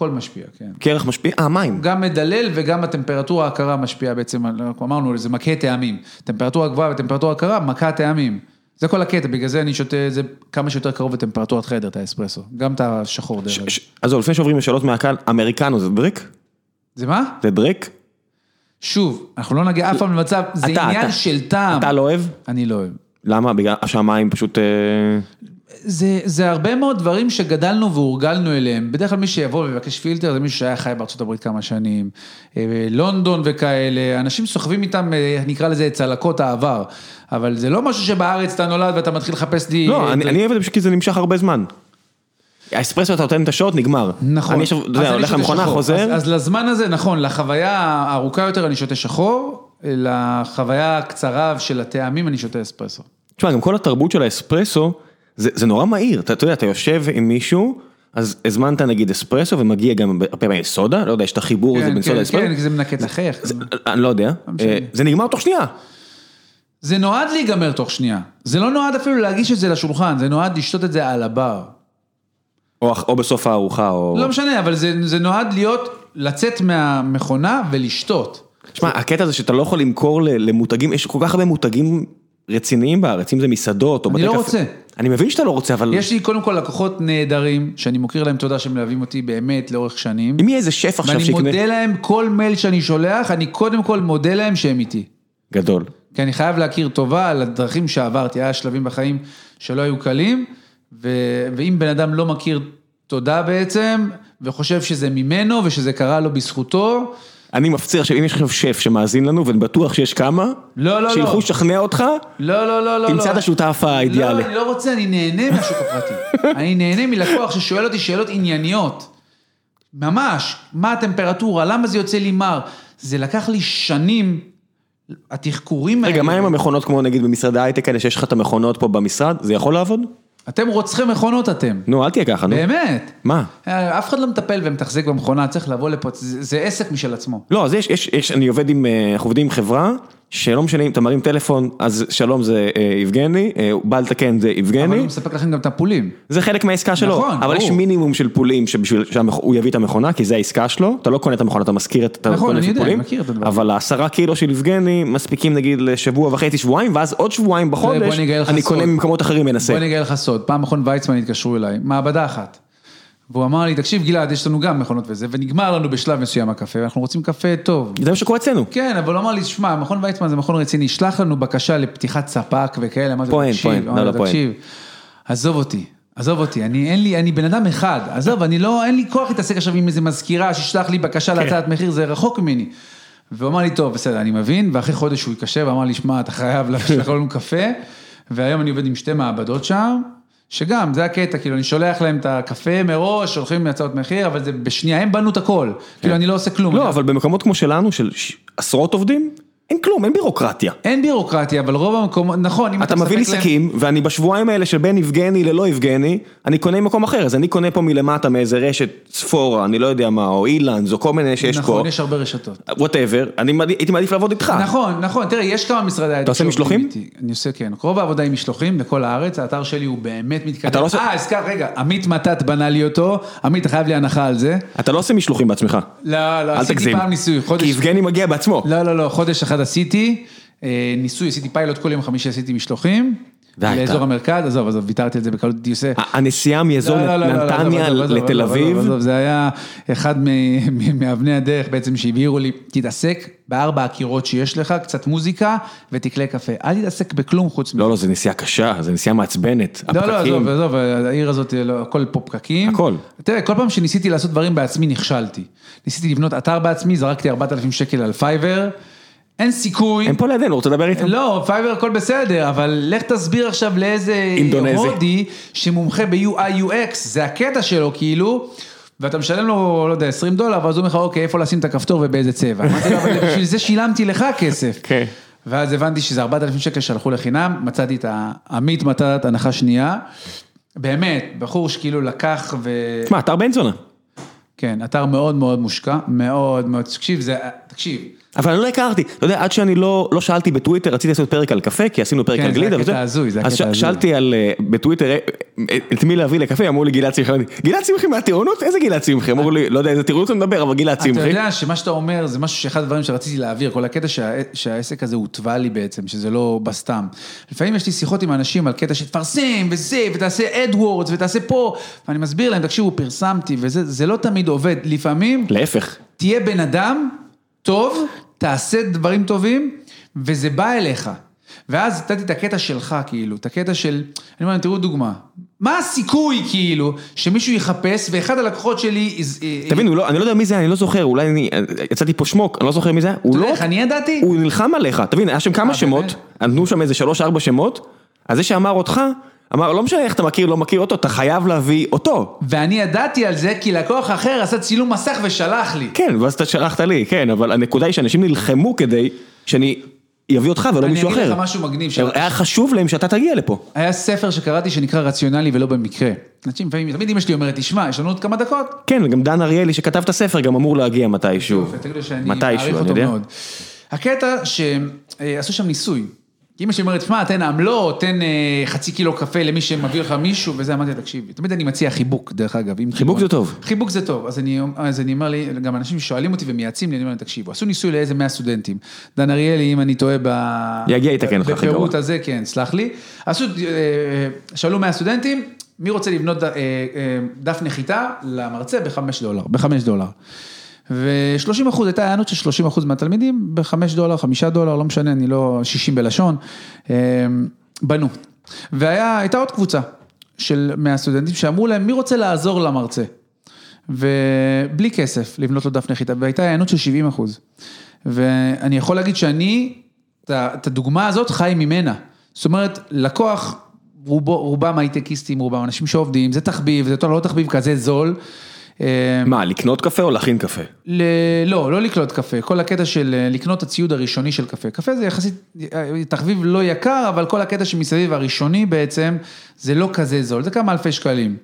הכל משפיע, כן. קרח משפיע? אה, מים. גם מדלל וגם הטמפרטורה הקרה משפיעה בעצם, אמרנו, זה מכה טעמים. טמפרטורה גבוהה וטמפרטורה קרה, מכה טעמים. זה כל הקטע, בגלל זה אני שותה את זה כמה שיותר קרוב לטמפרטורת חדר, את האספרסו. גם את השחור דרך אגב. אז לפני שעוברים לשאלות מהקהל, אמריקנו זה דריק? זה מה? זה דריק? שוב, אנחנו לא נגיע אף פעם למצב, זה עניין אתה. של טעם. אתה לא אוהב? אני לא אוהב. למה? בגלל שהמים פשוט... אה, זה, זה הרבה מאוד דברים שגדלנו והורגלנו אליהם. בדרך כלל מי שיבוא ויבקש פילטר זה מישהו שהיה חי בארצות הברית כמה שנים, אה, לונדון וכאלה, אנשים סוחבים איתם, אה, נקרא לזה צלקות העבר. אבל זה לא משהו שבארץ אתה נולד ואתה מתחיל לחפש לי... לא, אני זה. אני אוהב את זה פשוט כי זה נמשך הרבה זמן. האספרסו אתה נותן את השעות, נגמר. נכון. אני עכשיו, אתה יודע, הולך למכונה. חוזר. אז, אז לזמן הזה, נכון, לחוויה הארוכה יותר אני שותה שחור, לחוויה הקצרה של הטעמים אני שותה אספרסו. תשמע, גם כל התרבות של האספרסו, זה, זה נורא מהיר, אתה, אתה יודע, אתה יושב עם מישהו, אז הזמנת נגיד אספרסו ומגיע גם הרבה פעמים סודה, לא יודע, יש את החיבור הזה כן, בין סודה כן, לאספרסו. כן, כי זה מנקה את החייך. זה- אני לא יודע, משנה. אה, זה נגמר תוך שנייה. זה נועד להיגמר תוך שנייה. זה לא נועד אפילו להגיש את זה לשולחן, זה נועד לשתות את זה על הבר. או, או בסוף הארוחה, או... לא משנה, אבל זה, זה נועד להיות, לצאת מהמכונה ולשתות. תשמע, הקטע הזה שאתה לא יכול למכור למותגים, יש כל כך הרבה מותגים רציניים בארץ, אם זה מסעדות או אני בתי לא קפה. רוצה. אני מבין שאתה לא רוצה, אבל... יש לי קודם כל לקוחות נהדרים, שאני מוקיר להם תודה שהם מלווים אותי באמת לאורך שנים. אם יהיה איזה שף עכשיו ואני שיקנה... מודה להם, כל מייל שאני שולח, אני קודם כל מודה להם שהם איתי. גדול. כי אני חייב להכיר טובה על הדרכים שעברתי, היה שלבים בחיים שלא היו קלים, ו... ואם בן אדם לא מכיר תודה בעצם, וחושב שזה ממנו ושזה קרה לו בזכותו, אני מפציר עכשיו, אם יש עכשיו שף שמאזין לנו, ואני בטוח שיש כמה, לא, לא, לא. שילכו לשכנע אותך, לא, לא, לא, לא. תמצא לא. את השותף האידיאלי. לא, אני לא רוצה, אני נהנה מהשוק הפרטי. <laughs> אני נהנה מלקוח ששואל אותי שאלות ענייניות. ממש, מה הטמפרטורה, למה זה יוצא לי מר. זה לקח לי שנים, התחקורים האלה. רגע, מה עם המכונות כמו נגיד במשרדי הייטק האלה, שיש לך את המכונות פה במשרד, זה יכול לעבוד? אתם רוצחי מכונות אתם. נו, אל תהיה ככה, נו. באמת. מה? אה, אף אחד לא מטפל ומתחזק במכונה, צריך לבוא לפה, זה, עסק משל עצמו. לא, אז יש, יש, יש, אני עובד עם, אה, אנחנו עובדים עם חברה, שלא משנה אם אתה מרים טלפון, אז שלום זה אה, יבגני, אה, הוא בא לתקן זה אבל יבגני, הוא מספק לכם גם את הפולים. זה חלק מהעסקה שלו, נכון, אבל יש ברור. מינימום של פולים שבשביל שהוא יביא את המכונה, כי זה העסקה שלו, אתה לא קונה את המכונה, אתה משכיר את נכון, קונה אני את יודע, הפולים, אני מכיר את הדברים. אבל העשרה קילו של יבגני מספיקים נגיד לשבוע וחצי, שבועיים, ואז עוד שבועיים בחודש, אני אני. קונה ממקומות אחרים מנסה. בוא אני אגלה לך סוד, פעם מכון ויצמן התקשרו אליי, מעבדה אחת. והוא אמר לי, תקשיב גלעד, יש לנו גם מכונות וזה, ונגמר לנו בשלב מסוים הקפה, ואנחנו רוצים קפה טוב. זה מה שקורה אצלנו. כן, אבל הוא אמר לי, שמע, מכון ויצמן זה מכון רציני, שלח לנו בקשה לפתיחת ספק וכאלה, אמרתי לו, תקשיב, פוינט, אמרתי לא, לו, לא, תקשיב, עזוב אותי, עזוב אותי, אני אין לי, אני בן אדם אחד, עזוב, אני לא, אין לי כוח להתעסק עכשיו עם איזה מזכירה שישלח לי בקשה כן. להצעת מחיר, זה רחוק ממני. והוא אמר לי, טוב, בסדר, אני מבין, ואחרי חודש הוא התקשר ואמר לי, שמע, אתה חייב <laughs> לשלח לנו קפה, והיום אני עובד עם שתי מעבדות שם. שגם, זה הקטע, כאילו, אני שולח להם את הקפה מראש, שולחים לי הצעות מחיר, אבל זה בשנייה, הם בנו את הכל. כאילו, אני לא עושה כלום. לא, אבל במקומות כמו שלנו, של עשרות עובדים, אין כלום, אין בירוקרטיה. אין בירוקרטיה, אבל רוב המקומות, נכון, אם אתה אתה מביא לי שקים, ואני בשבועיים האלה של בין יבגני ללא יבגני, אני קונה ממקום אחר, אז אני קונה פה מלמטה מאיזה רשת ספורה, אני לא יודע מה, או אילנדס, או כל מיני שיש פה, נכון, יש הרבה רשתות. whatever, אני הייתי מעדיף לעבוד איתך. נכון, נכון, תראה, יש כמה משרדי הייטק עושה משלוחים? אני עושה, כן. רוב העבודה היא משלוחים לכל הארץ, האתר שלי הוא באמת מתקדם. אתה לא עושה- אה, הזכר, רגע, עמית מתת בנה לי אותו, עמית, אתה חייב לי הנחה על זה. אתה לא עושה משלוחים בעצמך, לא, לא, אל עשיתי תגזים. פעם ניסוי, חודש... כי יבגני מגיע בעצמו. לא, לא, לא, חודש אחד עשיתי, אה, ניסוי, עשיתי פיילוט כל יום חמישי עשיתי משלוחים. לאזור המרכז, עזוב, עזוב, ויתרתי על זה בקלות, עושה... הנסיעה מאזור נתניה לתל אביב, עזוב, זה היה אחד מאבני הדרך בעצם שהבהירו לי, תתעסק בארבע הקירות שיש לך, קצת מוזיקה ותקלה קפה. אל תתעסק בכלום חוץ מזה. לא, לא, זו נסיעה קשה, זו נסיעה מעצבנת, לא, לא, עזוב, עזוב, העיר הזאת, לא, הכל פה פקקים. הכל. תראה, כל פעם שניסיתי לעשות דברים בעצמי, נכשלתי. ניסיתי לבנות אתר בעצמי, זרקתי 4,000 שקל על Fiverr, אין סיכוי. הם פה לידינו, רוצה לדבר איתם? לא, Fiverr הכל בסדר, אבל לך תסביר עכשיו לאיזה אינדונזי. הודי שמומחה ב-UI UX, זה הקטע שלו כאילו, ואתה משלם לו, לא יודע, 20 דולר, ואז הוא אומר לך, אוקיי, איפה לשים את הכפתור ובאיזה צבע. אמרתי לו, אבל בשביל זה שילמתי לך כסף. <laughs> כן. ואז הבנתי שזה 4,000 שקל שהלכו לחינם, מצאתי את העמית מתת הנחה שנייה. באמת, בחור שכאילו לקח ו... תשמע, אתר בן זונה. כן, אתר מאוד מאוד מושקע, מאוד מאוד, תקשיב, זה, תקשיב, אבל אני לא הכרתי, אתה יודע, עד שאני לא, לא שאלתי בטוויטר, רציתי לעשות פרק על קפה, כי עשינו פרק כן, על זה גלידה הקטע וזה. ההזוי, זה אז הקטע ש- ההזוי. שאלתי על, אה, בטוויטר, אה, אה, את מי להביא לקפה, אמרו לי גלעד צמחי, גלעד צמחי מהטירונות? איזה גלעד צמחי? אמרו לי, לא יודע איזה טירונות אתה מדבר, אבל גלעד אתה צמחי. יודע שמה שאתה אומר זה משהו שאחד הדברים שרציתי להעביר, כל הקטע שה, שהעסק הזה הוטבע לי בעצם, שזה לא בסתם. לפעמים יש לי שיחות עם אנשים על קטע שתפרסם וזה, ותעשה AdWords ותעשה פה, ואני מסביר להם, תקשיבו, פרסמתי וזה, זה לא תמיד עובד, לפעמים להפך. תהיה בן אדם טוב, תעשה דברים טובים, וזה בא אליך. ואז נתתי את הקטע שלך, כאילו, את הקטע של, אני אומר, תראו דוגמה, מה הסיכוי, כאילו, שמישהו יחפש, ואחד הלקוחות שלי... תבין, לא, אני לא יודע מי זה, אני לא זוכר, אולי אני, יצאתי פה שמוק, אני לא זוכר מי זה, הוא לא... אתה יודע איך אני ידעתי? הוא נלחם עליך, תבין, היה שם כמה אה, שמות? נתנו שם איזה שלוש ארבע שמות, אז זה שאמר אותך, אמר, לא משנה איך אתה מכיר, לא מכיר אותו, אתה חייב להביא אותו. ואני ידעתי על זה, כי לקוח אחר עשה צילום מסך ושלח לי. כן, ואז אתה שלחת לי, כן, אבל הנקודה היא שאנשים נלחמו כדי שאני אביא אותך ולא אני מישהו אגיד אחר. לך משהו מגניב, של- היה חשוב להם שאתה תגיע לפה. היה ספר שקראתי שנקרא רציונלי ולא במקרה. אנשים לפעמים, תמיד אמא שלי אומרת, תשמע, יש לנו עוד כמה דקות. כן, וגם דן אריאלי שכתב את הספר גם אמור להגיע מתישהו. מתישהו, אני יודע. הקטע שעשו שם ניסוי. כי אמא שלי אומרת, שמע, תן עמלות, תן אה, חצי קילו קפה למי שמביא לך מישהו, וזה אמרתי, תקשיב, תמיד אני מציע חיבוק, דרך אגב. חיבוק זה טוב. חיבוק זה טוב, אז אני, אז אני אומר לי, גם אנשים שואלים אותי ומייעצים לי, אני אומר להם, תקשיבו, עשו ניסוי לאיזה 100 סטודנטים. דן אריאלי, אם אני טועה ב... יגיע, יתקן אותך, הכי בפירוט. הזה, כן, סלח לי. עשו, אה, שאלו 100 סטודנטים, מי רוצה לבנות אה, דף נחיתה למרצה בחמש דולר, בחמש דולר. ו-30 אחוז, הייתה הענות של 30 אחוז מהתלמידים, בחמש דולר, חמישה דולר, לא משנה, אני לא 60 בלשון, אה, בנו. והייתה עוד קבוצה של מהסטודנטים שאמרו להם, מי רוצה לעזור למרצה? ובלי כסף, לבנות לו דף נחיתה, והייתה הענות של 70 אחוז. ואני יכול להגיד שאני, את הדוגמה הזאת חי ממנה. זאת אומרת, לקוח, רובו, רובם הייטקיסטים, רובם אנשים שעובדים, זה תחביב, זה לא תחביב כזה זול. אה, מה, לקנות קפה או להכין קפה? ל... לא, לא לקנות קפה, כל הקטע של אה, לקנות הציוד הראשוני של קפה. קפה זה יחסית אה, תחביב לא יקר, אבל כל הקטע שמסביב הראשוני בעצם, זה לא כזה זול, זה כמה אלפי שקלים.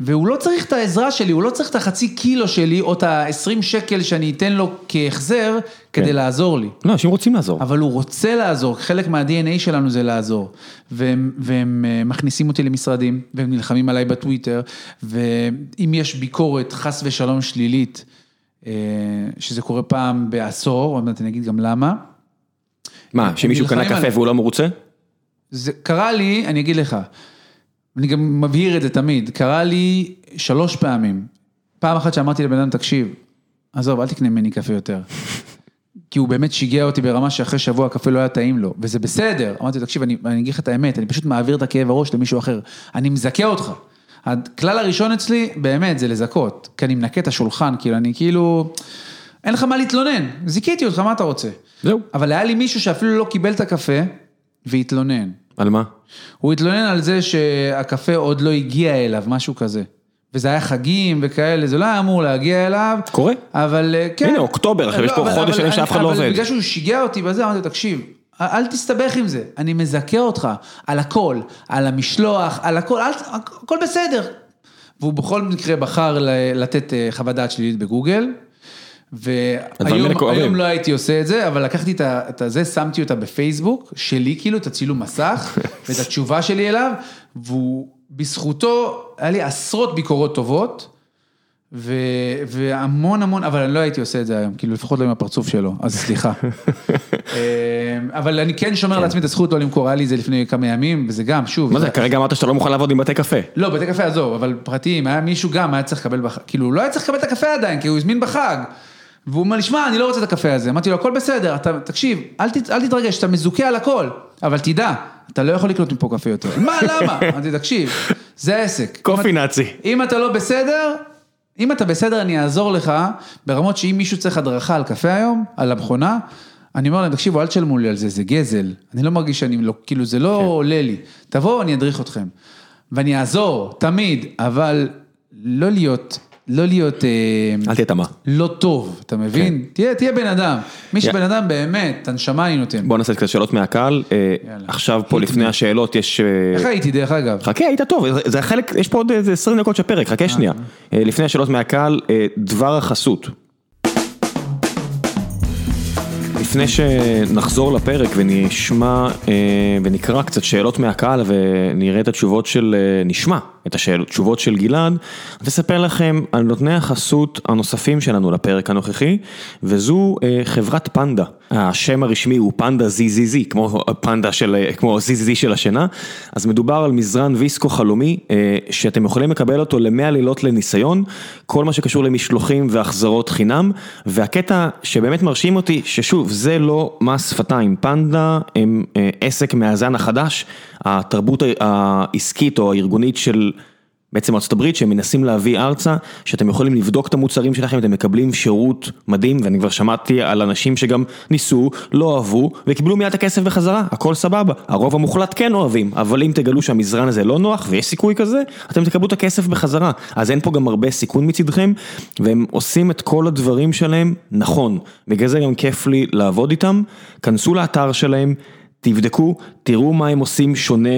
והוא לא צריך את העזרה שלי, הוא לא צריך את החצי קילו שלי, או את ה-20 שקל שאני אתן לו כהחזר, כדי כן. לעזור לי. לא, אנשים רוצים לעזור. אבל הוא רוצה לעזור, חלק מה-DNA שלנו זה לעזור. והם, והם אה, מכניסים אותי למשרדים, והם נלחמים עליי בטוויטר, ואם יש ביקורת חס ושלום שלילית, אה, שזה קורה פעם בעשור, עוד מעט אני אגיד גם למה, מה, שמישהו קנה קפה עליו. והוא לא מרוצה? זה קרה לי, אני אגיד לך, אני גם מבהיר את זה תמיד, קרה לי שלוש פעמים. פעם אחת שאמרתי לבן אדם, תקשיב, עזוב, אל תקנה ממני קפה יותר. כי הוא באמת שיגע אותי ברמה שאחרי שבוע הקפה לא היה טעים לו, וזה בסדר. אמרתי לו, תקשיב, אני, אני אגיד לך את האמת, אני פשוט מעביר את הכאב הראש למישהו אחר. אני מזכה אותך. הכלל הראשון אצלי, באמת, זה לזכות. כי אני מנקה את השולחן, כאילו, אני כאילו, אין לך מה להתלונן. זיכיתי אותך, מה אתה רוצה? זהו. אבל היה לי מישהו שאפילו לא קיבל את הקפה, והתלונן. על מה? הוא התלונן על זה שהקפה עוד לא הגיע אליו, משהו כזה. וזה היה חגים וכאלה, זה לא היה אמור להגיע אליו. קורה. אבל אה, כן. הנה, אוקטובר, עכשיו יש פה אבל- חודש אבל שלם שאף אחד לא אבל עובד. בגלל שהוא שיגע אותי בזה, אמרתי לו, תקשיב, אל תסתבך עם זה, אני מזכה אותך על הכל, על המשלוח, על הכל, אל, הכל בסדר. והוא בכל מקרה בחר לתת אה, חוות דעת שלילית בגוגל. והיום לא הייתי עושה את זה, אבל לקחתי את ה- את הזה, שמתי אותה בפייסבוק, שלי כאילו, את הצילום מסך, <laughs> ואת התשובה שלי אליו, והוא, בזכותו, היה לי עשרות ביקורות טובות, ו, והמון המון, אבל אני לא הייתי עושה את זה היום, כאילו לפחות לא עם הפרצוף שלו, אז סליחה. <laughs> אה, אבל אני כן שומר לעצמי את הזכות לא למכור, היה לי זה לפני כמה ימים, וזה גם, שוב. מה זה, כרגע אמרת שאתה לא מוכן לעבוד עם בתי קפה. לא, בתי קפה עזוב, אבל פרטיים, היה מישהו גם, היה צריך לקבל, בח... כאילו, הוא לא היה צריך לקבל את הקפה עדיין, כי הוא הזמין בחג. והוא אומר לי, שמע, אני לא רוצה את הקפה הזה. אמרתי לו, הכל בסדר, אתה, תקשיב, אל, ת, אל תתרגש, אתה מזוכה על הכל, אבל תדע, אתה לא יכול לקנות מפה קפה יותר. מה, למה? <laughs> אמרתי, תקשיב, זה עסק. קופי נאצי. אם אתה לא בסדר, אם אתה בסדר, אני אעזור לך, ברמות שאם מישהו צריך הדרכה על קפה היום, על המכונה, אני אומר להם, תקשיבו, אל תשלמו לי על זה, זה גזל. אני לא מרגיש שאני לא, כאילו, זה לא עולה לי. תבואו, אני אדריך אתכם. ואני אעזור, תמיד, אבל לא להיות, לא להיות... אה, אל תהיה תמה. לא טוב, אתה מבין? תהיה, תהיה בן אדם. מי שבן אדם באמת, את הנשמה אני נותן. בוא נעשה קצת שאלות מהקהל. אה, יאללה. עכשיו פה לפני השאלות יש... אה, איך הייתי, דרך אגב? חכה, היית טוב, זה- החלק, יש פה עוד איזה 20 דקות של פרק, חכה שנייה. לפני השאלות מהקהל, דבר החסות. לפני שנחזור לפרק ונשמע ונקרא קצת שאלות מהקהל ונראה את התשובות של, נשמע את התשובות של גלעד, אני לכם על נותני החסות הנוספים שלנו לפרק הנוכחי, וזו אה, חברת פנדה. השם הרשמי הוא פנדה ZZZ, כמו פנדה של, כמו ZZZ של השינה, אז מדובר על מזרן ויסקו חלומי, אה, שאתם יכולים לקבל אותו למאה לילות לניסיון, כל מה שקשור למשלוחים והחזרות חינם, והקטע שבאמת מרשים אותי, ששוב, זה לא מס שפתיים, פנדה הם אה, עסק מהזן החדש, התרבות העסקית או הארגונית של בעצם הברית שהם מנסים להביא ארצה, שאתם יכולים לבדוק את המוצרים שלכם, אתם מקבלים שירות מדהים, ואני כבר שמעתי על אנשים שגם ניסו, לא אהבו, וקיבלו מיד את הכסף בחזרה, הכל סבבה, הרוב המוחלט כן אוהבים, אבל אם תגלו שהמזרן הזה לא נוח, ויש סיכוי כזה, אתם תקבלו את הכסף בחזרה, אז אין פה גם הרבה סיכון מצדכם, והם עושים את כל הדברים שלהם נכון, בגלל זה גם כיף לי לעבוד איתם, כנסו לאתר שלהם, תבדקו, תראו מה הם עושים שונה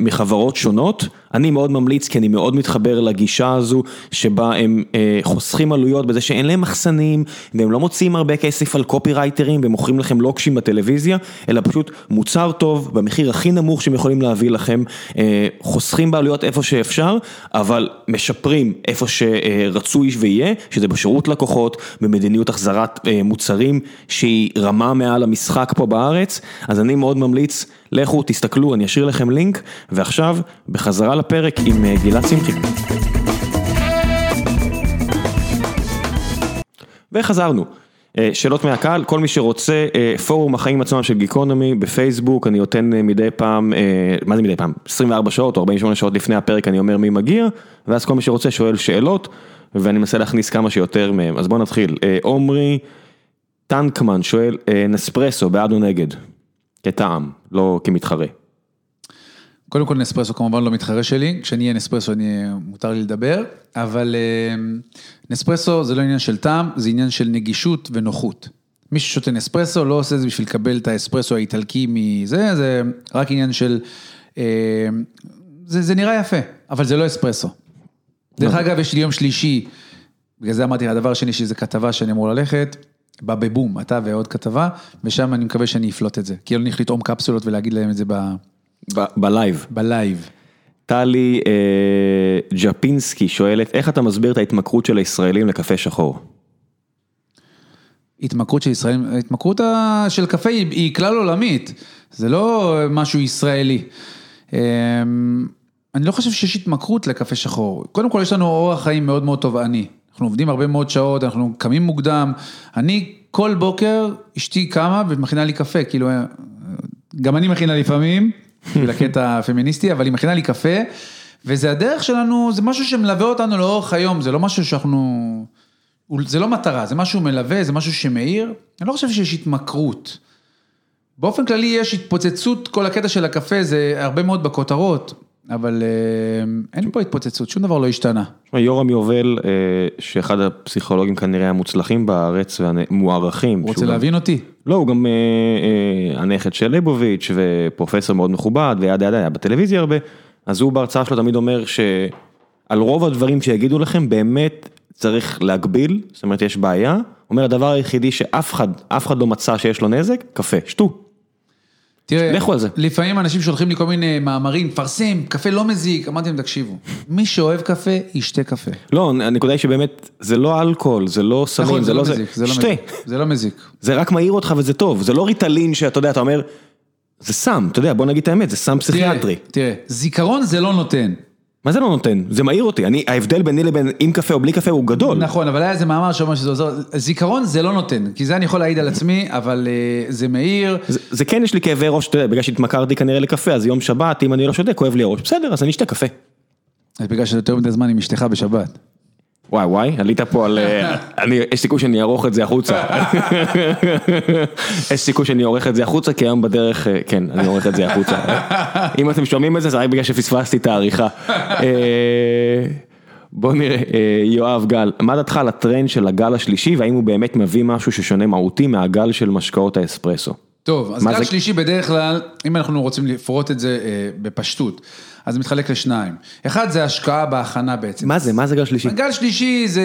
מחברות שונות, אני מאוד ממליץ כי אני מאוד מתחבר לגישה הזו שבה הם אה, חוסכים עלויות בזה שאין להם מחסנים והם לא מוציאים הרבה כסף על קופי רייטרים ומוכרים לכם לוקשים בטלוויזיה, אלא פשוט מוצר טוב במחיר הכי נמוך שהם יכולים להביא לכם, אה, חוסכים בעלויות איפה שאפשר, אבל משפרים איפה שרצוי ויהיה, שזה בשירות לקוחות, במדיניות החזרת אה, מוצרים שהיא רמה מעל המשחק פה בארץ, אז אני מאוד ממליץ. לכו, תסתכלו, אני אשאיר לכם לינק, ועכשיו, בחזרה לפרק עם אה, גלעד שמחי. וחזרנו. אה, שאלות מהקהל, כל מי שרוצה, אה, פורום החיים עצמם של גיקונומי בפייסבוק, אני נותן מדי פעם, מה זה מדי פעם? 24 שעות או 48 שעות לפני הפרק אני אומר מי מגיע, ואז כל מי שרוצה שואל שאלות, ואני מנסה להכניס כמה שיותר מהם. אז בואו נתחיל. עומרי טנקמן שואל, נספרסו, בעד או נגד? כטעם, לא כמתחרה. קודם כל נספרסו כמובן לא מתחרה שלי, כשאני אהיה נספרסו אני, מותר לי לדבר, אבל אה, נספרסו זה לא עניין של טעם, זה עניין של נגישות ונוחות. מי ששותה נספרסו לא עושה את זה בשביל לקבל את האספרסו האיטלקי מזה, זה רק עניין של, אה, זה, זה נראה יפה, אבל זה לא אספרסו. דרך אגב, יש לי יום שלישי, בגלל זה אמרתי, הדבר השני שזה כתבה שאני אמור ללכת, בא בבום, אתה ועוד כתבה, ושם אני מקווה שאני אפלוט את זה. כי לא נלך לטעום קפסולות ולהגיד להם את זה ב... ב live. ב live. טלי אה, ג'פינסקי שואלת, איך אתה מסביר את ההתמכרות של הישראלים לקפה שחור? התמכרות של ישראלים, ההתמכרות של קפה היא, היא כלל עולמית, זה לא משהו ישראלי. אמ, אני לא חושב שיש התמכרות לקפה שחור. קודם כל יש לנו אורח חיים מאוד מאוד תובעני. אנחנו עובדים הרבה מאוד שעות, אנחנו קמים מוקדם. אני כל בוקר, אשתי קמה ומכינה לי קפה, כאילו, גם אני מכינה לפעמים, <laughs> הקטע הפמיניסטי, אבל היא מכינה לי קפה, וזה הדרך שלנו, זה משהו שמלווה אותנו לאורך היום, זה לא משהו שאנחנו, זה לא מטרה, זה משהו מלווה, זה משהו שמאיר. אני לא חושב שיש התמכרות. באופן כללי יש התפוצצות, כל הקטע של הקפה זה הרבה מאוד בכותרות. אבל אה, אין פה התפוצצות, שום דבר לא השתנה. יורם יובל, אה, שאחד הפסיכולוגים כנראה המוצלחים בארץ והמוערכים. הוא רוצה להבין אותי? לא, הוא גם אה, הנכד של ליבוביץ' ופרופסור מאוד מכובד וידה ידה, היה בטלוויזיה הרבה, אז הוא בהרצאה שלו תמיד אומר שעל רוב הדברים שיגידו לכם באמת צריך להגביל, זאת אומרת יש בעיה, אומר הדבר היחידי שאף אחד, אף אחד לא מצא שיש לו נזק, קפה, שתו. תראה, לכו על זה. לפעמים אנשים שולחים לי כל מיני מאמרים, פרסם, קפה לא מזיק, אמרתי להם, תקשיבו, מי שאוהב קפה, ישתה קפה. לא, הנקודה היא שבאמת, זה לא אלכוהול, זה לא סמים, נכון, זה לא, לא זה, זה לא שתה. זה לא מזיק. זה רק מעיר אותך וזה טוב, זה לא ריטלין שאתה יודע, אתה אומר, זה סם, אתה יודע, בוא נגיד את האמת, זה סם פסיכיאטרי. תראה, זיכרון זה לא נותן. מה זה לא נותן? זה מעיר אותי, אני, ההבדל ביני לבין עם קפה או בלי קפה הוא גדול. נכון, אבל היה איזה מאמר שאומר שזה עוזר, זיכרון זה לא נותן, כי זה אני יכול להעיד על עצמי, אבל uh, זה מעיר. זה, זה כן יש לי כאבי ראש, אתה יודע, בגלל שהתמכרתי כנראה לקפה, אז יום שבת, אם אני לא שותה, כואב לי הראש, בסדר, אז אני אשתה קפה. אז בגלל שאתה יותר מדי זמן עם אשתך בשבת. וואי וואי, עלית פה על, אה, <laughs> אני, יש סיכוי שאני אערוך את זה החוצה. <laughs> יש סיכוי שאני עורך את זה החוצה, כי היום בדרך, אה, כן, אני עורך את זה החוצה. <laughs> אם אתם שומעים את זה, זה רק בגלל שפספסתי את העריכה. אה, בוא נראה, יואב גל, מה דעתך על הטרנד של הגל השלישי, והאם הוא באמת מביא משהו ששונה מהותי מהגל של משקאות האספרסו? טוב, אז גל זה... שלישי בדרך כלל, אם אנחנו רוצים לפרוט את זה אה, בפשטות, אז זה מתחלק לשניים. אחד זה השקעה בהכנה בעצם. מה זה? מה זה גל שלישי? גל שלישי זה...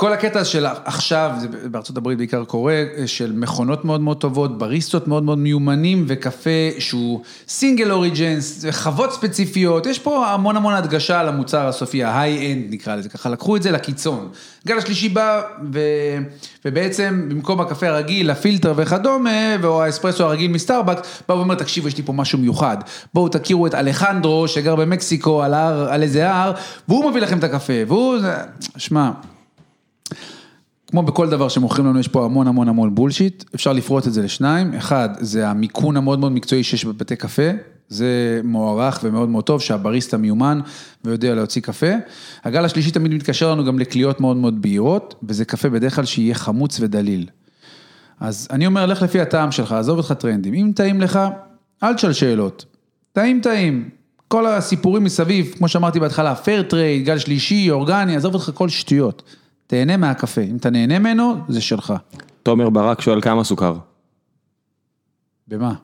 כל הקטע של עכשיו, זה בארצות הברית בעיקר קורה, של מכונות מאוד מאוד טובות, בריסטות מאוד מאוד מיומנים, וקפה שהוא single origins, חוות ספציפיות, יש פה המון המון הדגשה על המוצר הסופי, ה high-end נקרא לזה, ככה לקחו את זה לקיצון. גל השלישי בא, ו... ובעצם במקום הקפה הרגיל, הפילטר וכדומה, או האספרסו הרגיל מסטארבקס, בא ואומר, תקשיבו, יש לי פה משהו מיוחד. בואו תכירו את אלחנדרו, שגר במקסיקו, על, הר, על איזה הר, והוא מביא לכם את הקפה, והוא, שמע. כמו בכל דבר שמוכרים לנו, יש פה המון המון המון bullshit, אפשר לפרוט את זה לשניים, אחד, זה המיכון המאוד מאוד מקצועי שיש בבתי קפה, זה מוערך ומאוד מאוד טוב, שהבריסטה מיומן ויודע להוציא קפה. הגל השלישי תמיד מתקשר לנו גם לקליות מאוד מאוד בהירות, וזה קפה בדרך כלל שיהיה חמוץ ודליל. אז אני אומר, לך לפי הטעם שלך, עזוב אותך טרנדים, אם טעים לך, אל תשאל שאלות. טעים טעים, כל הסיפורים מסביב, כמו שאמרתי בהתחלה, fair trade, גל שלישי, אורגני, עזוב אותך כל שטויות. תהנה מהקפה, אם אתה נהנה ממנו, זה שלך. תומר ברק שואל כמה סוכר. במה?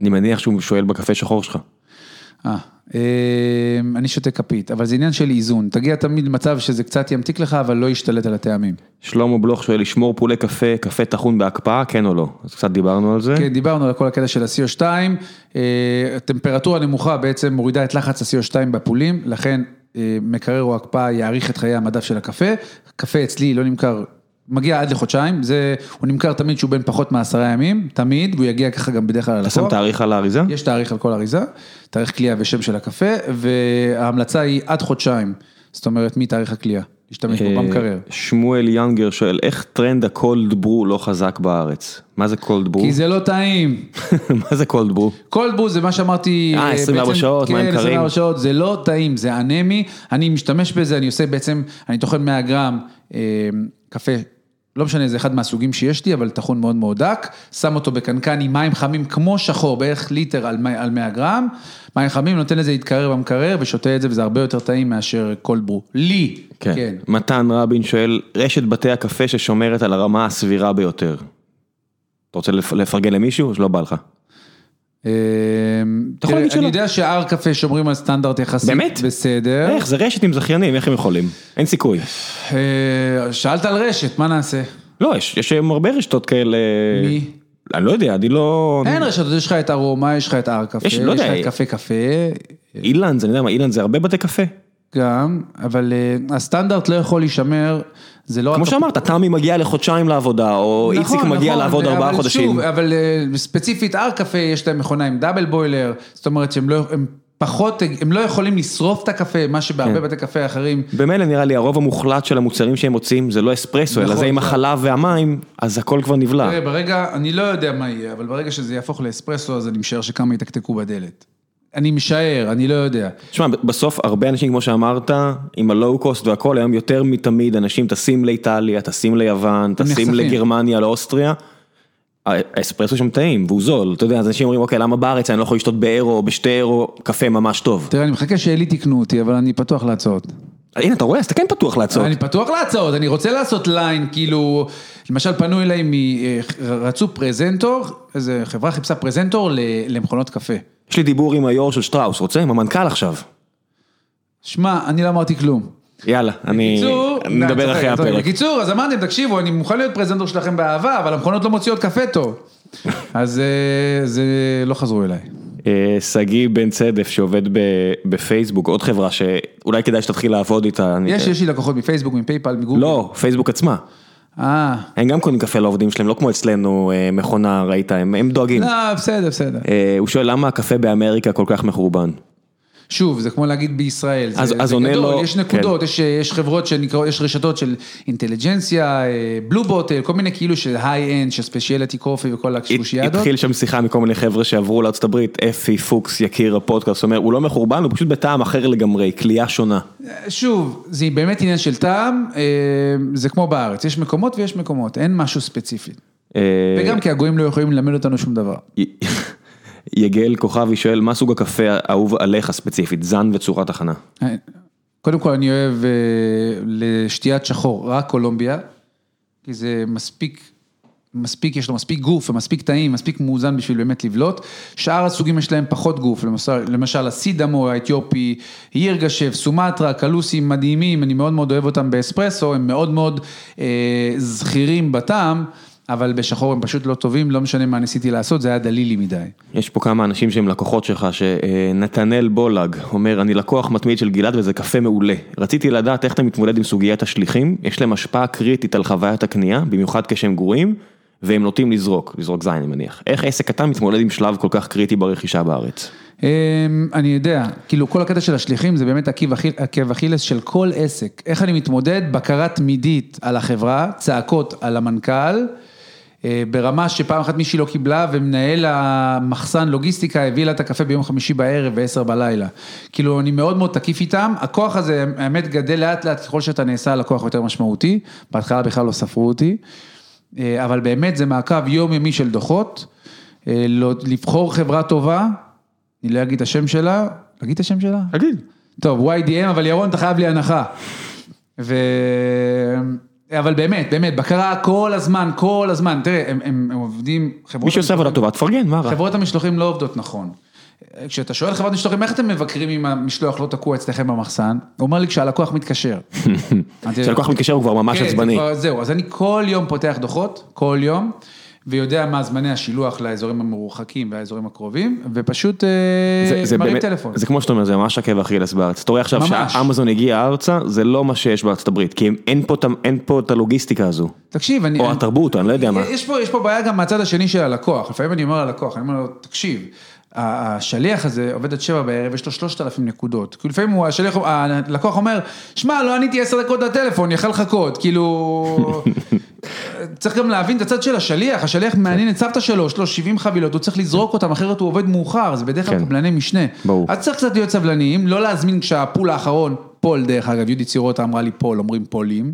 אני מניח שהוא שואל בקפה שחור שלך. אה, אני שותה כפית, אבל זה עניין של איזון. תגיע תמיד למצב שזה קצת ימתיק לך, אבל לא ישתלט על הטעמים. שלמה בלוך שואל, לשמור פולי קפה, קפה טחון בהקפאה, כן או לא? אז קצת דיברנו על זה. כן, דיברנו על כל הקטע של ה-CO2. טמפרטורה נמוכה בעצם מורידה את לחץ ה-CO2 בפולים, לכן מקרר או הקפאה יאריך את חיי המדף של הקפה. קפה אצלי לא נמכר, מגיע עד לחודשיים, זה, הוא נמכר תמיד שהוא בין פחות מעשרה ימים, תמיד, והוא יגיע ככה גם בדרך כלל ללקוח. אתה שם תאריך על האריזה? יש תאריך על כל אריזה, תאריך קלייה ושם של הקפה, וההמלצה היא עד חודשיים, זאת אומרת מתאריך הקלייה, להשתמש בו במקרר. שמואל יאנגר שואל, איך טרנד ה cold brew לא חזק בארץ? מה זה cold brew? כי זה לא טעים. <laughs> מה זה cold brew? cold brew זה מה שאמרתי. אה, 24 שעות, מים קרים. כן, 24 שעות, זה לא טעים, זה אנמי, אני משתמש בזה, אני עושה בעצם, אני טוחן 100 גרם קפה. לא משנה, זה אחד מהסוגים שיש לי, אבל טחון מאוד מאוד דק, שם אותו בקנקן עם מים חמים כמו שחור, בערך ליטר על 100 גרם, מים חמים, נותן לזה להתקרר במקרר ושותה את זה, וזה הרבה יותר טעים מאשר קולד ברו. לי, כן. כן. מתן רבין שואל, רשת בתי הקפה ששומרת על הרמה הסבירה ביותר. אתה רוצה לפרגן למישהו או שלא בא לך? אתה יכול להגיד שלא. אני יודע שהר קפה שומרים על סטנדרט יחסית. באמת? בסדר. איך? זה רשת עם זכיינים, איך הם יכולים? אין סיכוי. שאלת על רשת, מה נעשה? לא, יש הרבה רשתות כאלה. מי? אני לא יודע, אני לא... אין רשתות, יש לך את ארומה, יש לך את הר קפה, יש לא לך את קפה קפה. אילנד, אני יודע מה, אילנד זה הרבה בתי קפה. גם, אבל הסטנדרט לא יכול להישמר, זה לא... כמו שאמרת, תמי מגיע לחודשיים לעבודה, או איציק מגיע לעבוד ארבעה חודשים. שוב, אבל ספציפית הר קפה, יש להם מכונה עם דאבל בוילר, זאת אומרת שהם לא... פחות, הם לא יכולים לשרוף את הקפה, מה שבהרבה בתי קפה אחרים. במילא נראה לי הרוב המוחלט של המוצרים שהם מוצאים זה לא אספרסו, אלא זה עם החלב והמים, אז הכל כבר נבלע. תראה, ברגע, אני לא יודע מה יהיה, אבל ברגע שזה יהפוך לאספרסו, אז אני משער שכמה יתקתקו בדלת. אני משער, אני לא יודע. תשמע, בסוף הרבה אנשים, כמו שאמרת, עם הלואו קוסט והכל, היום יותר מתמיד אנשים טסים לאיטליה, טסים ליוון, טסים לגרמניה, לאוסטריה. האספרסו שם טעים, והוא זול, אתה יודע, אז אנשים אומרים, אוקיי, למה בארץ אני לא יכול לשתות באירו או בשתי אירו קפה ממש טוב? תראה, אני מחכה שאלי תקנו אותי, אבל אני פתוח להצעות. הנה, אתה רואה? אז אתה כן פתוח להצעות. אני פתוח להצעות, אני רוצה לעשות ליין, כאילו, למשל פנו אליי, רצו פרזנטור, איזה חברה חיפשה פרזנטור למכונות קפה. יש לי דיבור עם היו"ר של שטראוס, רוצה? עם המנכ"ל עכשיו. שמע, אני לא אמרתי כלום. יאללה, אני נדבר אחרי הפרק. בקיצור, אז אמרתם, תקשיבו, אני מוכן להיות פרזנטור שלכם באהבה, אבל המכונות לא מוציאות קפה טוב. <laughs> אז זה לא חזרו אליי. שגיא בן צדף שעובד בפייסבוק, עוד חברה שאולי כדאי שתתחיל לעבוד איתה. יש, יש לי לקוחות מפייסבוק, מפייפל, מגוגל. לא, פייסבוק עצמה. אה. הם גם קונים קפה לעובדים שלהם, לא כמו אצלנו מכונה, ראית, הם דואגים. לא, בסדר, בסדר. הוא שואל למה הקפה באמריקה כל כך מחורבן. שוב, זה כמו להגיד בישראל, אז, זה, אז זה גדול, לו, יש נקודות, כן. יש, יש חברות שנקראות, יש רשתות של Intelligentsia, Blue Bottle, כל מיני כאילו של high-end, של specialty coffee וכל הקשקושיאדות. התחיל שם שיחה מכל מיני חבר'ה שעברו הברית, אפי פוקס יקיר הפודקאסט, אומר, הוא לא מחורבן, הוא פשוט בטעם אחר לגמרי, קלייה שונה. שוב, זה באמת עניין של טעם, זה כמו בארץ, יש מקומות ויש מקומות, אין משהו ספציפי. וגם כי הגויים לא יכולים ללמד אותנו שום דבר. יגל כוכבי שואל, מה סוג הקפה האהוב עליך ספציפית, זן וצורת הכנה? קודם כל אני אוהב לשתיית שחור, רק קולומביה, כי זה מספיק מספיק, יש לו מספיק גוף ומספיק טעים, מספיק מאוזן בשביל באמת לבלוט. שאר הסוגים יש להם פחות גוף, למשל, למשל הסידמו האתיופי, הירגשף, סומטרה, קלוסים מדהימים, אני מאוד מאוד אוהב אותם באספרסו, הם מאוד מאוד אה, זכירים בטעם. אבל בשחור הם פשוט לא טובים, לא משנה מה ניסיתי לעשות, זה היה דלילי מדי. יש פה כמה אנשים שהם לקוחות שלך, שנתנאל בולג אומר, אני לקוח מתמיד של גלעד וזה קפה מעולה. רציתי לדעת איך אתה מתמודד עם סוגיית השליחים, יש להם השפעה קריטית על חוויית הקנייה, במיוחד כשהם גרועים, והם נוטים לזרוק, לזרוק זין אני מניח. איך עסק קטן מתמודד עם שלב כל כך קריטי ברכישה בארץ? אמ, אני יודע, כאילו כל הקטע של השליחים זה באמת עקב אכילס של כל עסק. איך אני מתמודד? בקרה תמידית על החברה, צעקות על המנכ"ל. אה, ברמה שפעם אחת מישהי לא קיבלה ומנהל המחסן לוגיסטיקה הביא לה את הקפה ביום חמישי בערב ב-10 בלילה. כאילו אני מאוד מאוד תקיף איתם, הכוח הזה האמת גדל לאט לאט ככל שאתה נעשה לקוח יותר משמעותי, בהתחלה בכלל לא ספרו אותי, אה, אבל באמת זה מעקב יומיומי של דוחות, אה, לא, לבחור חברה טובה, אני לא אגיד את השם שלה, אגיד את השם שלה? אגיד. טוב, YDM, אבל ירון אתה חייב לי הנחה. ו... אבל באמת, באמת, בקרה כל הזמן, כל הזמן, תראה, הם, הם, הם עובדים, מי שעושה עבודה טובה, תפרגן, מה רע? חברות המשלוחים לא עובדות נכון. כשאתה שואל חברת משלוחים, איך אתם מבקרים אם המשלוח לא תקוע אצלכם במחסן? הוא אומר לי, כשהלקוח מתקשר. <laughs> כשהלקוח מתקשר הוא כבר ממש כן, עצבני. זהו, אז אני כל יום פותח דוחות, כל יום. ויודע מה זמני השילוח לאזורים המרוחקים והאזורים הקרובים, ופשוט אה, מרים טלפון. זה כמו שאתה אומר, זה ממש עקב אכילס בארץ. אתה רואה עכשיו שאמזון הגיע ארצה, זה לא מה שיש בארצות הברית, כי אין פה את הלוגיסטיקה הזו. תקשיב, אני... או התרבות, אני לא יודע מה. יש פה בעיה גם מהצד השני של הלקוח, לפעמים אני אומר ללקוח, אני אומר לו, תקשיב. השליח הזה עובד עד שבע בערב, יש לו שלושת אלפים נקודות. כאילו לפעמים הוא, השליח, הלקוח אומר, שמע, לא עניתי עשר דקות לטלפון, יכל לחכות, כאילו... <laughs> צריך גם להבין את הצד של השליח, השליח מעניין את סבתא שלו, יש לו 70 חבילות, הוא צריך לזרוק אותם, אחרת הוא עובד מאוחר, זה בדרך כלל כן. קבלני משנה. ברור. אז צריך קצת להיות סבלניים, לא להזמין כשהפול האחרון, פול דרך אגב, יהודית צירוטה אמרה לי פול, אומרים פולים.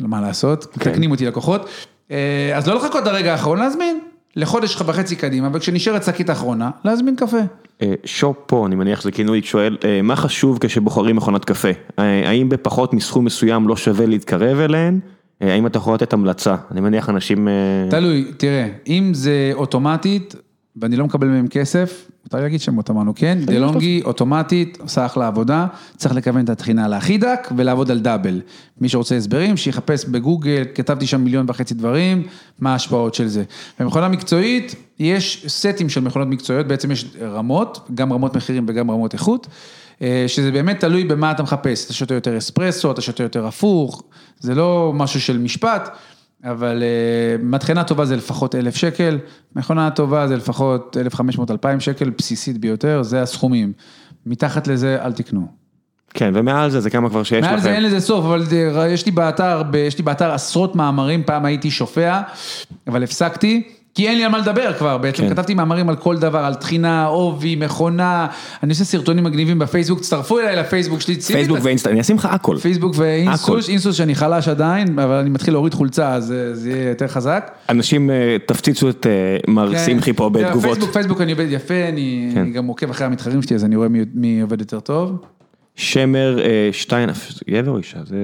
מה לעשות, כן. תקנים אותי לקוחות. אה, אז לא לחכות את הרגע האחרון, להזמין. לחודש וחצי קדימה, וכשנשארת שקית אחרונה, להזמין קפה. אה, שופ פה, אני מניח שזה כינוי, שואל, אה, מה חשוב כשבוחרים מכונת קפה? האם בפחות מסכום מסוים לא שווה להתקרב אליהן? האם אתה יכול לתת המלצה? אני מניח אנשים... תלוי, תראה, אם זה אוטומטית, ואני לא מקבל מהם כסף, מותר להגיד שמות אמרנו, כן? De'Longhi אוטומטית, עושה אחלה עבודה, צריך לכוון את התחינה להכי דק ולעבוד על דאבל. מי שרוצה הסברים, שיחפש בגוגל, כתבתי שם מיליון וחצי דברים, מה ההשפעות של זה. במכונה מקצועית, יש סטים של מכונות מקצועיות, בעצם יש רמות, גם רמות מחירים וגם רמות איכות, אה, שזה באמת תלוי במה אתה מחפש, אתה שותה יותר אספרסו, אתה שותה יותר הפוך, זה לא משהו של משפט. אבל uh, מטחנה טובה זה לפחות אלף שקל, מכונה טובה זה לפחות 1,500-2,000 שקל, בסיסית ביותר, זה הסכומים. מתחת לזה אל תקנו. כן, ומעל זה זה כמה כבר שיש לכם. מעל זה אין לזה סוף, אבל יש לי באתר, יש לי באתר עשרות מאמרים, פעם הייתי שופע, אבל הפסקתי. כי אין לי על מה לדבר כבר, בעצם כן. כתבתי מאמרים על כל דבר, על טחינה, עובי, מכונה, אני עושה סרטונים מגניבים בפייסבוק, תצטרפו אליי לפייסבוק שלי. פייסבוק ואינסטה, אני אשים לך הכל. פייסבוק ואינסוס, אינסוס שאני חלש עדיין, אבל אני מתחיל להוריד חולצה, אז זה יהיה יותר חזק. אנשים אה, תפציצו את אה, מר כן. שמחי פה בתגובות. פייסבוק, פייסבוק אני עובד יפה, אני כן. אני גם עוקב אחרי המתחרים שלי, אז אני רואה מי מי עובד יותר טוב. שמר אה, שטיין, גבר או אישה? זה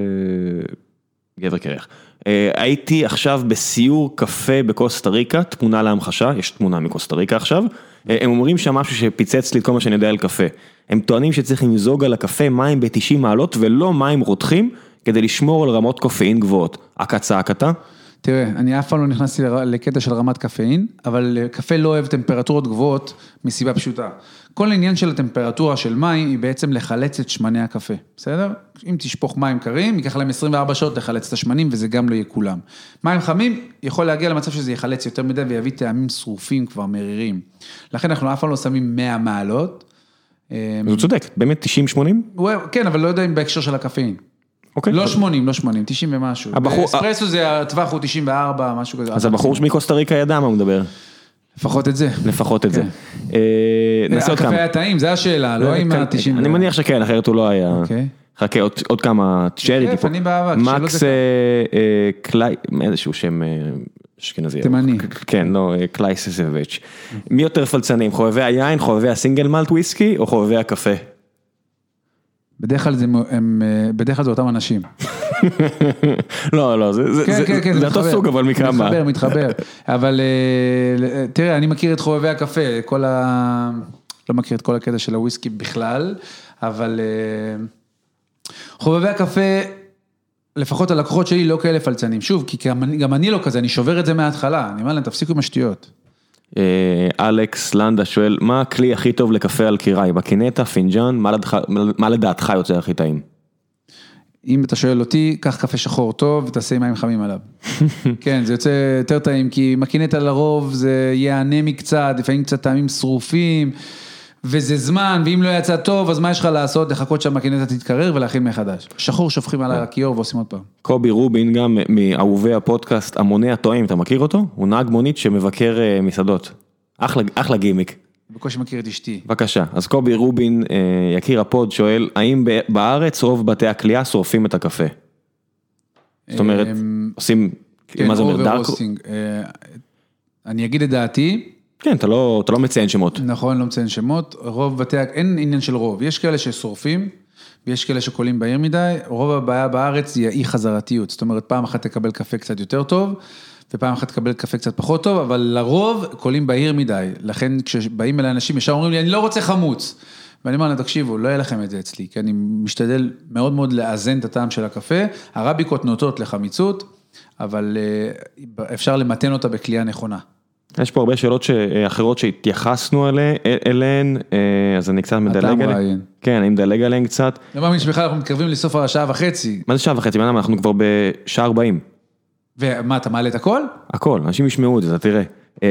גבר קרח. אה, הייתי עכשיו בסיור קפה בקוסטה ריקה, תמונה להמחשה, יש תמונה מקוסטה ריקה עכשיו, אה, הם אומרים שם משהו שפיצץ לי את כל מה שאני יודע על קפה. הם טוענים שצריך למזוג על הקפה מים ב-90 מעלות ולא מים רותחים, כדי לשמור על רמות קופאין גבוהות. הקצה הקטה? תראה, אני אף פעם לא נכנסתי לקטע של רמת קפאין, אבל אה, קפה לא אוהב טמפרטורות גבוהות מסיבה פשוטה. כל העניין של הטמפרטורה של מים היא בעצם לחלץ את שמני הקפה, בסדר? אם תשפוך מים קרים, ייקח להם 24 שעות לחלץ את השמנים וזה גם לא יהיה כולם. מים חמים יכול להגיע למצב שזה יחלץ יותר מדי ויביא טעמים שרופים כבר מרירים. לכן אנחנו אף פעם לא שמים 100 מעלות. הוא אה, צודק, באמת 90-80? כן, אבל לא יודע אם בהקשר של הקפאין. אוקיי. לא 80, לא 80, 90 ומשהו. הבחור... אספרסו זה, הטווח הוא 94, משהו כזה. אז הבחור מקוסטה ריקה ידע מה הוא מדבר. לפחות את זה. לפחות את זה. כן. אה, נעשה עוד כמה. הקפה היה טעים, זו השאלה, לא עם ה-90. אני מניח שכן, אחרת הוא לא היה. אוקיי. חכה עוד כמה. כיף, אני באהבה. מקס אה, אה, קליי, איזשהו שם אשכנזי. תימני. כן, לא, קלייססביץ'. מי יותר פלצנים, חובבי היין, חובבי הסינגל מלט וויסקי או חובבי הקפה? בדרך כלל זה, הם, בדרך כלל זה אותם אנשים. <laughs> לא, לא, זה זה- כן, זה- כן, כן, זה אותו. סוג, אבל מכמה. מתחבר, מתחבר. אבל אה, תראה, אני מכיר את חובבי הקפה, כל ה... לא מכיר את כל הקטע של הוויסקי בכלל, אבל אה, חובבי הקפה, לפחות הלקוחות שלי לא כאלה פלצנים. שוב, כי גם אני- גם אני לא כזה, אני שובר את זה מההתחלה, אני אומר להם, תפסיקו עם השטויות. אה, אלכס לנדה שואל, מה הכלי הכי טוב לקפה על קיראי? בקינטה, פינג'אן, מה לדעתך- יוצא הכי טעים? אם אתה שואל אותי, קח קפה שחור טוב ותעשה מים חמים עליו. <laughs> כן, זה יוצא יותר טעים, כי מקינטה לרוב זה יהיה אנמי קצת, לפעמים קצת טעמים שרופים, וזה זמן, ואם לא יצא טוב, אז מה יש לך לעשות? לחכות שהמקינטה תתקרר ולהכין מחדש. שחור שופכים על הכיור ועושים עוד פעם. קובי רובין גם מאהובי הפודקאסט המוני הטועים, אתה מכיר אותו? הוא נהג מונית שמבקר אה, מסעדות. אחלה, אחלה גימיק. בקושי מכיר את אשתי. בבקשה, אז קובי רובין, אה, יקיר ה pod, שואל, האם בארץ רוב בתי הקלייה שורפים את הקפה? זאת אומרת, אמ, עושים, כן, מה זה אומר, dark? אה, אני אגיד את דעתי, כן, אתה לא, אתה לא מציין שמות. נכון, לא מציין שמות, רוב בתי, אין עניין של רוב, יש כאלה ששורפים, ויש כאלה שקולים בהיר מדי, רוב הבעיה בארץ היא האי חזרתיות, זאת אומרת, פעם אחת תקבל קפה קצת יותר טוב, ופעם אחת תקבל קפה קצת פחות טוב, אבל לרוב קולים בהיר מדי, לכן כשבאים אליי אנשים ישר אומרים לי, אני לא רוצה חמוץ. ואני אומר להם, תקשיבו, לא יהיה לכם את זה אצלי, כי אני משתדל מאוד מאוד לאזן את הטעם של הקפה, הרביקות נוטות לחמיצות, אבל אה, אפשר למתן אותה בכלייה נכונה. יש פה הרבה שאלות ש- אחרות שהתייחסנו אליהן, אה, אז אני קצת מדלג עליהן. מראיין. כן, אני מדלג עליהן קצת. לא מאמין שבכלל אנחנו מתקרבים לסוף השעה וחצי. מה זה שעה וחצי? בן אדם, אנחנו כבר בשעה 40. ומה, אתה מעלה את הכל? הכל, אנשים ישמעו את זה, תראה. אה,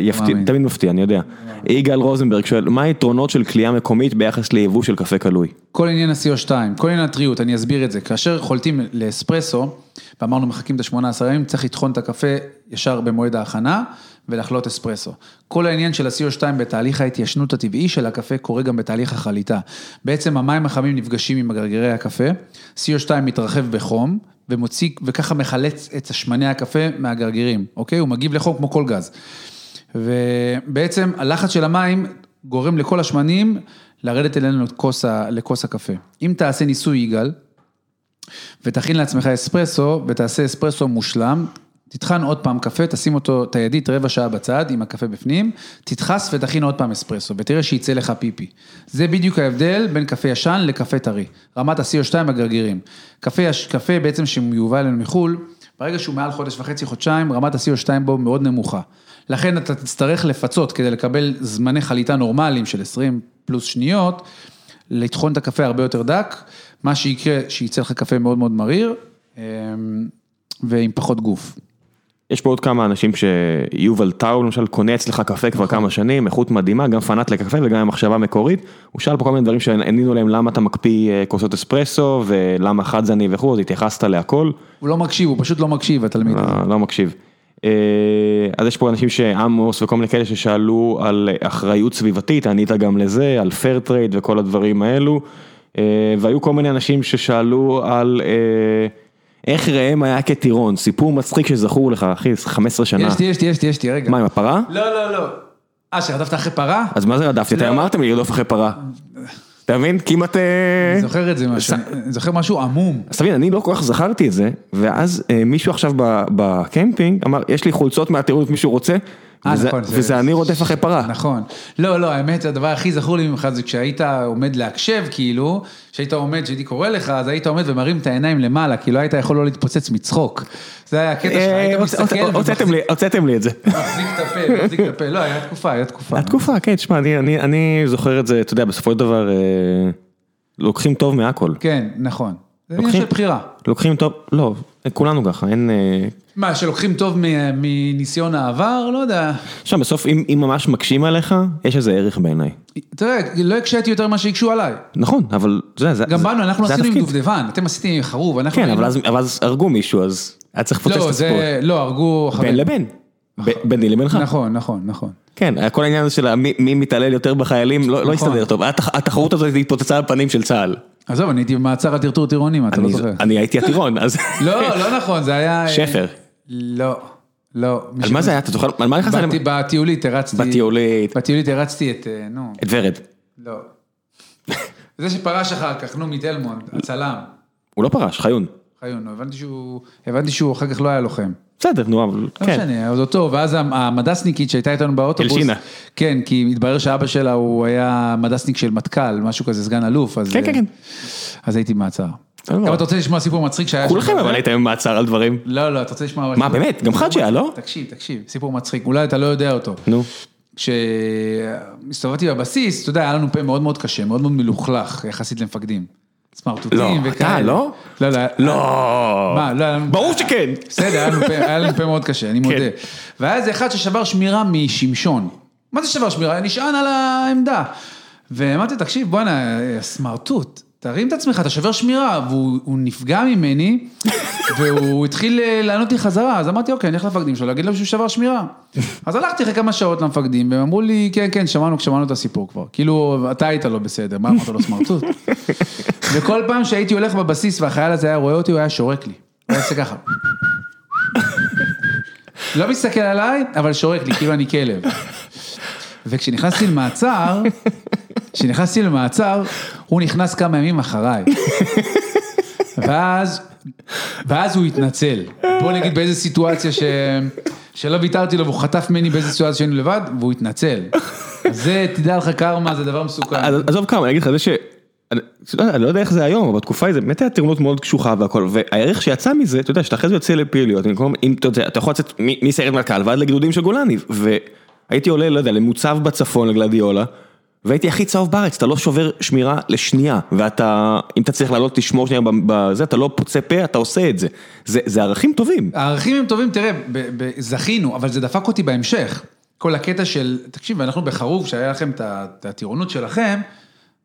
יפתיע. תמיד מפתיע, אני יודע. יגאל רוזנברג שואל, מה היתרונות של כליאה מקומית ביחס ליבוא של קפה קלוי? כל עניין ה-CO2, כל עניין הטריות, אני אסביר את זה. כאשר חולטים לאספרסו, ואמרנו מחכים את ה-18 ימים, צריך לטחון את הקפה ישר במועד ההכנה ולחלות אספרסו. כל העניין של ה-CO2 בתהליך ההתיישנות הטבעי של הקפה קורה גם בתהליך החליטה. בעצם המים החמים נפגשים עם גרגירי הקפה, CO2 מתרחב בחום. ומוציא, וככה מחלץ את שמני הקפה מהגרגירים, אוקיי? הוא מגיב לחום כמו כל גז. ובעצם הלחץ של המים גורם לכל השמנים לרדת אלינו לכוס, לכוס הקפה. אם תעשה ניסוי יגאל, ותכין לעצמך אספרסו, ותעשה אספרסו מושלם, תטחן עוד פעם קפה, תשים אותו, את הידית רבע שעה בצד עם הקפה בפנים, תדחס ותכין עוד פעם אספרסו, ותראה שיצא לך פיפי. זה בדיוק ההבדל בין קפה ישן לקפה טרי. רמת ה-CO2 הגרגירים. קפה, קפה בעצם שמיובא אלינו מחו"ל, ברגע שהוא מעל חודש וחצי, חודשיים, רמת ה-CO2 בו מאוד נמוכה. לכן אתה תצטרך לפצות כדי לקבל זמני חליטה נורמליים של 20 פלוס שניות, לטחון את הקפה הרבה יותר דק, מה שיקרה, שייצא לך קפה מאוד מאוד מריר, אמ, ועם פחות גוף. יש פה עוד כמה אנשים שיובל טאו למשל קונה אצלך קפה כבר כמה שנים, איכות מדהימה, גם פנאט לקפה וגם עם מחשבה מקורית. הוא שאל פה כל מיני דברים שענינו להם למה אתה מקפיא אה, כוסות אספרסו ולמה חד זני וכו', אז התייחסת להכל, הוא לא מקשיב, הוא פשוט לא מקשיב, התלמיד. לא, לא מקשיב. אה, אז יש פה אנשים שעמוס וכל מיני כאלה ששאלו על אחריות סביבתית, ענית גם לזה, על fair trade וכל הדברים האלו. והיו כל מיני אנשים ששאלו על איך ראם היה כטירון, סיפור מצחיק שזכור לך, אחי, 15 שנה. יש לי, יש לי, יש לי, יש לי, רגע. מה עם הפרה? לא, לא, לא. אה, שרדפת אחרי פרה? אז מה זה רדפתי? אתה לא. אמרתם לי לרדוף אחרי פרה. אתה מבין? כמעט... אה, אני זוכר את זה משהו, אני זוכר משהו עמום. אז תבין, אני לא כל כך זכרתי את זה, ואז אה, מישהו עכשיו בקמפינג אמר, יש לי חולצות מהטירונות, מישהו רוצה? אה, וזה- נכון, זה- וזה אני רודף אחרי פרה. נכון. לא, לא, האמת, הדבר הכי זכור לי ממך זה כשהיית עומד להקשב, כאילו, כשהיית עומד, כשהייתי קורא לך, אז היית עומד ומרים את העיניים למעלה, כי לא היית יכול לא להתפוצץ מצחוק. זה היה הקטע שלך, אה, היית הוצ- מסתכל הוצ- הוצאתם לי- את זה. מחזיק את הפה, מחזיק את הפה, לא, היה תקופה, היה תקופה. התקופה, כן, תשמע, אני זוכר את זה, אתה יודע, בסופו של דבר, אה, לוקחים טוב מהכל. כן, נכון. זה עניין של בחירה. לוקחים טוב, לא, כולנו ככה, אין... אה, מה, שלוקחים טוב מניסיון העבר? לא יודע. עכשיו, בסוף, אם אם ממש מקשים עליך, יש איזה ערך בעיניי. תראה, לא הקשיתי יותר ממה שהקשו עליי. נכון, אבל זה, זה, גם באנו, אנחנו עשינו עם. דובדבן, אתם עשיתם עם חרוב, אנחנו... כן, אבל אז, אבל אז הרגו מישהו, אז היה צריך לפוצץ את לא, הסיפור. זה, לא, הרגו. בין לבין. ב- ביני לבינך. נכון, נכון, נכון. כן, כל העניין הזה של מי- מתעלל יותר בחיילים לא לא נכון. הסתדר טוב. התח- התחרות הזאת התפוצצה על פנים של צה"ל. עזוב, אני הייתי במעצר הטרטור טירונים, אתה לא זוכר. אני הייתי הטירון, אז... לא, לא נכון, זה היה... שפר. לא, לא. על מה זה היה? אתה זוכר? על מה נכנסת? בטיולית הרצתי... בטיולית. בטיולית הרצתי את, אה, נו, את ורד. לא. זה שפרש אחר כך, נו, מתלמונד, הצלם. הוא לא פרש, חיון. חיון, הבנתי שהוא, הבנתי שהוא אחר כך לא היה לוחם. בסדר, נו, אבל לא כן. משנה, אז אותו, ואז המדסניקית שהייתה איתנו באוטובוס, הלשינה. כן, כי התברר שאבא שלה הוא היה מדסניק של מטכ"ל, משהו כזה, סגן אלוף, אז, כן, כן, כן. אז הייתי במעצר. לא. גם אתה רוצה לשמוע סיפור מצחיק שהיה... כולכם אבל? הייתם במעצר על דברים. לא, לא, אתה רוצה לשמוע... מה, באמת? גם חאג'י היה, לא? תקשיב, תקשיב, סיפור מצחיק, אולי אתה לא יודע אותו. נו. כשהסתובבתי בבסיס, אתה יודע, היה לנו פה מאוד מאוד קשה, מאוד מאוד מלוכלך יחסית למפקדים. סמרטוטים לא, וכאלה. אתה, לא? לא, לא. לא. מה, לא, היה לנו- ברור שכן. בסדר, היה לנו פה- היה לנו פה מאוד קשה, אני מודה. והיה איזה אחד ששבר שמירה משמשון. מה זה שבר שמירה? נשען על העמדה. ואמרתי, תקשיב, בואנה, סמרטוט, תרים את עצמך, אתה שובר שמירה, והוא הוא נפגע ממני, <laughs> והוא התחיל אה, לענות לי חזרה, אז אמרתי, אוקיי, אני אלך למפקדים שלו, להגיד להם שהוא שבר שמירה. <laughs> אז הלכתי אחרי כמה שעות למפקדים, והם אמרו לי, כן, כן, שמענו, שמענו את הסיפור כבר. כאילו, אתה היית לא בסדר, מה אמרת לו סמרטוט? <laughs> וכל פעם שהייתי הולך בבסיס והחייל הזה היה רואה אותי, הוא היה שורק לי. הוא היה עושה ככה. לא מסתכל עליי, אבל שורק לי, כאילו אני כלב. וכשנכנסתי למעצר, כשנכנסתי למעצר, הוא נכנס כמה ימים אחריי. ואז, ואז הוא התנצל. בוא נגיד באיזה סיטואציה ש... שלא ויתרתי לו והוא חטף ממני באיזה סיטואציה שהיינו לבד, והוא התנצל. זה, תדע לך, קרמה זה דבר מסוכן. עזוב כמה, אני אגיד לך, זה ש... אני לא יודע איך זה היום, אבל בתקופה ההיא זה באמת היה טירונות מאוד קשוחה והכל, והערך שיצא מזה, אתה יודע, שאתה אחרי זה יוצא לפעילויות, אם אתה יודע, אתה יכול לצאת מסיירת מטכ"ל ועד לגדודים של גולני, והייתי עולה, לא יודע, למוצב בצפון לגלדיולה, והייתי הכי צהוב בארץ, אתה לא שובר שמירה לשנייה, ואתה, אם אתה צריך לעלות לשמור שנייה בזה, אתה לא פוצה פה, אתה עושה את זה. זה זה ערכים טובים. הערכים הם טובים, תראה, זכינו, אבל זה דפק אותי בהמשך. כל הקטע של, תקשיב, אנחנו בחרוב, שהיה לכם את הטירונות שלכם,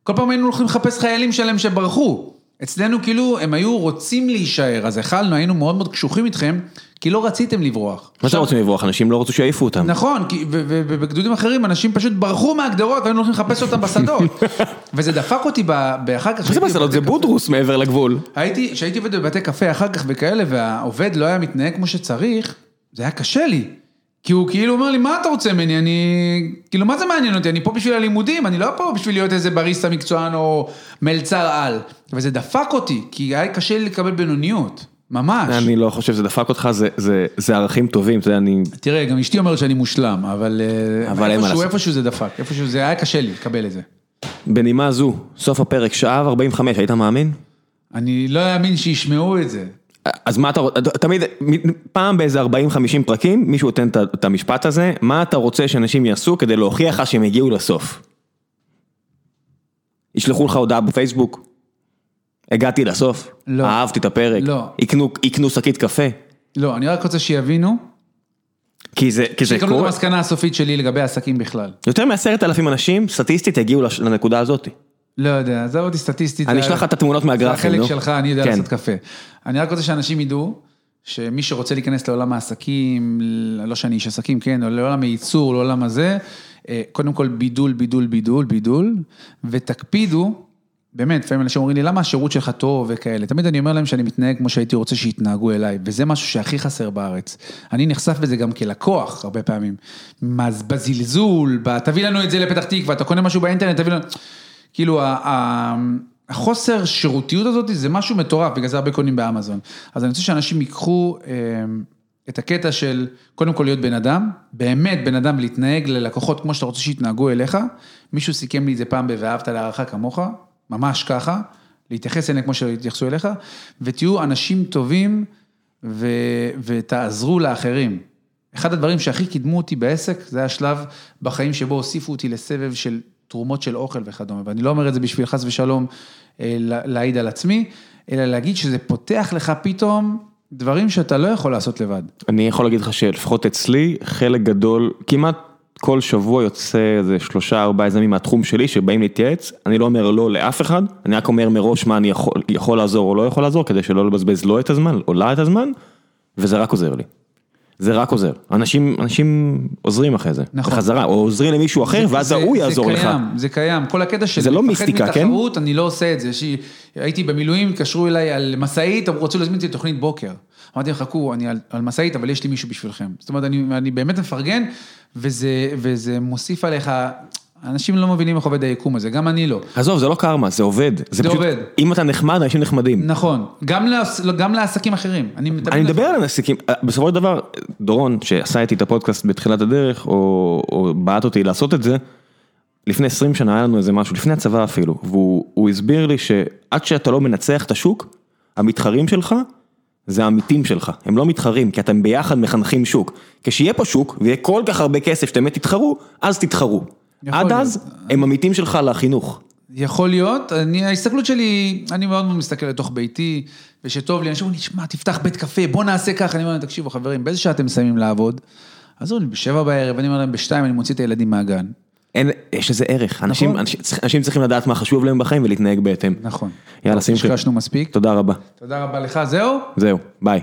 כל פעם היינו הולכים לחפש חיילים שלהם שברחו. אצלנו כאילו, הם היו רוצים להישאר, אז יכלנו, היינו מאוד מאוד קשוחים איתכם, כי לא רציתם לברוח. מה שאתם רוצים לברוח? אנשים לא רצו שיעיפו אותם. נכון, ובגדודים אחרים אנשים פשוט ברחו מהגדרות והיינו הולכים לחפש אותם בשדות. <laughs> וזה דפק אותי באחר כך. מה זה? בבתי זה. בודרוס מעבר לגבול. הייתי, כשהייתי עובד בבתי קפה אחר כך וכאלה, והעובד לא היה מתנהג כמו שצריך, זה היה קשה לי. כי הוא כאילו אומר לי, מה אתה רוצה ממני? אני... כאילו, מה זה מעניין אותי? אני פה בשביל הלימודים, אני לא פה בשביל להיות איזה בריסטה מקצוען או מלצר על. וזה דפק אותי, כי היה קשה לי לקבל בינוניות. ממש. אני לא חושב שזה דפק אותך, זה- זה זה ערכים טובים, אתה יודע, אני... תראה, גם אשתי אומרת שאני מושלם, אבל... אה, אבל אין מה איפשהו, לעשות. איפשהו זה דפק, איפשהו זה היה קשה לי לקבל את זה. בנימה זו, סוף הפרק, שעה ו-45, היית מאמין? אני לא אאמין שישמעו את זה. אז מה אתה רוצה, תמיד, פעם באיזה 40-50 פרקים, מישהו נותן את המשפט הזה, מה אתה רוצה שאנשים יעשו כדי להוכיח לך שהם הגיעו לסוף? ישלחו לך הודעה בפייסבוק, הגעתי לסוף, לא. אהבתי את הפרק, לא. יקנו, יקנו שקית קפה, לא, אני רק רוצה שיבינו, כי זה, כי זה שיקבלו את קורה, המסקנה הסופית שלי לגבי עסקים בכלל. יותר מעשרת אלפים אנשים, סטטיסטית, הגיעו לנקודה הזאת. לא יודע, עזוב אותי סטטיסטית. אני זה- אשלח לך את התמונות מהגרפים, זה נו. החלק שלך, אני יודע כן. לעשות קפה. אני רק רוצה שאנשים ידעו, שמי שרוצה להיכנס לעולם העסקים, לא שאני איש עסקים, כן, או לעולם הייצור, לעולם הזה, אה, קודם כל בידול, בידול, בידול, בידול, ותקפידו, באמת, לפעמים אנשים אומרים לי, למה השירות שלך טוב וכאלה? תמיד אני אומר להם שאני מתנהג כמו שהייתי רוצה שיתנהגו אליי, וזה משהו שהכי חסר בארץ. אני נחשף בזה גם כלקוח הרבה פעמים. מה, בזלזול, ב- תביא לנו את זה לפתח תקווה, אתה קונה משהו באינטרנט, תביא לנו... כאילו, החוסר שירותיות הזאת זה משהו מטורף, בגלל זה הרבה קונים באמזון. אז אני רוצה שאנשים ייקחו אה, את הקטע של קודם כל להיות בן אדם, באמת בן אדם להתנהג ללקוחות כמו שאתה רוצה שיתנהגו אליך. מישהו סיכם לי את זה פעם ב"ואהבת להערכה כמוך", ממש ככה, להתייחס אליהם כמו שהתייחסו אליך, ותהיו אנשים טובים ו, ותעזרו לאחרים. אחד הדברים שהכי קידמו אותי בעסק, זה השלב בחיים שבו הוסיפו אותי לסבב של תרומות של אוכל וכדומה, ואני לא אומר את זה בשביל חס ושלום אה, לה- להעיד על עצמי, אלא להגיד שזה פותח לך פתאום דברים שאתה לא יכול לעשות לבד. אני יכול להגיד לך שלפחות אצלי, חלק גדול, כמעט כל שבוע יוצא איזה שלושה ארבעה יזמים מהתחום שלי שבאים להתייעץ, אני לא אומר לא לאף אחד, אני רק אומר מראש מה אני יכול, יכול לעזור או לא יכול לעזור, כדי שלא לבזבז לא את הזמן או לה את הזמן, וזה רק עוזר לי. זה רק עוזר. אנשים, אנשים עוזרים אחרי זה, נכון. בחזרה, או עוזרים למישהו אחר, ואז זה- ההוא זה יעזור לך. קיים, זה קיים, כל הקטע של זה לא מיסטיקה, כן? מתחרות, אני לא עושה את זה. יש לי- הייתי במילואים, התקשרו אליי על משאית, אמרו, רצו להזמין אותי לתוכנית בוקר. אמרתי להם, חכו, אני על, על משאית, אבל יש לי מישהו בשבילכם. זאת אומרת, אני, אני באמת מפרגן, וזה, וזה מוסיף עליך אנשים לא מבינים איך עובד היקום הזה, גם אני לא. עזוב, זה לא קרמה, זה עובד. זה פשוט, עובד. אם אתה נחמד, אנשים נחמדים. נכון, גם לעס- גם לעסקים אחרים. אני אני מדבר על עסקים, בסופו של דבר, דורון, שעשה איתי את הפודקאסט בתחילת הדרך, או, או בעט אותי לעשות את זה, לפני 20 שנה היה לנו איזה משהו, לפני הצבא אפילו, והוא הוא הסביר לי שעד שאתה לא מנצח את השוק, המתחרים שלך, זה העמיתים שלך, הם לא מתחרים, כי אתם ביחד מחנכים שוק. כשיהיה פה שוק, ויהיה כל כך הרבה כסף שאתם באמת תתחרו, אז תתחרו. עד. אז, הם עמיתים שלך לחינוך. יכול להיות, אני, ההסתכלות שלי, אני מאוד מאוד מסתכל לתוך ביתי, ושטוב לי, אנשים אומרים לי, שמע, תפתח בית קפה, בוא נעשה ככה, אני אומר להם, תקשיבו חברים, באיזה שעה אתם מסיימים לעבוד? אז אומרים לי, בשבע בערב, אני אומר להם, בשתיים אני מוציא את הילדים מהגן. אין, יש לזה ערך, אנשים, נכון. אנשים, אנשים צריכים לדעת מה חשוב להם בחיים ולהתנהג בהתאם. נכון. יאללה, שמחי. השקשנו מספיק. תודה רבה. תודה רבה לך, זהו? זהו, ביי.